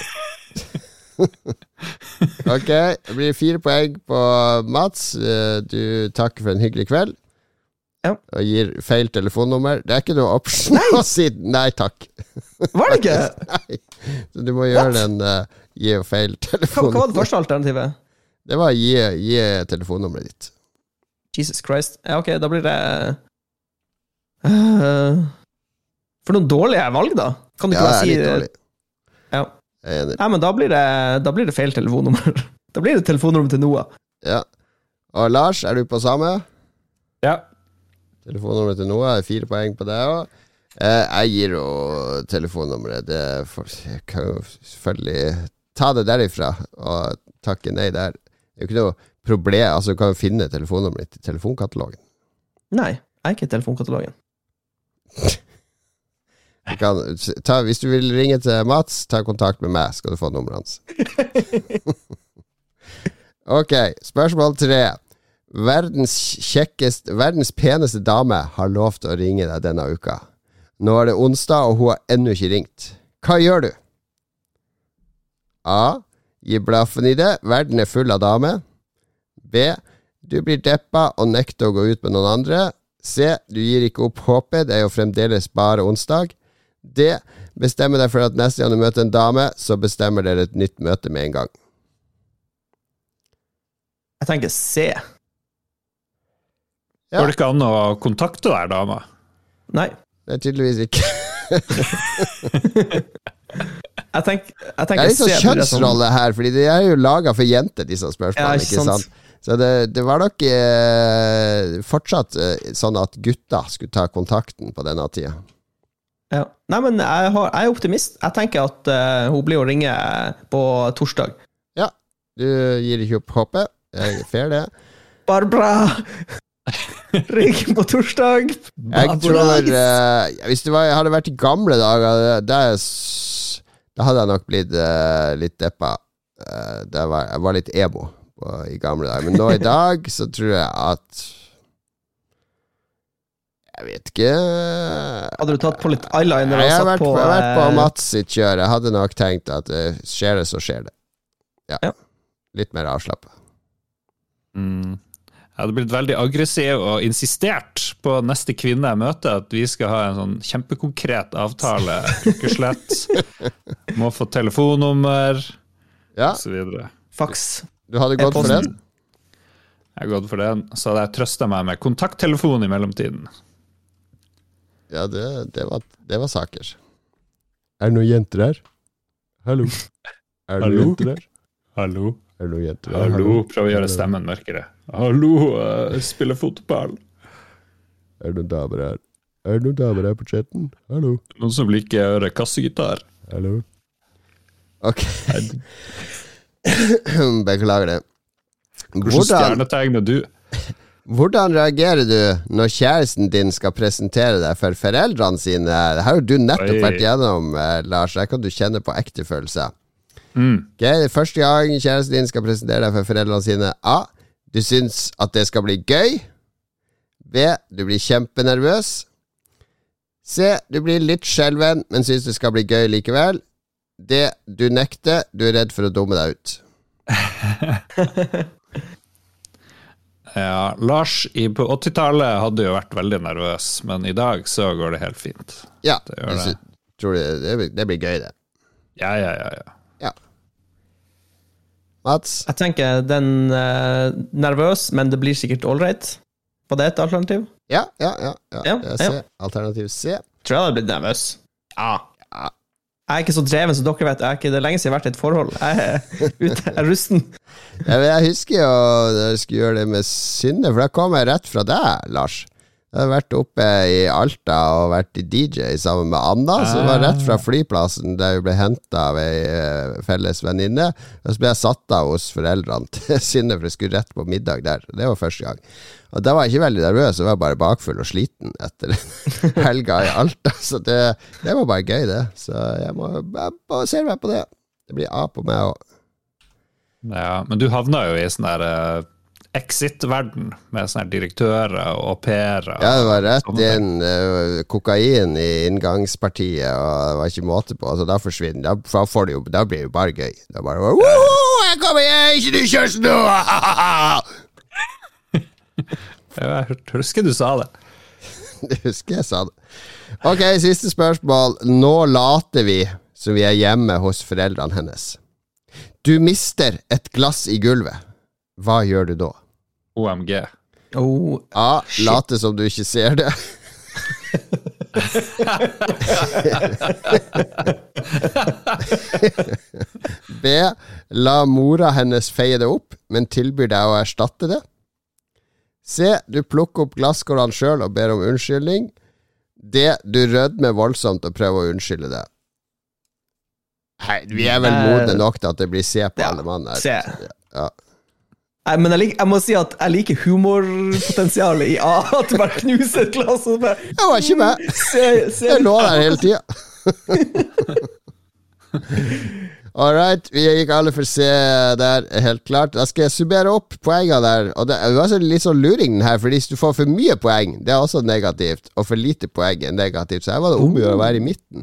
[SPEAKER 1] Ok, det blir fire poeng på Mats. Eh, Du takker for en hyggelig kveld.
[SPEAKER 3] Ja.
[SPEAKER 1] Og gir feil telefonnummer. Det er ikke noe option å si nei takk.
[SPEAKER 3] Var det ikke?
[SPEAKER 1] Nei. Så du må gjøre den uh, gi feil
[SPEAKER 3] Hva, hva var det første alternativet?
[SPEAKER 1] Det var gi, gi telefonnummeret ditt.
[SPEAKER 3] Jesus Christ. Ja, ok, da blir det uh, For noen dårlige valg, da. Kan du
[SPEAKER 1] Ja,
[SPEAKER 3] ikke
[SPEAKER 1] det
[SPEAKER 3] bare si
[SPEAKER 1] litt dårlig.
[SPEAKER 3] Ja.
[SPEAKER 1] Jeg er enig.
[SPEAKER 3] Nei, men da blir det, da blir det feil telefonnummer. Da blir det telefonnummer til Noah.
[SPEAKER 1] Ja. Og Lars, er du på samme?
[SPEAKER 2] Ja.
[SPEAKER 1] Telefonnummeret til Noah er fire poeng på deg òg. jeg gir henne telefonnummeret. Det er for, jeg kan jo selvfølgelig ta det derifra og takke nei der. Det er jo ikke noe problem. Altså, du kan jo finne telefonnummeret ditt i telefonkatalogen.
[SPEAKER 3] Nei, jeg er ikke i telefonkatalogen.
[SPEAKER 1] Du kan, ta, hvis du vil ringe til Mats, ta kontakt med meg, skal du få nummeret hans. ok, spørsmål tre. Verdens kjekkest, verdens peneste dame har lovt å ringe deg denne uka. Nå er det onsdag, og hun har ennå ikke ringt. Hva gjør du? A. Gi blaffen i det. Verden er full av damer. B. Du blir deppa og nekter å gå ut med noen andre. C. Du gir ikke opp håpet, det er jo fremdeles bare onsdag. D. Bestemmer deg for at neste gang du møter en dame, så bestemmer dere et nytt møte med en gang.
[SPEAKER 3] Jeg tenker C.
[SPEAKER 1] Ja.
[SPEAKER 2] Går det ikke an å kontakte deg, dama?
[SPEAKER 3] Nei.
[SPEAKER 1] Det er tydeligvis ikke
[SPEAKER 3] Jeg tenker, jeg
[SPEAKER 1] Det er litt sånn kjønnsrolle her, Fordi de er jo laga for jenter, disse spørsmålene.
[SPEAKER 3] ikke sant?
[SPEAKER 1] sant? Så det, det var nok eh, fortsatt eh, sånn at gutta skulle ta kontakten på denne tida.
[SPEAKER 3] Ja. Nei, men jeg, har, jeg er optimist. Jeg tenker at eh, hun blir å ringe på torsdag.
[SPEAKER 1] Ja, du gir ikke opp håpet. Jeg fair, det.
[SPEAKER 3] Barbara! Ring på torsdag!
[SPEAKER 1] Jeg tror eh, Hvis det var, hadde vært i gamle dager, det, det er da hadde jeg nok blitt uh, litt deppa. Uh, det var, jeg var litt emo på, i gamle dager. Men nå i dag så tror jeg at Jeg vet ikke
[SPEAKER 3] Hadde du tatt på litt eyeliner
[SPEAKER 1] Jeg har vært
[SPEAKER 3] på
[SPEAKER 1] på, jeg vært på
[SPEAKER 3] eh,
[SPEAKER 1] Mats sitt kjør. Jeg hadde nok tenkt at skjer det, så skjer det. Ja.
[SPEAKER 3] Ja.
[SPEAKER 1] Litt mer avslappa.
[SPEAKER 2] Mm. Jeg hadde blitt veldig aggressiv og insistert på neste kvinne jeg møter, at vi skal ha en sånn kjempekonkret avtale. Klokkeslett. Må få telefonnummer,
[SPEAKER 1] Ja,
[SPEAKER 2] osv.
[SPEAKER 3] Fax.
[SPEAKER 1] du hadde gått for den?
[SPEAKER 2] Jeg har gått for den, så hadde jeg trøsta meg med kontakttelefon i mellomtiden.
[SPEAKER 1] Ja, det, det, var, det var saker. Er det noen jenter her? Hallo? Er det noen jenter her?
[SPEAKER 2] Hallo?
[SPEAKER 1] Er det noen jenter her?
[SPEAKER 2] Hallo? Prøv å gjøre stemmen mørkere. Hallo, jeg spiller fotball.
[SPEAKER 1] Er det noen damer her? Er det noen damer her på chatten? Hallo?
[SPEAKER 2] Noen som liker å høre kassegitar?
[SPEAKER 1] Hallo? Ok. Beklager det.
[SPEAKER 2] Hvordan
[SPEAKER 1] stjernetegner
[SPEAKER 2] stjernetegn er du?
[SPEAKER 1] hvordan reagerer du når kjæresten din skal presentere deg for foreldrene sine? Det har jo du nettopp vært gjennom, eh, Lars. Her kan du kjenne på ekte følelser.
[SPEAKER 2] Mm.
[SPEAKER 1] Ok, Første gang kjæresten din skal presentere deg for foreldrene sine A. Du syns at det skal bli gøy. B. Du blir kjempenervøs. C. Du blir litt skjelven, men syns det skal bli gøy likevel. D. Du nekter. Du er redd for å dumme deg ut.
[SPEAKER 2] Ja, Lars på 80-tallet hadde jo vært veldig nervøs, men i dag så går det helt fint.
[SPEAKER 1] Ja,
[SPEAKER 2] Det det.
[SPEAKER 1] det, blir- det blir gøy, det.
[SPEAKER 2] Ja, ja, ja. ja.
[SPEAKER 1] Ja. Mats?
[SPEAKER 3] Jeg tenker den uh, nervøs, men det blir sikkert ålreit. Var det et alternativ?
[SPEAKER 1] Ja, ja, ja. ja.
[SPEAKER 3] Ja,
[SPEAKER 1] C. Alternativ C.
[SPEAKER 3] Tror jeg hadde blitt nervøs. Ja. Jeg er ikke så dreven som dere vet. Jeg er ikke, det er lenge siden jeg har vært i et forhold. Jeg er ute, jeg er rusten.
[SPEAKER 1] Ja, jeg husker jo da jeg skulle gjøre det med Synne, for da kom jeg rett fra deg, Lars. Jeg har vært oppe i Alta og vært i DJ sammen med Anna, som var rett fra flyplassen der vi ble henta av ei eh, felles venninne. Og så ble jeg satt av hos foreldrene til Synne, for jeg skulle rett på middag der. Det var første gang. Og da var jeg ikke veldig nervøs, jeg var bare bakfull og sliten etter helga i Alta. Så det, det var bare gøy, det. Så jeg må basere meg på det. Det blir A på meg òg.
[SPEAKER 2] ja. Men du havna jo i sånn der eh, exit-verden, med sånne direktører og au pairer.
[SPEAKER 1] Ja, det var rett inn uh, kokain i inngangspartiet, og det var ikke måte på. Altså, da forsvinner Da, da får jo, da blir det jo bare gøy. Er bare «Woho, Jeg kommer hjem, ikke du kjøres nå!
[SPEAKER 2] Jeg husker du sa det.
[SPEAKER 1] Det husker jeg sa det. Ok, siste spørsmål. Nå later vi som vi er hjemme hos foreldrene hennes. Du mister et glass i gulvet. Hva gjør du da?
[SPEAKER 2] OMG.
[SPEAKER 3] Oh,
[SPEAKER 1] A. Late som du ikke ser det. B. La mora hennes feie det opp, men tilbyr deg å erstatte det. C. Du plukker opp glasskårene sjøl og ber om unnskyldning. D. Du rødmer voldsomt og prøver å unnskylde det. Hei, vi er vel modne nok til at det blir C på
[SPEAKER 3] ja,
[SPEAKER 1] alle mann her.
[SPEAKER 3] C.
[SPEAKER 1] Ja.
[SPEAKER 3] Men jeg, lik, jeg må si at jeg liker humorpotensialet i A. At du bare knuser et glass og bare
[SPEAKER 1] Jeg var ikke med!
[SPEAKER 3] Se, se.
[SPEAKER 1] Jeg lå der hele tida. All right, vi gikk alle for C der, helt klart. Da skal jeg summere opp poengene der. Og det er altså litt sånn luring den her, for hvis du får for mye poeng, det er også negativt. Og for lite poeng er negativt. Så her var det om å gjøre å være i midten.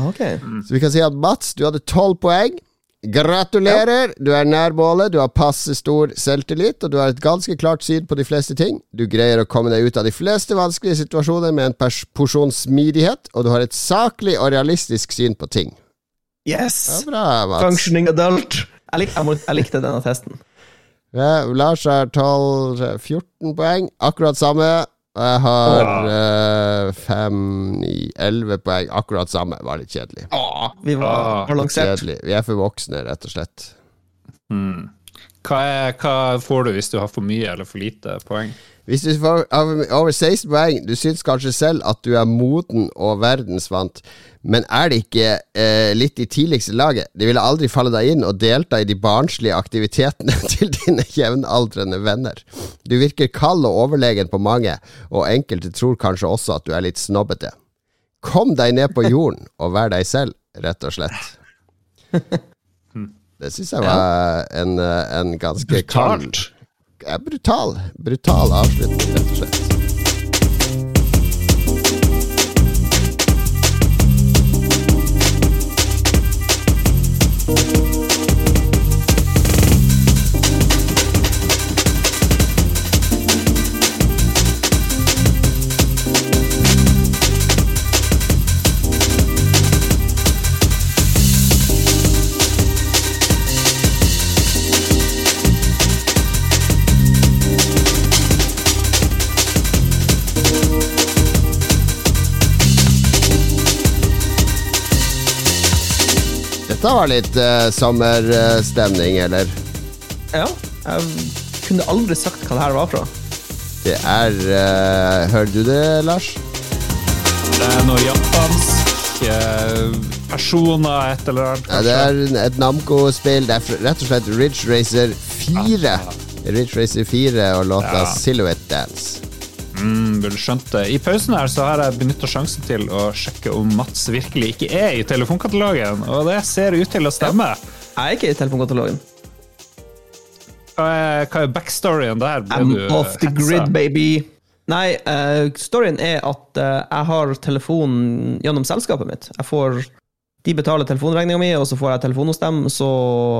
[SPEAKER 3] Ok.
[SPEAKER 1] Så vi kan si at Mats, du hadde tolv poeng. Gratulerer! Du er nær målet, du har passe stor selvtillit, og du har et ganske klart syn på de fleste ting. Du greier å komme deg ut av de fleste vanskelige situasjoner med en porsjon smidighet, og du har et saklig og realistisk syn på ting.
[SPEAKER 3] Yes!
[SPEAKER 1] Ja, bra, Mats.
[SPEAKER 3] Functioning adult. Jeg, lik, jeg, må, jeg likte denne testen.
[SPEAKER 1] Ja, Lars har 12, 14 poeng, akkurat samme. Og jeg har uh, fem, ni, elleve poeng, akkurat samme. Var litt kjedelig.
[SPEAKER 3] Vi var balansert.
[SPEAKER 1] Kjedelig. Vi er for voksne, rett og slett.
[SPEAKER 2] Mm. Hva, er, hva får du hvis du har for mye eller for lite poeng?
[SPEAKER 1] Hvis du får over 16 poeng, du syns kanskje selv at du er moden og verdensvant, men er det ikke eh, litt i tidligste laget? Det ville aldri falle deg inn å delta i de barnslige aktivitetene til dine jevnaldrende venner. Du virker kald og overlegen på mange, og enkelte tror kanskje også at du er litt snobbete. Kom deg ned på jorden og vær deg selv, rett og slett. Det syns jeg var en, eh, en ganske kald Ja, brutal. Brutal avslutning, rett og slett. Dette var litt uh, sommerstemning, eller?
[SPEAKER 3] Ja. Jeg kunne aldri sagt hva det her var fra.
[SPEAKER 1] Det er uh, Hører du det, Lars?
[SPEAKER 2] Det er noe japansk uh, personer, et eller annet.
[SPEAKER 1] Ja, det er et Namco-spill. Det er rett og slett Ridge Racer 4. Ridge Racer 4 og låta
[SPEAKER 2] Ja.
[SPEAKER 1] Silhouette Dance.
[SPEAKER 2] Mm, burde skjønt det. I pausen her så har jeg benytta sjansen til å sjekke om Mats virkelig ikke er i telefonkatalogen, og det ser ut til å stemme.
[SPEAKER 3] Jeg er ikke i telefonkatalogen.
[SPEAKER 2] Hva er, hva er backstoryen der? Ble
[SPEAKER 3] I'm off the
[SPEAKER 2] hetsa?
[SPEAKER 3] grid, baby. Nei, uh, storyen er at uh, jeg har telefon gjennom selskapet mitt. Jeg får De betaler telefonregninga mi, og så får jeg telefon hos dem. Så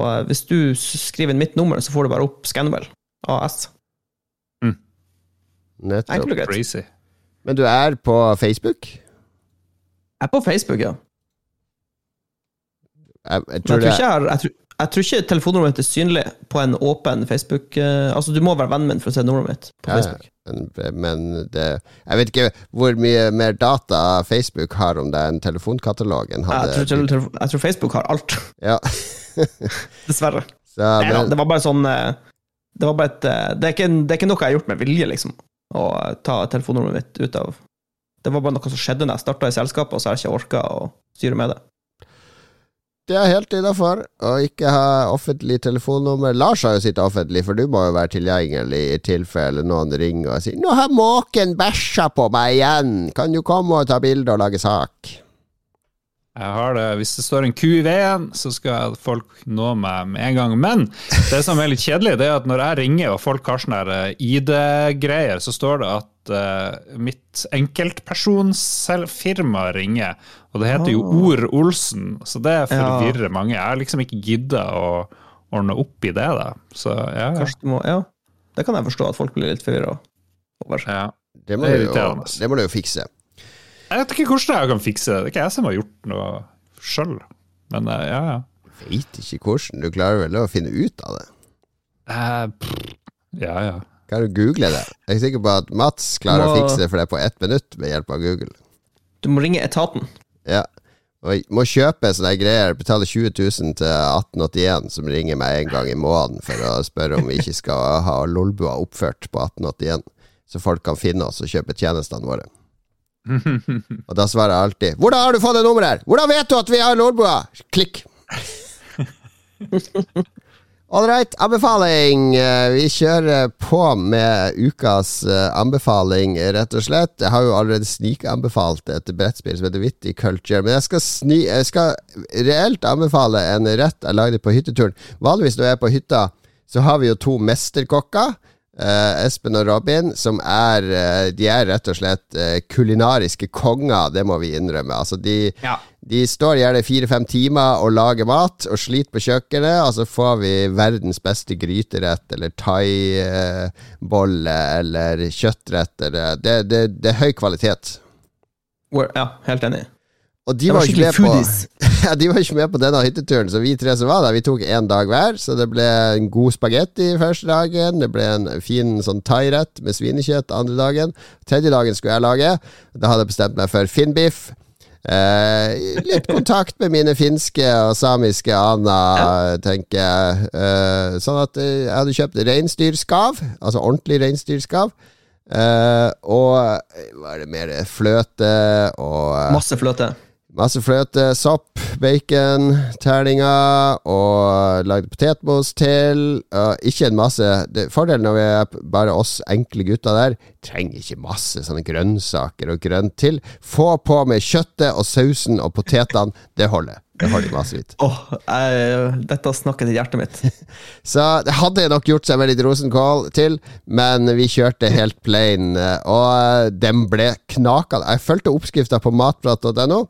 [SPEAKER 3] eh, hvis du skriver inn mitt nummer, så får du bare opp Scanwell AS.
[SPEAKER 1] Nettopp.
[SPEAKER 3] Enkelt og greit.
[SPEAKER 2] Crazy.
[SPEAKER 1] Men du er på Facebook?
[SPEAKER 3] Jeg er på Facebook, ja.
[SPEAKER 1] Jeg, jeg tror
[SPEAKER 3] jeg tror ikke, jeg, jeg, tror, jeg tror ikke telefonnummeret mitt er synlig på en åpen Facebook uh, Altså, du må være vennen min for å se nummeret mitt på
[SPEAKER 1] Ja, ja.
[SPEAKER 3] Facebook.
[SPEAKER 1] Men, men det Jeg vet ikke hvor mye mer data Facebook har om det enn telefonkatalogen hadde.
[SPEAKER 3] Jeg tror, jeg tror Facebook har alt,
[SPEAKER 1] Ja.
[SPEAKER 3] dessverre.
[SPEAKER 1] Så, men,
[SPEAKER 3] det var bare sånn eh, Det var bare et eh, det er, ikke, det er ikke noe jeg har gjort med vilje, liksom. Å ta telefonnummeret mitt ut av Det var bare noe som skjedde når jeg starta i selskapet, og så har jeg ikke orka å styre med det.
[SPEAKER 1] det er helt innafor å ikke ha offentlig telefonnummer. Lars har jo sitt offentlig, for du må jo være tilgjengelig i tilfelle noen ringer og sier 'Nå har måken bæsja på meg igjen, kan du komme og ta bilde og lage sak?'
[SPEAKER 2] Jeg har det. Hvis det står en ku i veien, så skal folk nå meg med en gang. Men det som er litt kjedelig, det er at når jeg ringer og folk har sånne eh, ID-greier, så står det at uh, mitt enkeltpersonsfirma ringer. Og det heter jo Or Olsen, så det forvirrer mange. Jeg har liksom ikke gidda å ordne opp i det, da. Så ja.
[SPEAKER 3] Må, ja, Det kan jeg forstå, at folk blir litt forvirra over.
[SPEAKER 2] ja.
[SPEAKER 1] Det må,
[SPEAKER 2] Det
[SPEAKER 1] du jo, det må du jo fikse.
[SPEAKER 2] Jeg vet ikke hvordan jeg kan fikse det. Det er ikke jeg som har gjort noe sjøl. Men eh, ja, ja.
[SPEAKER 1] Veit ikke hvordan. Du klarer vel å finne ut av det?
[SPEAKER 2] Eh, pff, ja, ja.
[SPEAKER 1] Kan du google det? Jeg er sikker på at Mats klarer å fikse det, for det er på ett minutt med hjelp av Google.
[SPEAKER 3] Du må ringe etaten.
[SPEAKER 1] Ja. Og må kjøpe sånne greier, betale 20 000 til 1881, som ringer meg en gang i måneden for å spørre om vi ikke skal ha Lolbua oppført på 1881, så folk kan finne oss og kjøpe tjenestene våre. Og da svarer jeg alltid 'Hvordan har du fått det nummeret her?' 'Hvordan vet du at vi har Lolbua?' Klikk. All right, anbefaling. Eh, Vi kjører på med ukas eh, anbefaling, rett og slett. Jeg har jo allerede snikanbefalt et brettspill som heter Witty Culture, men jeg skal, sni, jeg skal reelt anbefale en rett jeg lagde på hytteturen. Vanligvis når jeg er på hytta, så har vi jo to mesterkokker. Eh, Espen og Robin, som er uh, De er rett og slett uh, kulinariske konger, det må vi innrømme. Altså, de,
[SPEAKER 3] Ja.
[SPEAKER 1] de står gjerne fire-fem timer og lager mat og sliter på kjøkkenet, og så får vi verdens beste gryterett eller thaibolle eller kjøttrett. Eller, det, det, det er høy kvalitet.
[SPEAKER 3] Ja, helt enig.
[SPEAKER 1] Og de var,
[SPEAKER 3] var
[SPEAKER 1] på, ja, de var ikke med på denne hytteturen, så vi tre som var der, vi tok én dag hver. Så det ble en god spagetti første dagen, det ble en fin sånn thairett med svinekjøtt andre dagen. Tredje dagen skulle jeg lage. Da hadde jeg bestemt meg for finnbiff. Eh, litt kontakt med mine finske og samiske aner, tenker jeg. Eh, sånn at eh, jeg hadde kjøpt reinsdyrskav, altså ordentlig reinsdyrskav. Eh, og eh, hva er det mer? Fløte og eh,
[SPEAKER 3] Masse fløte.
[SPEAKER 1] Masse fløte, sopp, bacon, terninger og lagde potetmos til. Uh, ikke en masse det, Fordelen når vi er bare oss enkle gutter der, trenger ikke masse sånne grønnsaker og grønt til. Få på med kjøttet og sausen og potetene. Det holder. Det holder massevis.
[SPEAKER 3] Åh, jeg- dette snakker til hjertet mitt.
[SPEAKER 1] Så det hadde nok gjort seg med litt rosenkål til, men vi kjørte helt plain, eh, og den ble knakende. Jeg fulgte oppskrifta på matprat.no.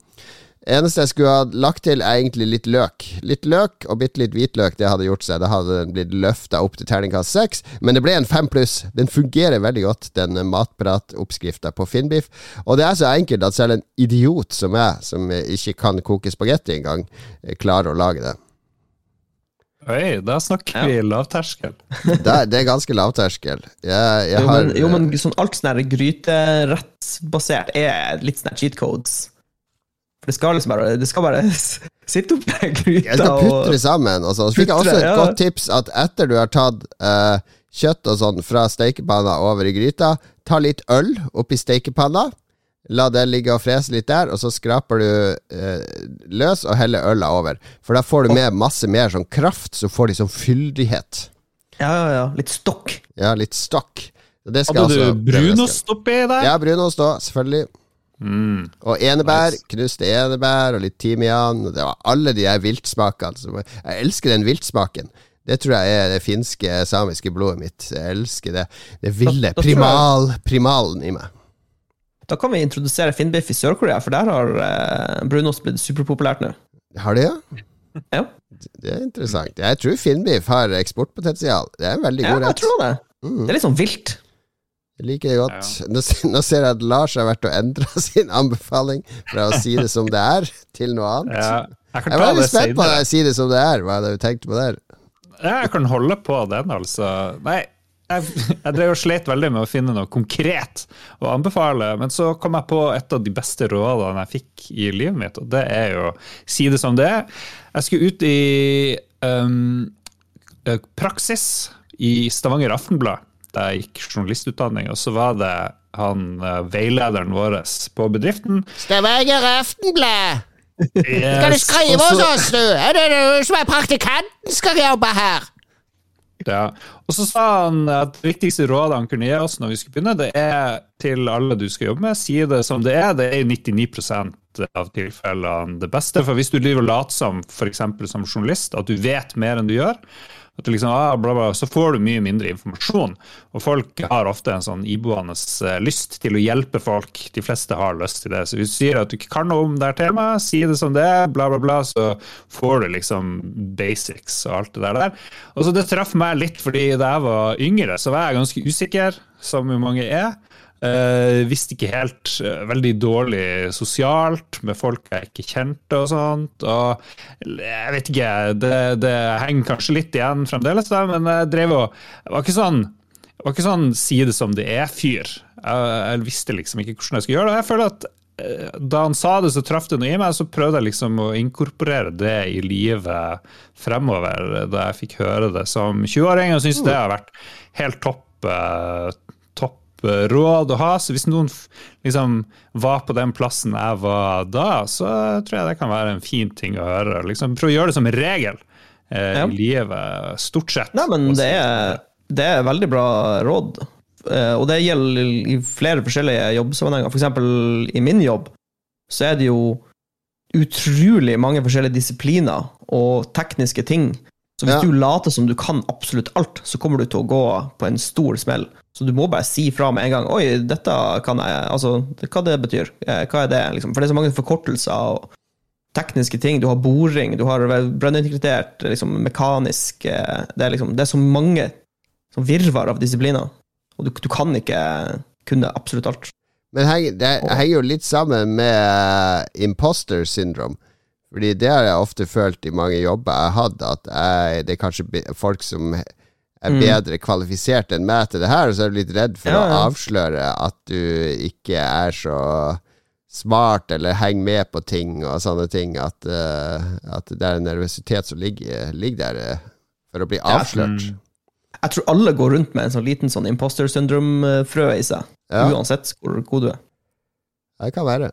[SPEAKER 1] Eneste jeg skulle ha lagt til, er egentlig litt løk. Litt løk og bitte litt hvitløk. Det hadde gjort seg. Det hadde blitt løfta opp til terningkast seks. Men det ble en fem pluss. Den fungerer veldig godt, den matprat-oppskrifta på Finnbiff. Og det er så enkelt at selv en idiot som meg, som ikke kan koke spagetti engang, eh, klarer å lage det.
[SPEAKER 2] Oi, da snakker vi lavterskel.
[SPEAKER 1] Det det er ganske lavterskel. Jeg, jeg
[SPEAKER 3] Jo, men, jo, men sånn alt sånn gryterettsbasert er litt sånn cheat codes. For det skal liksom bare Det skal bare sitte opp med gryta
[SPEAKER 1] skal
[SPEAKER 3] og
[SPEAKER 1] putre sammen. Og så Så fikk jeg også et
[SPEAKER 3] ja.
[SPEAKER 1] godt tips at etter du har tatt uh, kjøtt og sånn fra stekepanna over i gryta, ta litt øl oppi stekepanna. La det ligge og frese litt der, og så skraper du eh, løs og heller øla over. For da får du med masse mer sånn kraft, så får de sånn fyldighet.
[SPEAKER 3] Ja, ja, ja. Litt stokk.
[SPEAKER 1] Ja, litt stokk.
[SPEAKER 2] Hadde
[SPEAKER 1] altså
[SPEAKER 2] du brunost oppi der?
[SPEAKER 1] Ja, brunost òg, selvfølgelig.
[SPEAKER 2] Mm.
[SPEAKER 1] Og enebær,
[SPEAKER 2] Nice.
[SPEAKER 1] knuste enebær og litt timian. Det var alle de der viltsmakene. Jeg elsker den viltsmaken. Det tror jeg er det finske, samiske blodet mitt. Jeg elsker det. Det ville,
[SPEAKER 3] Da- da tror jeg-
[SPEAKER 1] primal, primalen i meg.
[SPEAKER 3] Da kan vi introdusere Finnbiff i Sør-Korea, for der har eh, brunost blitt superpopulært nå.
[SPEAKER 1] Har det?
[SPEAKER 3] Ja, ja?
[SPEAKER 1] Det er interessant. Jeg tror Finnbiff har eksportpotensial. Det er en veldig
[SPEAKER 3] ja
[SPEAKER 1] god
[SPEAKER 3] jeg tror det.
[SPEAKER 1] Mm,
[SPEAKER 3] Det er litt sånn vilt.
[SPEAKER 1] Jeg liker det godt. Nå, se- nå ser jeg at Lars har vært og endra sin anbefaling fra å si det som det er, til noe annet.
[SPEAKER 2] Ja, jeg
[SPEAKER 1] Jeg var
[SPEAKER 2] det
[SPEAKER 1] litt spent på å si det som det er. Hva hadde du tenkt på der?
[SPEAKER 2] Ja, jeg kan holde på den, altså. Nei, jeg, jeg drev og slet veldig med å finne noe konkret å anbefale, men så kom jeg på et av de beste rådene jeg fikk i livet mitt, og det er jo si det som det er. Jeg skulle ut i um, praksis i Stavanger Aftenblad, der jeg gikk journalistutdanning, og så var det han eh, veilederen vår på bedriften.
[SPEAKER 1] Stavanger Aftenblad! Skal du skrive hos oss, du? Er det du som er praktikanten skal jobbe her?
[SPEAKER 2] Ja. Og så sa han at det viktigste rådet han kunne gi oss når vi skulle begynne, det er til alle du skal jobbe med, si det som det er. Det er i 99% av tilfellene det beste. For hvis du driver og later som, f.eks. som journalist, at du vet mer enn du gjør, at du liksom, ah, bla, bla, så får du mye mindre informasjon. Og folk har ofte en sånn iboende eh, lyst til å hjelpe folk. De fleste har lyst til det. Så hvis du sier at du ikke kan noe om det her temaet, si det som det er, bla, bla, bla, så får du liksom basics og alt det der. Og så Det traff meg litt, fordi da jeg var yngre, så var jeg ganske usikker, som mange er. Eh, visste ikke helt Uh, Veldig dårlig sosialt med folk jeg ikke kjente og sånt. Og jeg vet ikke, det, det henger kanskje litt igjen fremdeles, da, men jeg drev og Jeg var ikke sånn var ikke sånn si det som det er-fyr. Jeg, jeg visste liksom ikke hvordan jeg skulle gjøre det. og Jeg føler at uh, Da han sa det, så traff det noe i meg, så prøvde jeg liksom å inkorporere det i livet fremover, da jeg fikk høre det som 20-åring, og syns det har vært helt topp. Eh, råd å ha. Så hvis noen liksom var på den plassen jeg var da, så tror jeg det kan være en fin ting å høre. Liksom Prøv å gjøre det som regel eh,
[SPEAKER 3] Ja.
[SPEAKER 2] i livet, stort sett.
[SPEAKER 3] Nei, men det er, det er veldig bra råd. Eh, Og det gjelder i flere forskjellige jobbsammenhenger. Eksempel i min jobb så er det jo utrolig mange forskjellige disipliner og tekniske ting. Så hvis
[SPEAKER 1] Ja.
[SPEAKER 3] du later som du kan absolutt alt, så kommer du til å gå på en stor smell. Så du må bare si fra med en gang. 'Oi, dette kan jeg Altså, hva det betyr? Eh, Hva er det?' Liksom. For det er så mange forkortelser og tekniske ting. Du har boring, du har brønnintegrert, liksom mekanisk eh, Det er liksom Det er så mange sånn virvar av disipliner. Og du, du kan ikke kunne absolutt alt.
[SPEAKER 1] Men heng, det henger jo litt sammen med eh, imposter syndrome. Fordi det har jeg ofte følt i mange jobber jeg har hatt, at jeg, det er kanskje folk som er
[SPEAKER 3] Mm.
[SPEAKER 1] bedre kvalifisert enn meg til det her, og så er du litt redd for
[SPEAKER 3] Ja, ja.
[SPEAKER 1] å avsløre at du ikke er så smart eller henger med på ting og sånne ting, at, uh, at det er en nervøsitet som ligger, ligger der uh, for å bli
[SPEAKER 3] Ja,
[SPEAKER 1] avslørt.
[SPEAKER 3] Jeg tror alle går rundt med en sånn liten sånn imposter syndrome-frø i seg. Uansett hvor god du er.
[SPEAKER 1] Det kan være.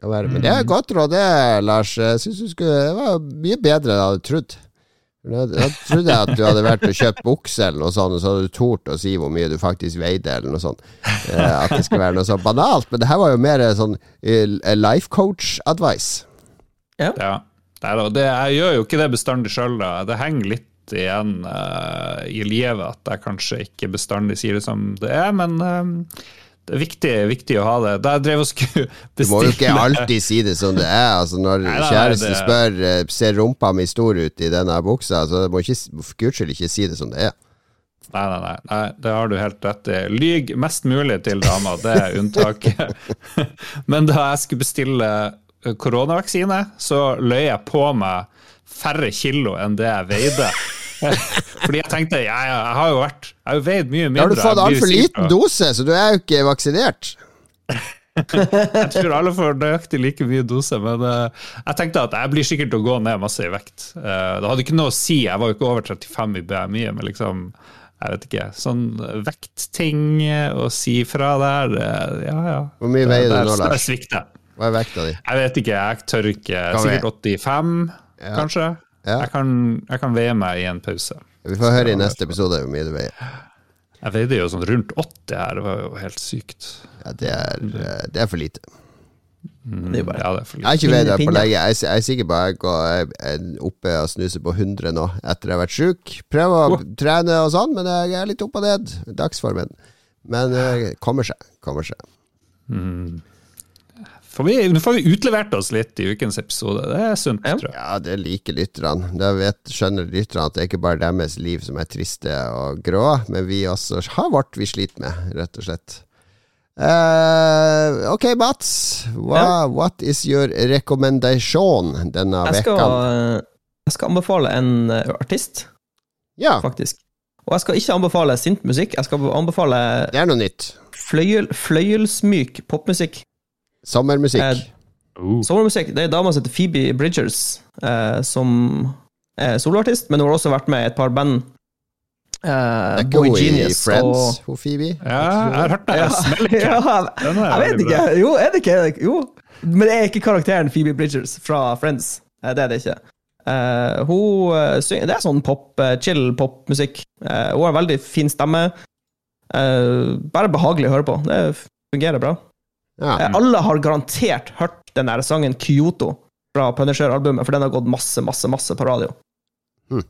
[SPEAKER 1] Være. Men det er et godt råd, det, Lars. Jeg synes du skulle, Det var mye bedre enn jeg hadde trodd. Da da trodde jeg at du hadde vært og kjøpt bukse eller noe sånt, og så hadde du tort å si hvor mye du faktisk veide, eller noe sånt. Eh, at det skulle være noe så banalt. Men det her var jo mer sånn eh, life coach-advice.
[SPEAKER 2] Ja. Det er, det, jeg gjør jo ikke det bestandig sjøl. Det henger litt igjen uh, i livet at jeg kanskje ikke bestandig sier det som det er, men eh, det er viktig, viktig å ha det. Da jeg drev og skulle
[SPEAKER 1] Du må jo ikke alltid si det som det er. Altså Når
[SPEAKER 2] Nei,
[SPEAKER 1] kjæresten
[SPEAKER 2] det-
[SPEAKER 1] spør eh, Ser rumpa mi stor ut i denne buksa, så må ikke for guds skyld ikke si det som det er.
[SPEAKER 2] Nei, nei, nei, nei, det har du helt rett i. Lyg mest mulig til dama, det er unntaket. Men da jeg skulle bestille eh, koronavaksine, så løy jeg på meg færre kilo enn det jeg veide. Fordi jeg tenkte ja, ja, jeg har jo vært Jeg har jo veid mye
[SPEAKER 1] Da
[SPEAKER 2] mindre.
[SPEAKER 1] har du fått altfor liten dose, så du er jo ikke vaksinert.
[SPEAKER 2] Jeg tror alle får nøyaktig like mye dose, men uh, jeg tenkte at jeg blir sikkert til å gå ned masse i vekt. Uh, det hadde ikke noe å si, jeg var jo ikke over 35 i BMI, men liksom jeg vet ikke, sånn vektting å si fra der, uh, ja ja.
[SPEAKER 1] Hvor mye veier du nå,
[SPEAKER 2] der
[SPEAKER 1] Lars?
[SPEAKER 2] svikter jeg.
[SPEAKER 1] Hva er vekta di?
[SPEAKER 2] Jeg vet ikke, jeg tør ikke. Sikkert 85,
[SPEAKER 1] Ja.
[SPEAKER 2] kanskje.
[SPEAKER 1] Ja.
[SPEAKER 2] Jeg, kan, jeg kan veie meg i en pause.
[SPEAKER 1] Vi får høre i neste episode hvor mye du veier.
[SPEAKER 2] Jeg veide jo sånn rundt 80 her, det var jo helt sykt.
[SPEAKER 1] Ja, det er, eh, det er for lite.
[SPEAKER 3] Det er bare
[SPEAKER 2] Ja, det er for
[SPEAKER 1] Jeg har ikke veid på lenge. Jeg, jeg er sikker på at jeg går oppe og snuser på 100 nå, etter jeg har vært sjuk. Prøver å trene og sånn, men jeg er litt opp og ned. Dagsformen. Men det kommer seg. Kommer seg.
[SPEAKER 2] Får vi, nå får vi utlevert oss litt i ukens episode, det er sunt,
[SPEAKER 3] Ja.
[SPEAKER 2] tror jeg.
[SPEAKER 1] Ja, det liker lytterne. Da vet, skjønner lytterne at det er ikke bare deres liv som er triste og grå, men vi også har vårt vi sliter med, rett og slett. Uh, ok, Mats. Hva,
[SPEAKER 3] Ja.
[SPEAKER 1] What is your recommendation denne
[SPEAKER 3] jeg skal,
[SPEAKER 1] vekka?
[SPEAKER 3] jeg skal anbefale en eh, artist,
[SPEAKER 1] Ja,
[SPEAKER 3] faktisk. Og jeg skal ikke anbefale sint musikk, jeg skal anbefale
[SPEAKER 1] det er noe nytt.
[SPEAKER 3] fløyel, fløyelsmyk popmusikk.
[SPEAKER 1] Sommermusikk.
[SPEAKER 3] Eh,
[SPEAKER 2] Oh.
[SPEAKER 3] Sommermusikk. Det er ei dame som heter Phoebe Bridgers, eh, som er soloartist, men hun har også vært med i et par band. Eh, Boy Genius
[SPEAKER 1] Friends,
[SPEAKER 3] og
[SPEAKER 1] Phoebe?
[SPEAKER 2] Ja, jeg har hørt det.
[SPEAKER 3] ja,
[SPEAKER 2] Jeg smeller ikke.
[SPEAKER 3] ja, jeg vet ikke. Jo, er det ikke? det? Jo. Men det er ikke karakteren Phoebe Bridgers fra Friends. Eh, Det er det ikke. Eh, hun eh, synger Det er sånn pop, chill popmusikk. Eh, hun har veldig fin stemme. Eh, bare behagelig å høre på. Det fungerer bra.
[SPEAKER 1] Ja.
[SPEAKER 3] Eh, alle har garantert hørt den der sangen Kyoto fra Punisher-albumet, for den har gått masse, masse, masse på radio.
[SPEAKER 1] Mm.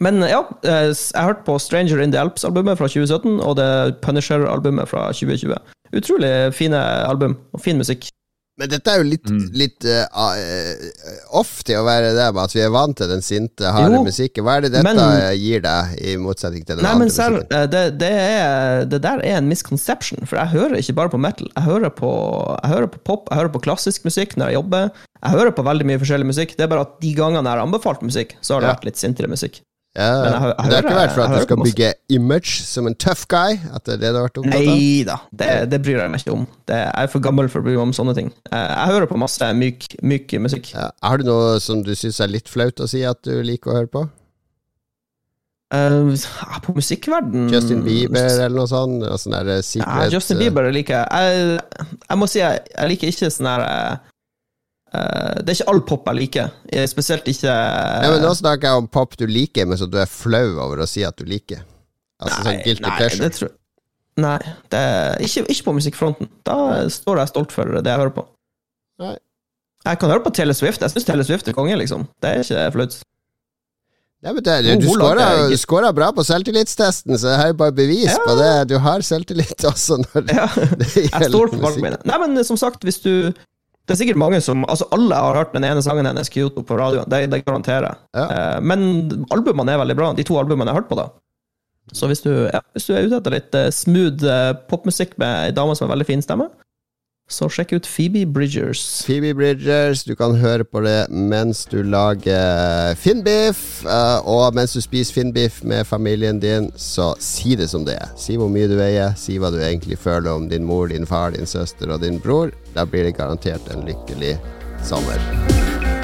[SPEAKER 3] Men ja, eh, jeg hørte på Stranger in the Alps-albumet fra 2017 og det Punisher-albumet fra 2020. Utrolig fine album og fin musikk.
[SPEAKER 1] Men dette er jo litt,
[SPEAKER 2] Mm.
[SPEAKER 1] litt eh, off til å være det med at vi er vant til den sinte, harde musikken. Hva er det dette
[SPEAKER 3] men-
[SPEAKER 1] gir deg, i motsetning til den
[SPEAKER 3] Nei,
[SPEAKER 1] andre
[SPEAKER 3] men selv,
[SPEAKER 1] musikken?
[SPEAKER 3] eh, det, det, er, det der er en misconception, for jeg hører ikke bare på metal. Jeg hører på, jeg hører på pop, jeg hører på klassisk musikk når jeg jobber. Jeg hører på veldig mye forskjellig musikk. Det er bare at de gangene jeg har anbefalt musikk, så har det
[SPEAKER 1] Ja.
[SPEAKER 3] vært litt sintere musikk.
[SPEAKER 1] Ja,
[SPEAKER 3] jeg jeg
[SPEAKER 1] det har ikke vært for at du skal bygge image som en tough guy? At det er det du har vært opptatt av?
[SPEAKER 3] Nei da, det, det bryr jeg meg ikke om. Det, jeg er for gammel for å bry meg om sånne ting. Eh, Jeg hører på masse myk, myk musikk.
[SPEAKER 1] Ja. Har du noe som du syns er litt flaut å si at du liker å høre på?
[SPEAKER 3] Uh, på musikkverden
[SPEAKER 1] Justin Bieber eller noe sånt? Sånn der
[SPEAKER 3] Ja, Justin Bieber liker jeg. Jeg, jeg må si jeg, jeg liker ikke sånn eh, eh, Det er ikke all pop jeg liker. Eh, Spesielt ikke
[SPEAKER 1] Nei, men Nå snakker jeg om pop du liker, men som du er flau over å si at du liker. Altså sånn guilty
[SPEAKER 3] nei,
[SPEAKER 1] pleasure.
[SPEAKER 3] det nei det er ikke, ikke på musikkfronten. Da står jeg stolt for det jeg hører på.
[SPEAKER 1] Nei.
[SPEAKER 3] Jeg kan høre på Taylor Swift. Jeg syns Taylor Swift er konge, liksom. Det er ikke flaut.
[SPEAKER 1] Ja, men det, du du scora bra på selvtillitstesten, så det her er bare bevis
[SPEAKER 3] Ja.
[SPEAKER 1] på det. Du har selvtillit også når
[SPEAKER 3] Ja.
[SPEAKER 1] det gjelder musikk.
[SPEAKER 3] Nei, men som sagt, hvis du Det er sikkert mange som Altså, alle har hørt den ene sangen hennes, Kyoto, på radioen. Det, det garanterer jeg.
[SPEAKER 1] Ja.
[SPEAKER 3] Eh, Men albumene er veldig bra. De to albumene jeg har hørt på, da. Så hvis du, ja, hvis du er ute etter litt eh, smooth eh, popmusikk med ei dame som har veldig fin stemme, så sjekk ut Phoebe Bridgers.
[SPEAKER 1] Phoebe Bridgers, du kan høre på det mens du lager finnbiff, eh, og mens du spiser finnbiff med familien din, så si det som det er. Si hvor mye du veier, si hva du egentlig føler om din mor, din far, din søster og din bror. Da blir det garantert en lykkelig sommer.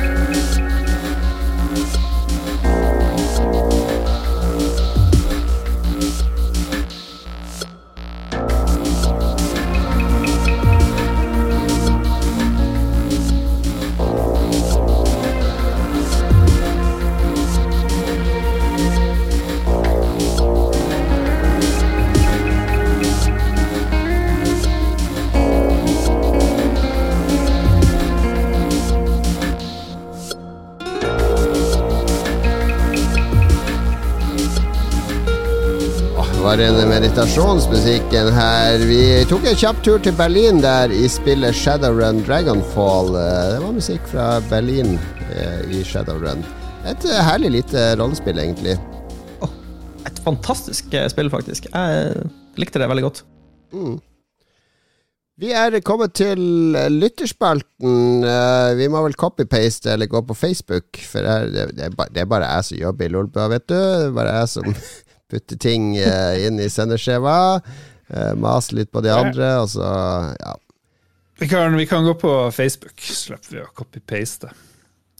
[SPEAKER 1] Var en meditasjonsmusikken her. Vi tok en kjapp tur til Berlin der i spillet Shadowrun Dragonfall. Eh, Det var musikk fra Berlin eh, i Shadowrun. Et eh, herlig lite rollespill, egentlig.
[SPEAKER 3] Et fantastisk spill, faktisk. Jeg likte det veldig godt.
[SPEAKER 1] Vi er kommet til lytterspalten. Vi må vel copy-paste eller gå på Facebook, for det er bare jeg som jobber i Lolbua, vet du. Det er bare jeg som putter ting eh, inn i sendeskjeva. Uh, Maser litt på de andre, og så ja.
[SPEAKER 2] Vi kan, vi kan gå på Facebook, slipper vi å copy-paste.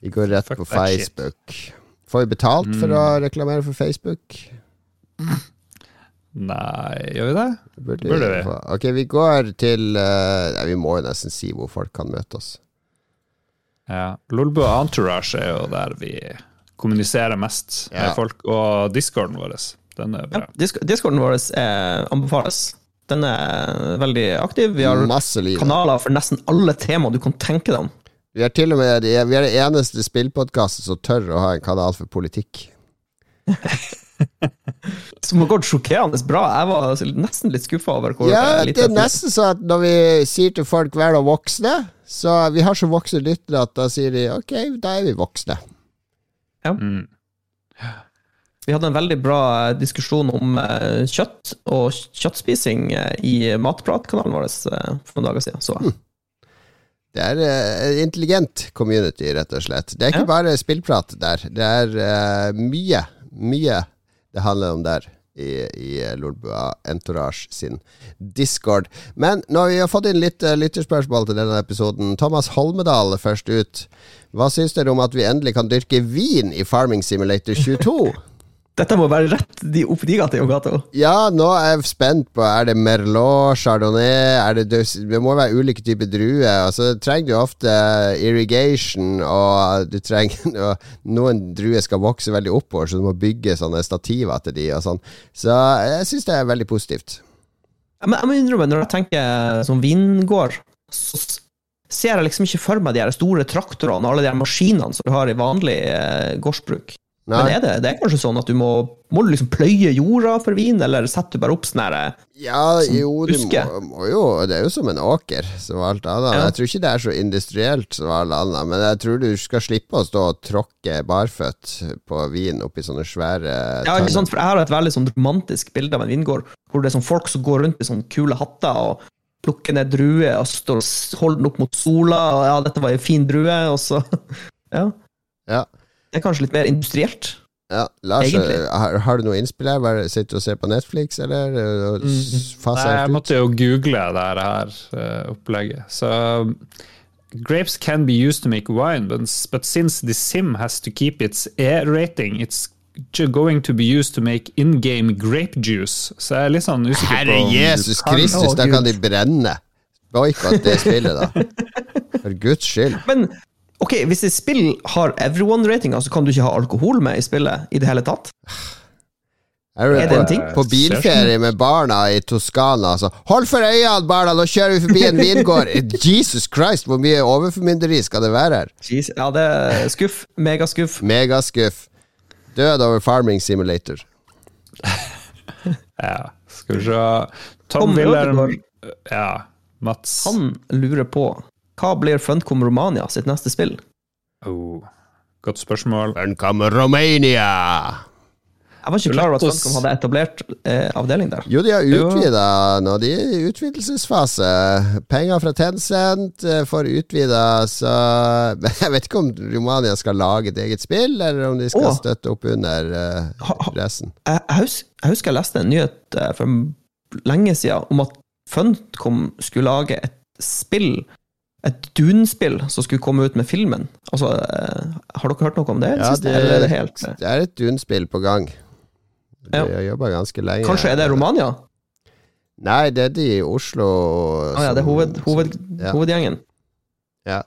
[SPEAKER 1] Vi går rett
[SPEAKER 2] Fuck
[SPEAKER 1] på. Facebook. Får vi betalt for å reklamere for Facebook?
[SPEAKER 2] Nei, gjør vi det?
[SPEAKER 1] Burde
[SPEAKER 2] Burde vi?
[SPEAKER 1] Ok, vi går til uh, Nei, Vi må jo nesten si hvor folk kan møte oss.
[SPEAKER 2] Ja. Lolbua Entourage er jo der vi kommuniserer mest
[SPEAKER 1] Ja.
[SPEAKER 2] med folk, og discorden vår. Den er bra.
[SPEAKER 3] Ja, Discorden vår eh, anbefales. Den er veldig aktiv. Vi har kanaler for nesten alle temaer du kan tenke deg om.
[SPEAKER 1] Vi er til og med Vi er det eneste spillpodkastet som tør å ha en kanal for politikk.
[SPEAKER 3] Som har gått sjokkerende bra. Jeg var nesten litt skuffa over hvor
[SPEAKER 1] Ja,
[SPEAKER 3] eh,
[SPEAKER 1] det er nesten sånn at når vi sier til folk 'vær da voksne', så vi har så voksne lyttere at da sier de 'ok, da er vi voksne'. Ja.
[SPEAKER 2] Mm.
[SPEAKER 3] Vi hadde en veldig bra eh, diskusjon om eh, kjøtt og kjøttspising eh, i Matpratkanalen vår for noen dager siden. Så
[SPEAKER 1] Hm. Det er en intelligent community, rett og slett. Det er ikke
[SPEAKER 3] Ja.
[SPEAKER 1] bare spillprat der. Det er uh, mye, mye det handler om der i, i Lolbua Entourage sin discord. Men når vi har fått inn litt lytterspørsmål til denne episoden Thomas Holmedal først ut. Hva syns dere om at vi endelig kan dyrke vin i Farming Simulator 22?
[SPEAKER 3] dette må være rett de, opp de gata, Jon Cato.
[SPEAKER 1] Ja, nå er jeg spent på Er det Merlot, Chardonnay er det, det må være ulike typer druer. Altså, du trenger jo ofte irrigation, og du trenger og Noen druer skal vokse veldig oppover, så du må bygge sånne stativer til de og sånn. Så jeg syns det er veldig positivt.
[SPEAKER 3] Men jeg må innrømme, når jeg tenker som vingård, så ser jeg liksom ikke for meg de her store traktorene og alle de her maskinene som du har i vanlig eh, gårdsbruk. Men er det, det er kanskje sånn at du må, må du liksom pløye jorda for vin, eller setter du bare opp sånn her eh,
[SPEAKER 1] Ja, jo, du må, må jo Det er jo som en åker som alt annet.
[SPEAKER 3] Ja.
[SPEAKER 1] Jeg tror ikke det er så industrielt som alt annet, men jeg tror du skal slippe å stå og tråkke barføtt på vin oppi sånne svære
[SPEAKER 3] Ja, ikke sant? For jeg har et veldig sånn romantisk bilde av en vingård, hvor det er sånn folk som går rundt i sånne kule hatter og plukker ned druer og står og holder den opp mot sola, og ja, dette var en fin drue, og så Ja.
[SPEAKER 1] Ja.
[SPEAKER 3] Det er kanskje litt mer industrielt.
[SPEAKER 1] Ja, Lars, har, har du noe innspill her? Bare Sitter du og ser på Netflix, eller? Mm.
[SPEAKER 2] Nei, jeg måtte jo google det her uh, opplegget. Så um, Grapes can be used to make wine, but, but since the sim has to keep its E-rating, it's going to be used to make in-game grape juice. Så jeg er litt sånn usikker på
[SPEAKER 1] Herre Jesus
[SPEAKER 2] kan-
[SPEAKER 1] Kristus, da kan de brenne. Boikott det spillet, da. For guds skyld.
[SPEAKER 3] Men ok, hvis et spill har everyone-ratinga, så kan du ikke ha alkohol med i spillet i det hele tatt?
[SPEAKER 1] Er,
[SPEAKER 3] Er det en ting?
[SPEAKER 1] på bilferie med barna i Toskana, altså Hold for øynene, barna, nå kjører vi forbi en vingård! Jesus Christ, hvor mye overformynderi skal det være her?
[SPEAKER 3] Ja, det er skuff. Megaskuff.
[SPEAKER 1] Megaskuff. Død over Farming Simulator.
[SPEAKER 2] Ja, skal vi se Tom,
[SPEAKER 3] Tom
[SPEAKER 2] Wilhelm Ja, Mats.
[SPEAKER 3] Han lurer på hva blir Funcom Romania sitt neste spill?
[SPEAKER 2] Oh, godt spørsmål.
[SPEAKER 1] Funcom Romania!
[SPEAKER 3] Jeg var ikke klar over at Funcom hadde etablert eh, avdeling der.
[SPEAKER 1] Jo, de har utvida nå. De er i utvidelsesfase. Penger fra Tencent eh, får utvida, så Jeg vet ikke om Romania skal lage et eget spill, eller om de skal
[SPEAKER 3] oh.
[SPEAKER 1] støtte opp under eh, resten.
[SPEAKER 3] Jeg, jeg, husker, jeg husker jeg leste en nyhet eh, for lenge siden om at Funcom skulle lage et spill, et Dune-spill, som skulle komme ut med filmen. Altså, eh, har dere hørt noe om det?
[SPEAKER 1] Ja, det-
[SPEAKER 3] er det helt eh,
[SPEAKER 1] Det er et Dune-spill på gang. De
[SPEAKER 3] Ja.
[SPEAKER 1] jobba ganske lenge.
[SPEAKER 3] Kanskje er det Romania?
[SPEAKER 1] Nei, det er de i Oslo.
[SPEAKER 3] ah ja, det er hoved, hoved,
[SPEAKER 1] ja.
[SPEAKER 3] hovedgjengen.
[SPEAKER 1] Ja.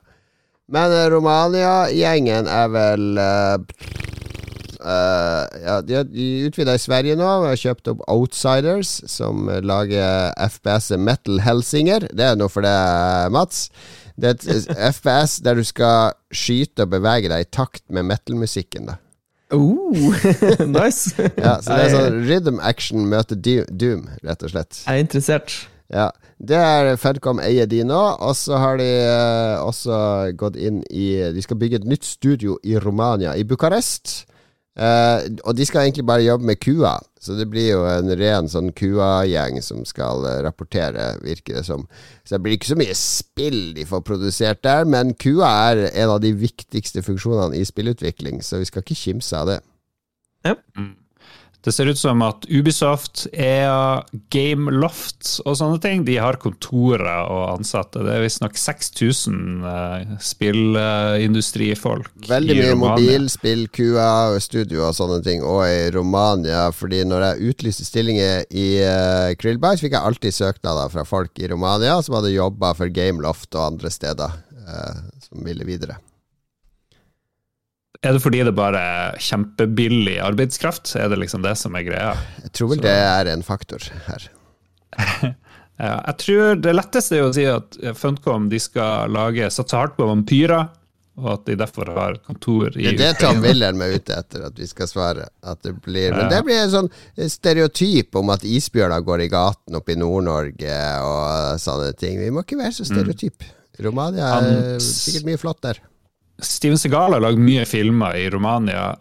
[SPEAKER 1] Men eh, Romania-gjengen er vel uh, uh, Ja, de, har- utvida i Sverige nå. Vi har kjøpt opp Outsiders, som lager FPS-et Metal Helsinger. Det er noe for deg, Mats. Det er et FPS der du skal skyte og bevege deg i takt med metal-musikken.
[SPEAKER 3] Oh, nice!
[SPEAKER 1] Ja, Så det er sånn rhythm action møter Doom, rett og slett.
[SPEAKER 3] jeg er interessert.
[SPEAKER 1] Ja, det er Fedcom eier de nå, og så har de uh, også gått inn i De skal bygge et nytt studio i Romania, i Bucarest. Eh, og de skal egentlig bare jobbe med kua, så det blir jo en ren sånn kua-gjeng som skal uh, rapportere, virker det som. Så det blir ikke så mye spill de får produsert der, men kua er en av de viktigste funksjonene i spillutvikling, så vi skal ikke kimse av det.
[SPEAKER 2] Det ser ut som at Ubisoft, EA, Gameloft og sånne ting, de har kontorer og ansatte. Det er visstnok 6000 uh, spillindustrifolk
[SPEAKER 1] Veldig
[SPEAKER 2] i
[SPEAKER 1] mye
[SPEAKER 2] Romania.
[SPEAKER 1] mobilspill, QA og studio og sånne ting, og i Romania. Fordi når jeg utlyste stillinger i uh, Krillberg, så fikk jeg alltid søknader fra folk i Romania som hadde jobba for Gameloft og andre steder uh, som ville videre.
[SPEAKER 2] Er det fordi det bare er kjempebillig arbeidskraft? Er det liksom det som er greia?
[SPEAKER 1] Jeg tror vel
[SPEAKER 2] Så-
[SPEAKER 1] det er en faktor her.
[SPEAKER 2] Jeg tror det letteste er å si at Funcom de skal lage satse hardt på vampyrer, og at de derfor har kontor i
[SPEAKER 1] Det er det Tom Wilhelm er ute etter at vi skal svare. At det blir, men det blir en sånn stereotyp om at isbjørner går i gaten oppe i Nord-Norge og sånne ting. Vi må ikke være så stereotyp. Romania er sikkert mye flott der.
[SPEAKER 2] Steven Segal har lagd mye filmer i Romania.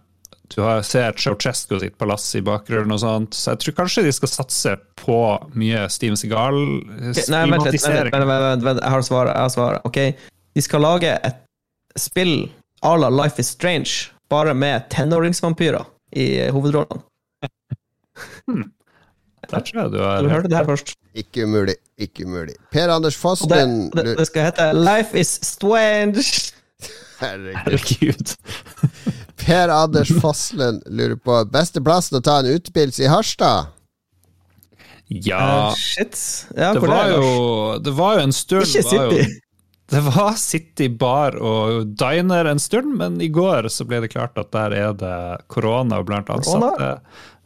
[SPEAKER 2] Du har ser Ceaucescu sitt palass i bakgrunnen og sånt, så jeg tror kanskje de skal satse på mye Steven
[SPEAKER 3] Ok, Nei, vent litt, vent,
[SPEAKER 2] Segal-filmatisering.
[SPEAKER 3] vent, vent, vent, vent, jeg har svaret. Jeg har svaret. Ok, de skal lage et spill à la Life is Strange, bare med tenåringsvampyrer i hovedrollene.
[SPEAKER 2] Der tror jeg du
[SPEAKER 3] Du
[SPEAKER 2] har
[SPEAKER 3] hørte det her først.
[SPEAKER 1] Ikke umulig. Ikke umulig. Per Anders
[SPEAKER 3] Fossen det, det, det skal hete Life is Strange.
[SPEAKER 1] Herregud.
[SPEAKER 2] Herregud.
[SPEAKER 1] Per Anders Fosslund lurer på beste plassen å ta en utepils i Harstad.
[SPEAKER 2] Ja,
[SPEAKER 3] uh, shit. Ja,
[SPEAKER 2] det var
[SPEAKER 3] det?
[SPEAKER 2] jo Det var jo en stund
[SPEAKER 3] Ikke
[SPEAKER 2] var jo- Det var City bar og diner en stund, men i går så ble det klart at der er det korona blant ansatte.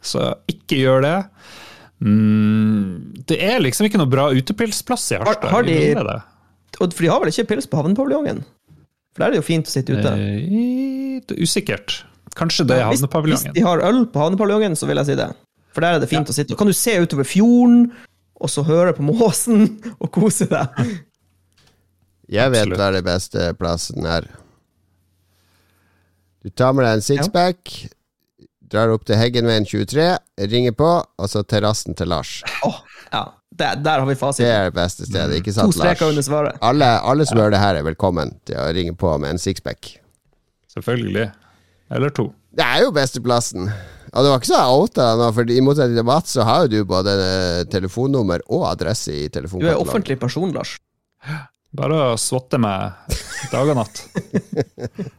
[SPEAKER 2] Så ikke gjør det. Mm, det er liksom ikke noe bra utepilsplass i Harstad.
[SPEAKER 3] Har- har de-. Og For de har vel ikke pils på havnepaviljongen? For der er det jo fint å sitte ute.
[SPEAKER 2] Eh, det er usikkert. Kanskje det er
[SPEAKER 3] havnepaviljongen. hvis de har øl på havnepaviljongen, så vil jeg si det. For der er det fint å sitte. Da kan du se utover fjorden, og så høre på måsen og kose deg.
[SPEAKER 1] Jeg vet
[SPEAKER 2] Absolutt.
[SPEAKER 1] hva det beste plassen er. Du tar med deg en sixpack, drar opp til Heggenveien 23, ringer på, og så terrassen til Lars.
[SPEAKER 3] Åh, ja, der, der har vi
[SPEAKER 1] Det er det beste stedet, ikke
[SPEAKER 3] To
[SPEAKER 1] sant,
[SPEAKER 3] streker under
[SPEAKER 1] Lars?
[SPEAKER 3] svaret.
[SPEAKER 1] Alle, alle som hører det her, er velkommen til å ringe på med en sixpack.
[SPEAKER 2] Selvfølgelig. Eller to.
[SPEAKER 1] Det er jo besteplassen. Og det var ikke så outa nå, for i motsetning til Mats, så har jo du både eh, telefonnummer og adresse i
[SPEAKER 3] Du er
[SPEAKER 1] telefonkatalogen.
[SPEAKER 3] offentlig person, Lars.
[SPEAKER 2] Bare å svotte meg dag og natt.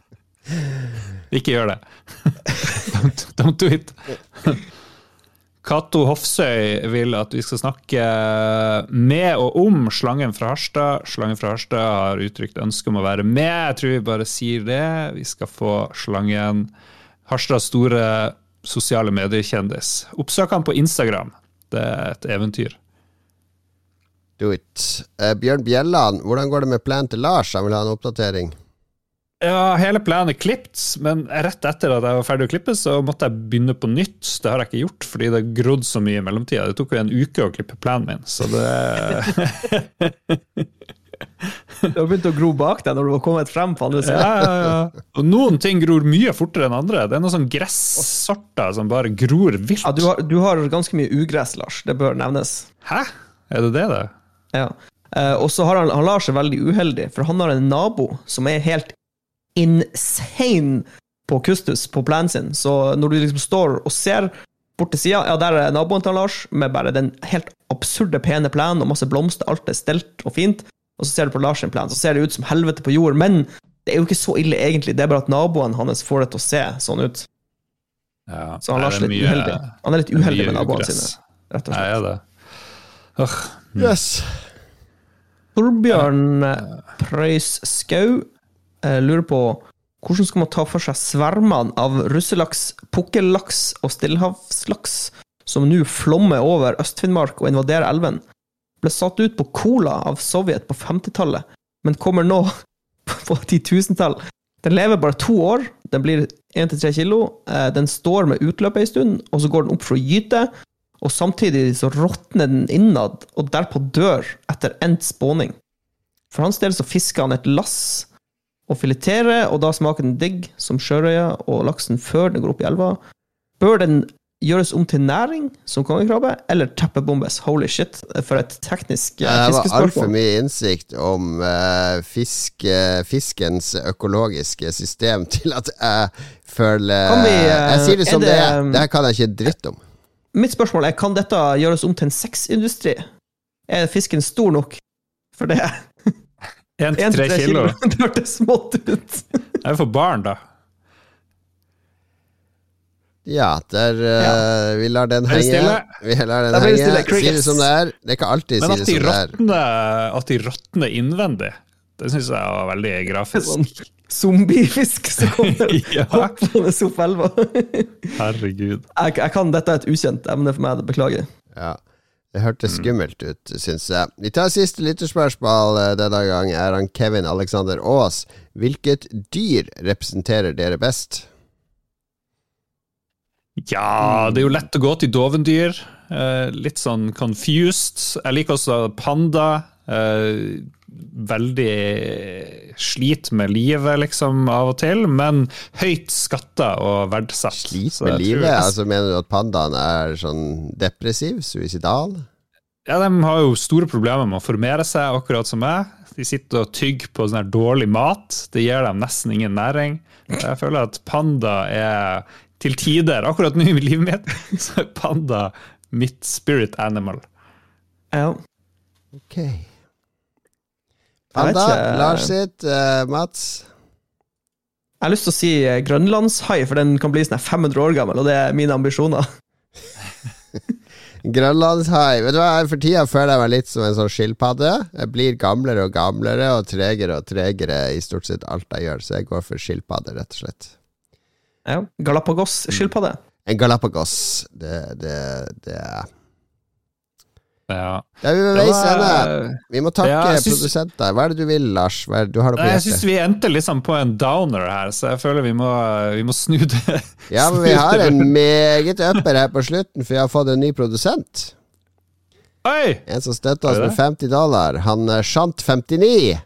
[SPEAKER 2] Ikke gjør det. Don't, don't do it. Cato Hofsøy vil at vi skal snakke med og om Slangen fra Harstad. Slangen fra Harstad har uttrykt ønske om å være med. Jeg tror vi bare sier det. Vi skal få Slangen. Harstads store sosiale mediekjendis. Oppsøk han på Instagram. Det er et eventyr.
[SPEAKER 1] Do it. Uh, Bjørn Bjelland, hvordan går det med planen til Lars? Han vil ha en oppdatering.
[SPEAKER 2] Ja, hele planen er klippet, men rett etter at jeg var ferdig å klippe, så måtte jeg begynne på nytt. Det har jeg ikke gjort, fordi det har grodd så mye i mellomtida. Det tok jo en uke å klippe planen min, så det
[SPEAKER 3] Du har begynt å gro bak deg når du har kommet frem på andre
[SPEAKER 2] ja, ja, ja. Og noen ting gror mye fortere enn andre. Det er noen sånn gressorter som bare gror vilt.
[SPEAKER 3] Ja, du, har, du har ganske mye ugress, Lars. Det bør nevnes.
[SPEAKER 2] Hæ? Er det det, det?
[SPEAKER 3] Ja. Eh, og så har han, han Lars er veldig uheldig, for han har en nabo som er helt insane på kustus på planen sin. Så når du liksom står og ser bort til sida, ja, der er naboen til Lars med bare den helt absurde pene plenen og masse blomster, alt er stelt og fint. Og så ser du på Lars sin plen, så ser det ut som helvete på jord. Men det er jo ikke så ille, egentlig. Det er bare at naboen hans får det til å se sånn ut.
[SPEAKER 2] Ja,
[SPEAKER 3] Så han Lars er litt
[SPEAKER 2] mye-
[SPEAKER 3] uheldig. Han er litt
[SPEAKER 2] er
[SPEAKER 3] uheldig med naboene
[SPEAKER 2] ugress.
[SPEAKER 3] sine, rett og slett.
[SPEAKER 2] er det. Åh,
[SPEAKER 1] Yes.
[SPEAKER 3] Torbjørn Preus Skau eh, lurer på hvordan skal man ta for seg svermene av russelaks, pukkellaks og stillehavslaks som nå flommer over Øst-Finnmark og invaderer elven? Ble satt ut på Cola av Sovjet på 50-tallet, men kommer nå på titusentall. Den lever bare to år, den blir 1-3 kilo, eh, den står med utløpet en stund, og så går den opp for å gyte, og samtidig så råtner den innad, og derpå dør etter endt spåning. For hans del så fisker han et lass og filetere, og da smaker den digg som sjørøya og laksen før den går opp i elva. Bør den gjøres om til næring som kongekrabbe, eller teppebombes? Holy shit, for et teknisk fiskespørsmål.
[SPEAKER 1] Det var altfor mye innsikt om uh, fisk, uh, fiskens økologiske system til at jeg føler
[SPEAKER 3] vi, eh,
[SPEAKER 1] Jeg sier det som
[SPEAKER 3] er
[SPEAKER 1] det
[SPEAKER 3] det-
[SPEAKER 1] er. Det her kan jeg ikke dritt om.
[SPEAKER 3] Mitt spørsmål er, kan dette gjøres om til en sexindustri? Er fisken stor nok for det?
[SPEAKER 2] En til tre
[SPEAKER 3] til
[SPEAKER 2] kilo.
[SPEAKER 3] Det hørtes smått ut.
[SPEAKER 2] Det er jo for barn, da.
[SPEAKER 1] Ja, der ja. vi lar den henge. Vi lar den henge. Si det som det er. Det er ikke alltid si det som det er.
[SPEAKER 2] Men at de råtner innvendig, det syns jeg var veldig grafisk.
[SPEAKER 3] Sånn zombiefisk som kommer
[SPEAKER 2] Ja.
[SPEAKER 3] hoppende opp elva.
[SPEAKER 2] Herregud.
[SPEAKER 3] Jeg, jeg kan, dette er et ukjent emne for meg, beklager.
[SPEAKER 1] Ja. Det hørtes skummelt ut, syns jeg. Vi tar siste lytterspørsmål eh, denne gang. Er han Kevin Alexander Aas. Hvilket dyr representerer dere best?
[SPEAKER 2] Ja, det er jo lett å gå til dovendyr. Eh, litt sånn confused. Jeg liker også panda. Veldig slit med livet, liksom, av og til, men høyt skatta og verdsatt.
[SPEAKER 1] Slit med livet?
[SPEAKER 2] jeg-
[SPEAKER 1] Altså Mener du at pandaen er sånn depressiv? Suicidal?
[SPEAKER 2] Ja, De har jo store problemer med å formere seg, akkurat som meg. De sitter og tygger på sånn her dårlig mat. Det gir dem nesten ingen næring. Jeg føler at panda er til tider, akkurat nå i livet mitt, så er panda mitt spirit animal.
[SPEAKER 3] Ja.
[SPEAKER 1] Ok. Panda. Lars sitt, uh, Mats?
[SPEAKER 3] Jeg har lyst til å si eh, grønlandshai, for den kan bli sånn 500 år gammel, og det er mine ambisjoner.
[SPEAKER 1] Grønlandshai. Vet du hva, For tida føler jeg meg litt som en sånn skilpadde. Jeg blir gamlere og gamlere og tregere og tregere i stort sett alt jeg gjør, så jeg går for skilpadde, rett og slett.
[SPEAKER 3] Ja. Galapagos-skilpadde.
[SPEAKER 1] En Galapagos, det, det, det er
[SPEAKER 2] Ja.
[SPEAKER 1] Det er vi ved veis ende. Vi må takke
[SPEAKER 2] Ja,
[SPEAKER 1] produsenter. Hva er det du vil, Lars? Du har det på
[SPEAKER 2] jeg syns vi endte liksom på en downer her, så jeg føler vi må, vi må snu det.
[SPEAKER 1] Ja, men vi har en meget upper her på slutten, for vi har fått en ny produsent.
[SPEAKER 2] Oi!
[SPEAKER 1] En som støtter oss med 50 dollar. Han eh, Shant59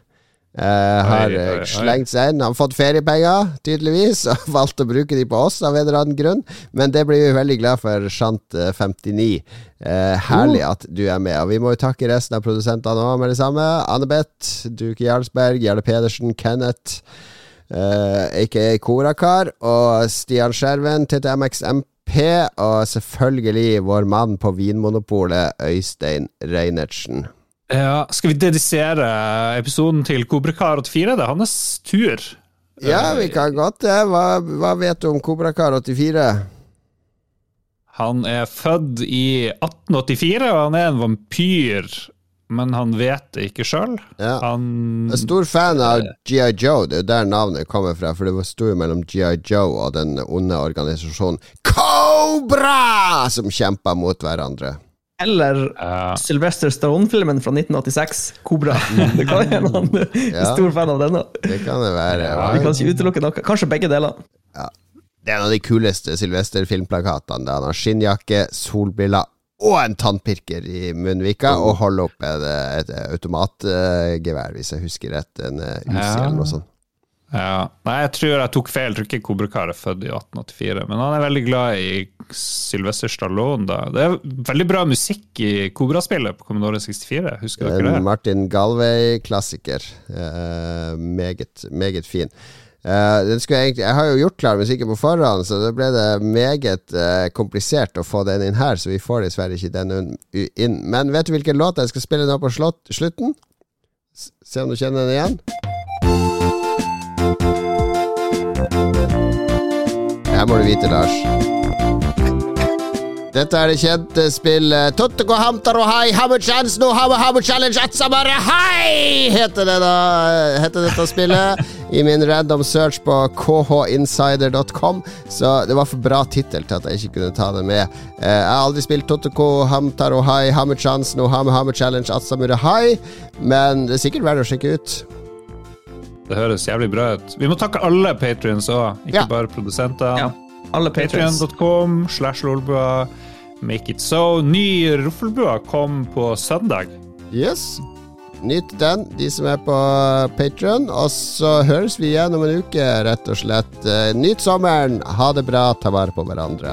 [SPEAKER 1] eh, har
[SPEAKER 2] Oi,
[SPEAKER 1] eh,
[SPEAKER 2] oi, oi.
[SPEAKER 1] slengt seg inn. Han har fått feriepenger, tydeligvis, og valgt å bruke de på oss av en eller annen grunn. Men det blir vi veldig glad for, Shant59. Uh, herlig at du er med. Og vi må jo takke resten av produsentene òg med det samme. Anne-Beth, Duke Jarlsberg, Jarle Pedersen, Kenneth. uh, aka Korakar, og Stian Skjerven, TTMXMP. Og selvfølgelig vår mann på Vinmonopolet, Øystein Reinertsen.
[SPEAKER 2] Ja, skal vi dedisere episoden til Kobrakar 84? Det er hans tur.
[SPEAKER 1] Ja, vi kan godt det. Hva, hva vet du om Kobrakar 84?
[SPEAKER 2] Han er født i 1884, og han er en vampyr. Men han vet det ikke sjøl.
[SPEAKER 1] Ja.
[SPEAKER 2] Han
[SPEAKER 1] er stor fan av GI Joe, det er der navnet kommer fra. For det var stor mellom GI Joe og den onde organisasjonen Cobra, som kjempa mot hverandre.
[SPEAKER 3] Eller
[SPEAKER 2] uh,
[SPEAKER 3] Sylvester Stone-filmen fra 1986, 'Kobra'. Det kan hende han er
[SPEAKER 1] Ja.
[SPEAKER 3] stor fan av denne.
[SPEAKER 1] Det kan det være.
[SPEAKER 2] Ja,
[SPEAKER 3] Vi kan ikke utelukke noe. Kanskje begge deler.
[SPEAKER 1] Det er en av de kuleste Sylvester-filmplakatene. Der han har skinnjakke, solbriller og en tannpirker i munnvika, og holder opp et, et automatgevær, hvis jeg husker rett. En
[SPEAKER 2] UC
[SPEAKER 1] eller noe sånt.
[SPEAKER 2] Ja. Nei, jeg tror jeg tok feil. Jeg tror ikke Kobrakar er født i 1884. Men han er veldig glad i Sylvester Stallone. Da. Det er veldig bra musikk i kobraspillet på Commodore 64. Husker dere
[SPEAKER 1] En
[SPEAKER 2] det?
[SPEAKER 1] Martin Galway-klassiker. Eh, meget, meget fin. Uh, den jeg, jeg har jo gjort klar musikken på forhånd, så da ble det meget uh, komplisert å få den inn her, så vi får dessverre ikke den inn. Men vet du hvilken låt jeg skal spille nå på slott, slutten? Se om du kjenner den igjen. Her må du vite, Lars. Dette er det kjente spillet Tottego Hamtaro Hai Hamuchans no Hamu Hamu Challenge Atsamare Hai heter, det da, heter dette spillet i min random search på khinsider.com. Så det var for bra tittel til at jeg ikke kunne ta det med. Eh, Jeg har aldri spilt Totoko Hamtaro Hai Hamuchans no Hamu Hamu Challenge Atsamure Hai, men det er sikkert verdt å sjekke ut.
[SPEAKER 2] Det høres jævlig bra ut. Vi må takke alle patrions òg, ikke
[SPEAKER 1] Ja.
[SPEAKER 2] bare produsenter.
[SPEAKER 3] Ja. Alle
[SPEAKER 2] Patrion.com slash lolbua. Make it so. Ny Roffelbua kom på søndag.
[SPEAKER 1] Yes. Nyt den, de som er på Patrion. Og så høres vi igjen om en uke, rett og slett. Eh, Nyt sommeren. Ha det bra. Ta vare på hverandre.